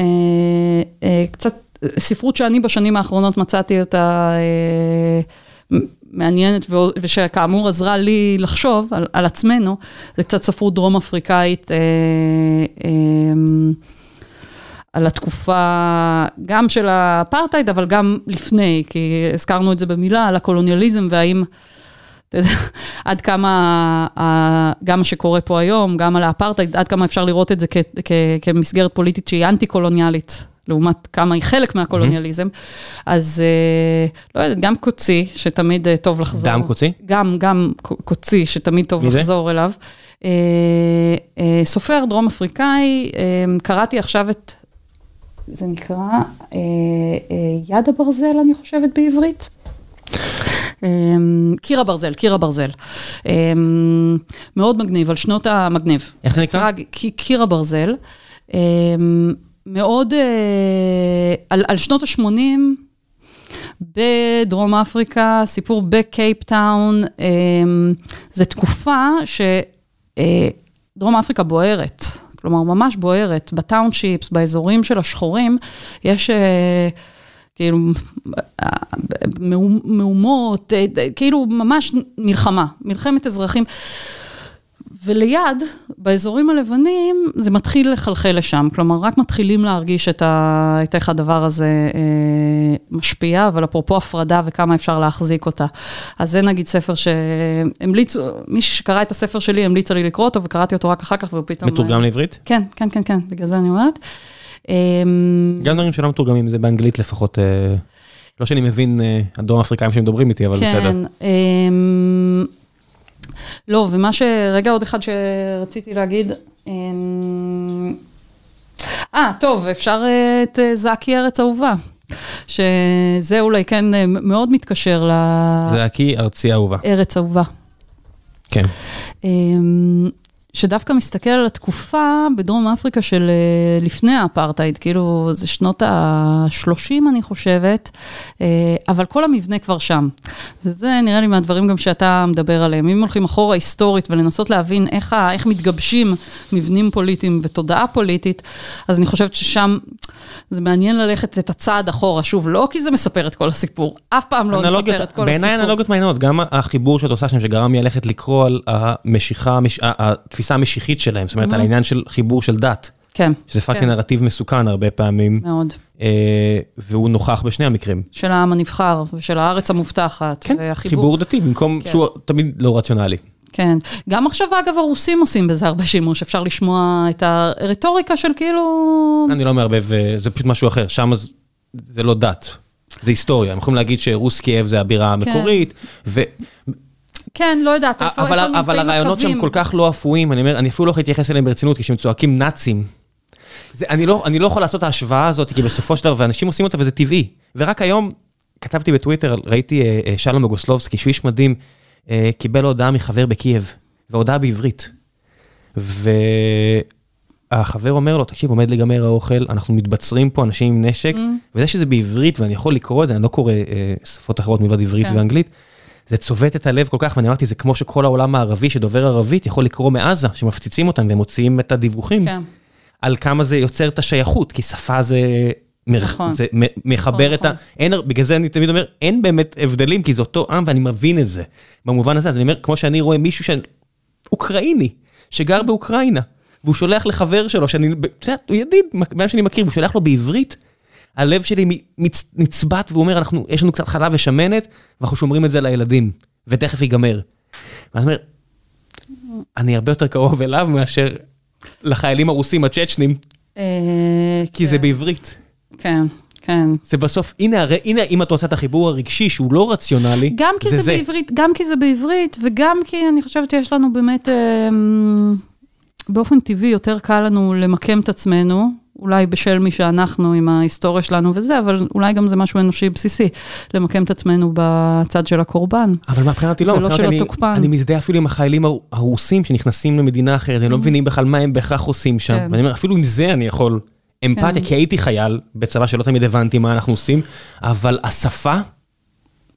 קצת ספרות שאני בשנים האחרונות מצאתי אותה אה, מעניינת, ושכאמור עזרה לי לחשוב על, על עצמנו, זה קצת ספרות דרום אפריקאית. אה, אה, על התקופה גם של האפרטהייד, אבל גם לפני, כי הזכרנו את זה במילה, על הקולוניאליזם והאם, עד כמה, גם מה שקורה פה היום, גם על האפרטהייד, עד כמה אפשר לראות את זה כ, כ, כמסגרת פוליטית שהיא אנטי-קולוניאלית. לעומת כמה היא חלק מהקולוניאליזם, אז אה, לא יודעת, גם קוצי, שתמיד אה, טוב לחזור. דם קוצי? גם, גם קוצי, שתמיד טוב מי זה? לחזור אליו. אה, אה, סופר דרום אפריקאי, אה, קראתי עכשיו את, זה נקרא אה, אה, יד הברזל, אני חושבת בעברית. אה, קיר הברזל, קיר הברזל. אה, מאוד מגניב, על שנות המגניב. איך זה נקרא? קיר הברזל. אה, מאוד, אה, על, על שנות ה-80, בדרום אפריקה, סיפור בקייפטאון, אה, זו תקופה שדרום אפריקה בוערת, כלומר ממש בוערת, ב townships, באזורים של השחורים, יש אה, כאילו אה, מהומ- מהומות, אה, כאילו ממש מלחמה, מלחמת אזרחים. וליד, באזורים הלבנים, זה מתחיל לחלחל לשם. כלומר, רק מתחילים להרגיש את, ה, את איך הדבר הזה אה, משפיע, אבל אפרופו הפרדה וכמה אפשר להחזיק אותה. אז זה נגיד ספר שהמליצו, מישהי שקרא את הספר שלי המליצה לי לקרוא אותו, וקראתי אותו רק אחר כך, והוא פתאום... מתורגם לעברית? כן, כן, כן, כן, בגלל זה אני אומרת. אה, גם דברים שלא מתורגמים, זה באנגלית לפחות. אה, לא שאני מבין אה, הדרום אפריקאים שמדברים איתי, אבל בסדר. כן. אמ, לא, ומה ש... רגע, עוד אחד שרציתי להגיד. אמ, אה, טוב, אפשר אה, את אה, זקי ארץ אהובה. שזה אולי כן אה, מאוד מתקשר זה הקי ארצי אהובה. לארץ אהובה. כן. שדווקא מסתכל על התקופה בדרום אפריקה של אה, לפני האפרטהייד, כאילו זה שנות ה-30 אני חושבת, אה, אבל כל המבנה כבר שם. וזה נראה לי מהדברים גם שאתה מדבר עליהם. אם הולכים אחורה היסטורית ולנסות להבין איך, איך מתגבשים מבנים פוליטיים ותודעה פוליטית, אז אני חושבת ששם זה מעניין ללכת את הצעד אחורה. שוב, לא כי זה מספר את כל הסיפור, אף פעם לא אנלוגיות- מספר את כל בעיניי הסיפור. אנלוגיות מעניינות, גם החיבור שאת עושה שם, שגרם לי ללכת לקרוא על המשיכה, המש- התפיסה המשיחית שלהם, זאת אומרת, על העניין של חיבור של דת, כן, שזה פאקינג כן, נרטיב מסוכן הרבה פעמים, מאוד. אה, והוא נוכח בשני המקרים. של העם הנבחר ושל הארץ המובטחת. כן, והחיבור- חיבור דתי, במקום כן. שהוא תמיד לא רציונלי. כן. גם עכשיו, אגב, הרוסים עושים בזה הרבה שימוש. אפשר לשמוע את הרטוריקה של כאילו... אני לא מערבב, אה, זה פשוט משהו אחר, שם זה- זה לא דת, זה היסטוריה, הם יכולים להגיד שרוס קייב זה הבירה המקורית, ו- כן, לא יודעת, איפה אבל, איפה אבל נמצאים הרעיונות שם. כל כך לא אפויים, אני אומר, אני אפילו לא יכול להתייחס אליהם ברצינות, כשהם צועקים נאצים. זה, אני, לא, אני לא יכול לעשות את ההשוואה הזאת, כי בסופו של דבר, ואנשים עושים אותה וזה טבעי. ורק היום כתבתי בטוויטר, ראיתי אה, אה, שלום בוגוסלובסקי, שהוא איש מדהים, אה, קיבל הודעה מחבר בקייב, והודעה בעברית. והחבר אומר לו, תקשיב, עומד להיגמר האוכל, אנחנו מתבצרים פה, אנשים עם נשק, אמ. וזה שזה בעברית, ואני יכול לקרוא את זה, אני לא קורא אה, שפות אחרות מלבד עברית כן. ואנגלית, זה צובט את הלב כל כך, ואני אמרתי, זה כמו שכל העולם הערבי שדובר ערבית יכול לקרוא מעזה, שמפציצים אותם והם מוציאים את הדיווחים, כן, על כמה זה יוצר את השייכות, כי שפה זה... מר- נכון. זה מ- מחבר את ה... נכון. אין, בגלל זה אני תמיד אומר, אין באמת הבדלים, כי זה אותו עם ואני מבין את זה. במובן הזה, אז אני אומר, כמו שאני רואה מישהו ש... אוקראיני, שגר באוקראינה, והוא שולח לחבר שלו, שאני, את יודעת, הוא ידיד, מה שאני מכיר, והוא שולח לו בעברית, הלב שלי מצ- נצבט, והוא אומר, אנחנו, יש לנו קצת חלב ושמנת, ואנחנו שומרים את זה לילדים, ותכף ייגמר. ואני אומר, אני הרבה יותר קרוב אליו מאשר לחיילים הרוסים הצ'צ'נים, אה, כי זה בעברית. כן, כן. זה בסוף, הנה, הרי, הנה, אם את עושה את החיבור הרגשי שהוא לא רציונלי, גם כי זה, בעברית, גם כי זה בעברית, וגם כי אני חושבת שיש לנו באמת, אה, באופן טבעי יותר קל לנו למקם את עצמנו, אולי בשל מי שאנחנו עם ההיסטוריה שלנו וזה, אבל אולי גם זה משהו אנושי בסיסי, למקם את עצמנו בצד של הקורבן. אבל מבחינתי לא, ולא מבחינת של אני, התוקפן. אני מזדהה אפילו עם החיילים הר- הרוסים שנכנסים למדינה אחרת, הם לא מבינים בכלל מה הם בהכרח עושים שם. כן. ואני אומר, אפילו עם זה אני יכול אמפתיה, כן. כי הייתי חייל בצבא שלא תמיד הבנתי מה אנחנו עושים, אבל השפה,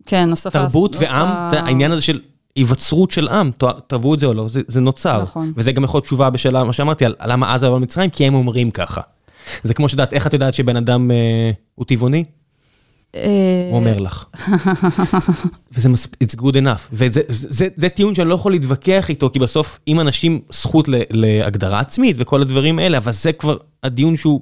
כן, השפה... תרבות עושה- ועם, העניין הזה של היווצרות של עם, תאהבו את זה או לא, זה, זה נוצר. נכון. וזה גם יכול להיות תשובה בשאלה, מה שאמרתי, על למה עזה לא מצרים, כי הם אומרים ככה. זה כמו שאת איך את יודעת שבן אדם אה, הוא טבעוני? אה, הוא אומר לך. וזה מספיק, it's good enough. וזה זה, זה, זה טיעון שאני לא יכול להתווכח איתו, כי בסוף, אם אנשים זכות ל, להגדרה עצמית וכל הדברים האלה, אבל זה כבר הדיון שהוא...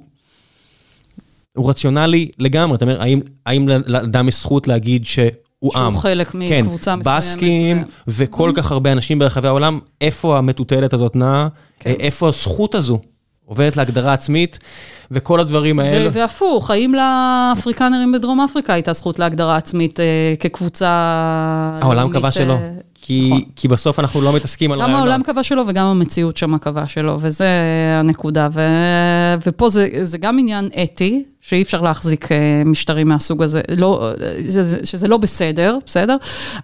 הוא רציונלי לגמרי, אתה אומר, האם, האם לאדם יש זכות להגיד שהוא שהוא עם? חלק כן, מקבוצה מסוימת. בסקים וכל כך הרבה אנשים ברחבי העולם, איפה המטוטלת הזאת נעה? כן. איפה הזכות הזו? עוברת להגדרה עצמית, וכל הדברים האלה. ו- והפוך, האם לאפריקנרים בדרום אפריקה הייתה זכות להגדרה עצמית אה, כקבוצה... העולם קבע שלא. אה, כי, נכון. כי בסוף אנחנו לא מתעסקים על גם רעיונות. העולם קבע שלו וגם המציאות שם קבע שלו, וזה הנקודה. ו... ופה זה, זה גם עניין אתי, שאי אפשר להחזיק אה, משטרים מהסוג הזה, לא, זה, זה- שזה לא בסדר, בסדר?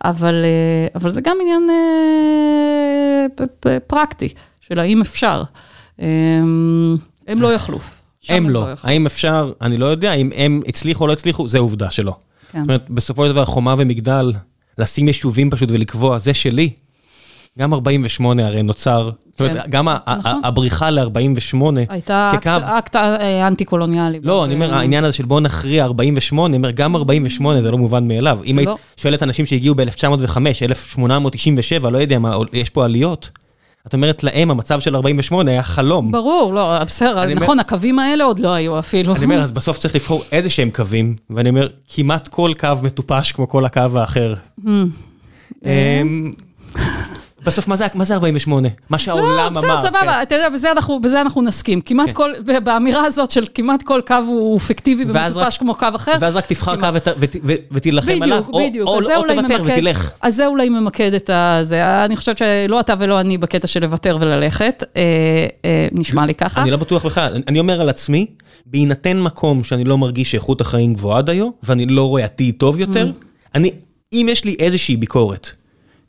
אבל, אה, אבל זה גם עניין אה, פרקטי, של האם אפשר. אה, הם לא יכלו. הם לא. יכלו. האם אפשר, אני לא יודע, אם הם הצליחו או לא הצליחו, זה עובדה שלא. כן. זאת אומרת, בסופו של דבר, חומה ומגדל, לשים יישובים פשוט ולקבוע, זה שלי. גם 48 הרי נוצר, זאת אומרת, כן. גם נכון. הבריחה ל-48, הייתה כקו- אקט אה, אנטי-קולוניאלי. לא, אני אומר, העניין הזה של בוא נכריע 48, אני אומר, גם 48 זה לא מובן מאליו. אם היית לא. שואלת אנשים שהגיעו ב-1905, 1897, לא יודע מה, יש פה עליות. את אומרת להם, המצב של 48 היה חלום. ברור, לא, בסדר, נכון, הקווים האלה עוד לא היו אפילו. אני אומר, אז בסוף צריך לבחור איזה שהם קווים, ואני אומר, כמעט כל קו מטופש כמו כל הקו האחר. בסוף, מה זה- מה זה 48? מה שהעולם לא, אמר. בסדר, סבבה, כן. אתה יודע, בזה אנחנו, נסכים. כמעט כל, באמירה הזאת של כמעט כל קו הוא פיקטיבי ומטופש כמו קו אחר. ואז רק תבחר קו ות- ות- ות- ותילחם עליו, או- זה תוותר ותלך. אז זה אולי ממקד את הזה. אני חושבת שלא אתה ולא אני בקטע של לוותר וללכת. אה, אה, נשמע לי ככה. אני לא בטוח בכלל, אני- אני אומר על עצמי, בהינתן מקום שאני לא מרגיש שאיכות החיים גבוהה דיו, ואני לא רואה עתיד טוב יותר, אני, אם יש לי איזושהי ביקורת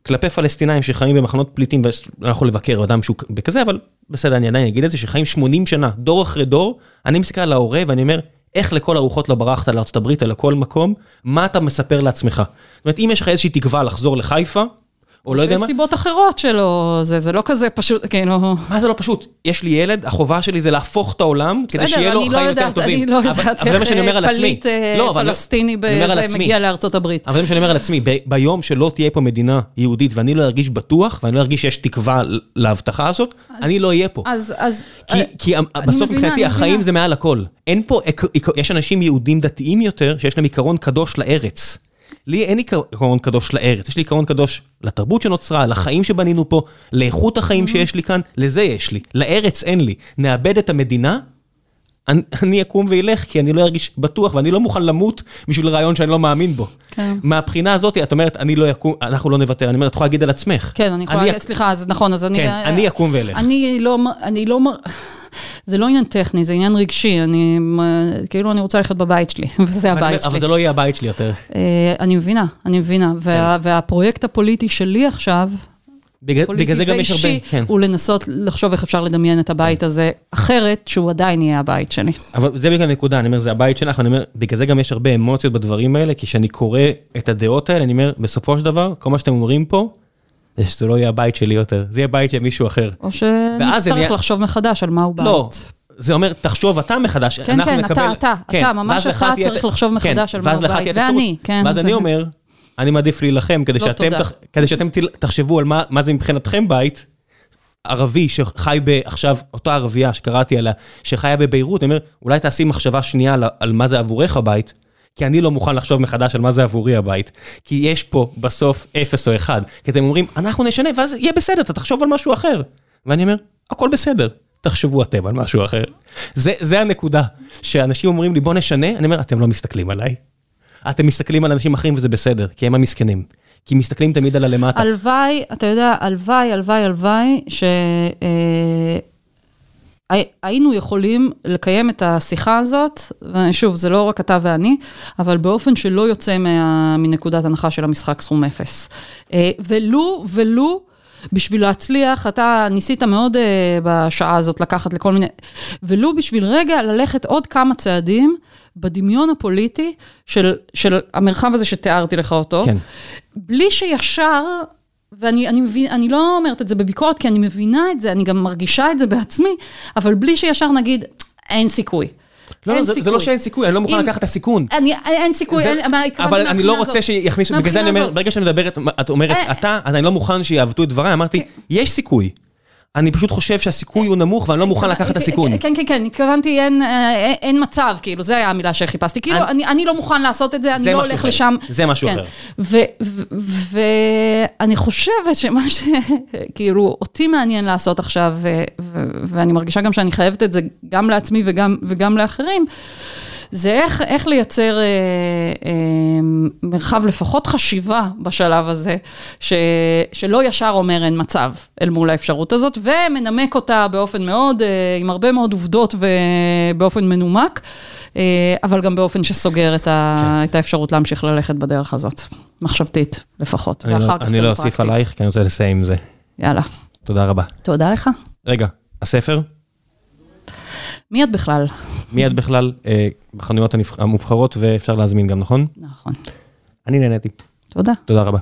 כלפי פלסטינאים שחיים במחנות פליטים, ואני יכול לבקר אדם שהוא בכזה, אבל בסדר, אני עדיין אגיד את זה, שחיים 80 שנה, דור אחרי דור, אני מסתכל על ההורה ואני אומר, איך לכל הרוחות לא ברחת לארצות הברית, אלא כל מקום, מה אתה מספר לעצמך? זאת אומרת, אם יש לך איזושהי תקווה לחזור לחיפה, או לא יודע יש מה, סיבות אחרות שלא, זה, זה לא כזה פשוט, כאילו... מה זה לא פשוט? יש לי ילד, החובה שלי זה להפוך את העולם, כדי בסדר, שיהיה לו אני לא חיים יותר יודעת- טובים. אני לא אבל- יודעת אבל זה מה איך שאני אומר על אה, עצמי. פליט אה, לא, אבל אני- פלסטיני אני עצמי. מגיע לארצות הברית. אבל זה מה שאני אומר על עצמי, ב- ביום שלא תהיה פה מדינה יהודית ואני לא ארגיש בטוח, ואני לא ארגיש שיש תקווה להבטחה הזאת, אני לא אהיה פה. אז, אז... כי, אה, כי אני בסוף מבחינתי אני החיים. זה מעל הכל. אין פה, יש אנשים יהודים דתיים יותר, שיש להם עיקרון קדוש לארץ. לי אין עיקר- עיקרון קדוש לארץ, יש לי עיקרון קדוש לתרבות שנוצרה, לחיים שבנינו פה, לאיכות החיים שיש לי כאן, לזה יש לי. לארץ אין לי. נאבד את המדינה, אני, אני אקום ואילך, כי אני לא ארגיש בטוח, ואני לא מוכן למות בשביל רעיון שאני לא מאמין בו. כן. מהבחינה הזאת, את אומרת, אני לא אקום, אנחנו לא נוותר, אני אומר, את יכולה להגיד על עצמך. כן, אני יכולה, אק- סליחה, אז נכון, אז אני... כן, אני אקום ואלך. אני לא, אני לא, זה לא עניין טכני, זה עניין רגשי, אני, כאילו אני רוצה ללכת בבית שלי, וזה אבל- הבית אבל שלי. זה לא יהיה הבית שלי יותר. אה, אני מבינה, אני מבינה, וה, והפרויקט הפוליטי שלי עכשיו, בגלל בגלל זה גם יש הרבה, כן. הוא לנסות לחשוב איך אפשר לדמיין את הבית הזה אחרת, שהוא עדיין יהיה הבית שלי. אבל זה בגלל הנקודה, אני אומר, זה הבית שלך, ואני אומר, בגלל זה גם יש הרבה אמוציות בדברים האלה, כי כשאני קורא את הדעות האלה, אני אומר, בסופו של דבר, כל מה שאתם אומרים פה, זה שזה לא יהיה הבית שלי יותר, זה יהיה בית של מישהו אחר. או שנצטרך נהיה- לחשוב מחדש על מהו בית. לא, זה אומר, תחשוב אתה מחדש, כן, אנחנו כן, נקבל... אתה, אתה, כן, אתה, ממש אתה צריך לחשוב מחדש על כן, ואז מהו לך בית, את ואני. כן, ואז זה- אני אומר, אני מעדיף להילחם, כדי לא, שאתם. תח- כדי שאתם תחשבו על מה מה זה מבחינתכם בית. ערבי שחי ב... עכשיו, אותה ערבייה שקראתי עליה, שחיה בביירות, אני אומר, אולי תעשי מחשבה שנייה על, על מה זה עבורך הבית, כי אני לא מוכן לחשוב מחדש על מה זה עבורי הבית. כי יש פה בסוף אפס או אחד. כי אתם אומרים, אנחנו נשנה, ואז יהיה בסדר, אתה תחשוב על משהו אחר. ואני אומר, הכל בסדר, תחשבו אתם על משהו אחר. זה, זה הנקודה, שאנשים אומרים לי, בוא נשנה, אני אומר, אתם לא מסתכלים עליי. אתם מסתכלים על אנשים אחרים וזה בסדר, כי הם המסכנים. כי מסתכלים תמיד על הלמטה. הלוואי, אתה יודע, הלוואי, הלוואי, הלוואי, שהיינו יכולים לקיים את השיחה הזאת, ושוב, זה לא רק אתה ואני, אבל באופן שלא יוצא מה, מנקודת הנחה של המשחק סכום אפס. אה, ולו, ולו, בשביל להצליח, אתה ניסית מאוד uh, בשעה הזאת לקחת לכל מיני, ולו בשביל רגע ללכת עוד כמה צעדים בדמיון הפוליטי של, של המרחב הזה שתיארתי לך אותו, כן. בלי שישר, ואני אני מבין, אני לא אומרת את זה בביקורת, כי אני מבינה את זה, אני גם מרגישה את זה בעצמי, אבל בלי שישר נגיד, אין סיכוי. לא, לא, אין זה, זה סיכוי. לא שאין סיכוי, אני לא מוכן אם- לקחת את הסיכון. אני, אין סיכוי, זה- אין, אבל אני לא רוצה. שיכניסו, בגלל זה אני אומר. ברגע שאני מדברת, את אומרת אה, אתה, אז אני לא מוכן שיעוותו את דבריי, אמרתי, יש סיכוי. אני פשוט חושב שהסיכוי הוא נמוך ואני לא מוכן לקחת את הסיכון. כן, כן, כן, התכוונתי, אין, אה, מצב, כאילו, זו הייתה המילה שחיפשתי. כאילו, אני- לא מוכן לעשות את זה, אני זה לא הולך. לשם. זה משהו כן. אחר. ואני חושבת שמה שכאילו אותי מעניין לעשות עכשיו, ואני מרגישה גם שאני חייבת את זה גם לעצמי וגם, וגם לאחרים, זה איך, איך לייצר אה, אה, מרחב לפחות חשיבה בשלב הזה, ש, שלא ישר אומר אין מצב אל מול האפשרות הזאת, ומנמק אותה באופן מאוד, אה, עם הרבה מאוד עובדות ובאופן מנומק, אה, אבל גם באופן שסוגר את, ה, כן. את האפשרות להמשיך ללכת בדרך הזאת, מחשבתית לפחות, אני לא- ואחר כך אני לא אוסיף. עלייך, כי אני רוצה לסיים עם זה. יאללה, תודה רבה. תודה לך. רגע, הספר? מי את בכלל? מי את בכלל? אה, בחנויות המובחרות, ואפשר להזמין גם, נכון? נכון. אני נהניתי. תודה. תודה רבה.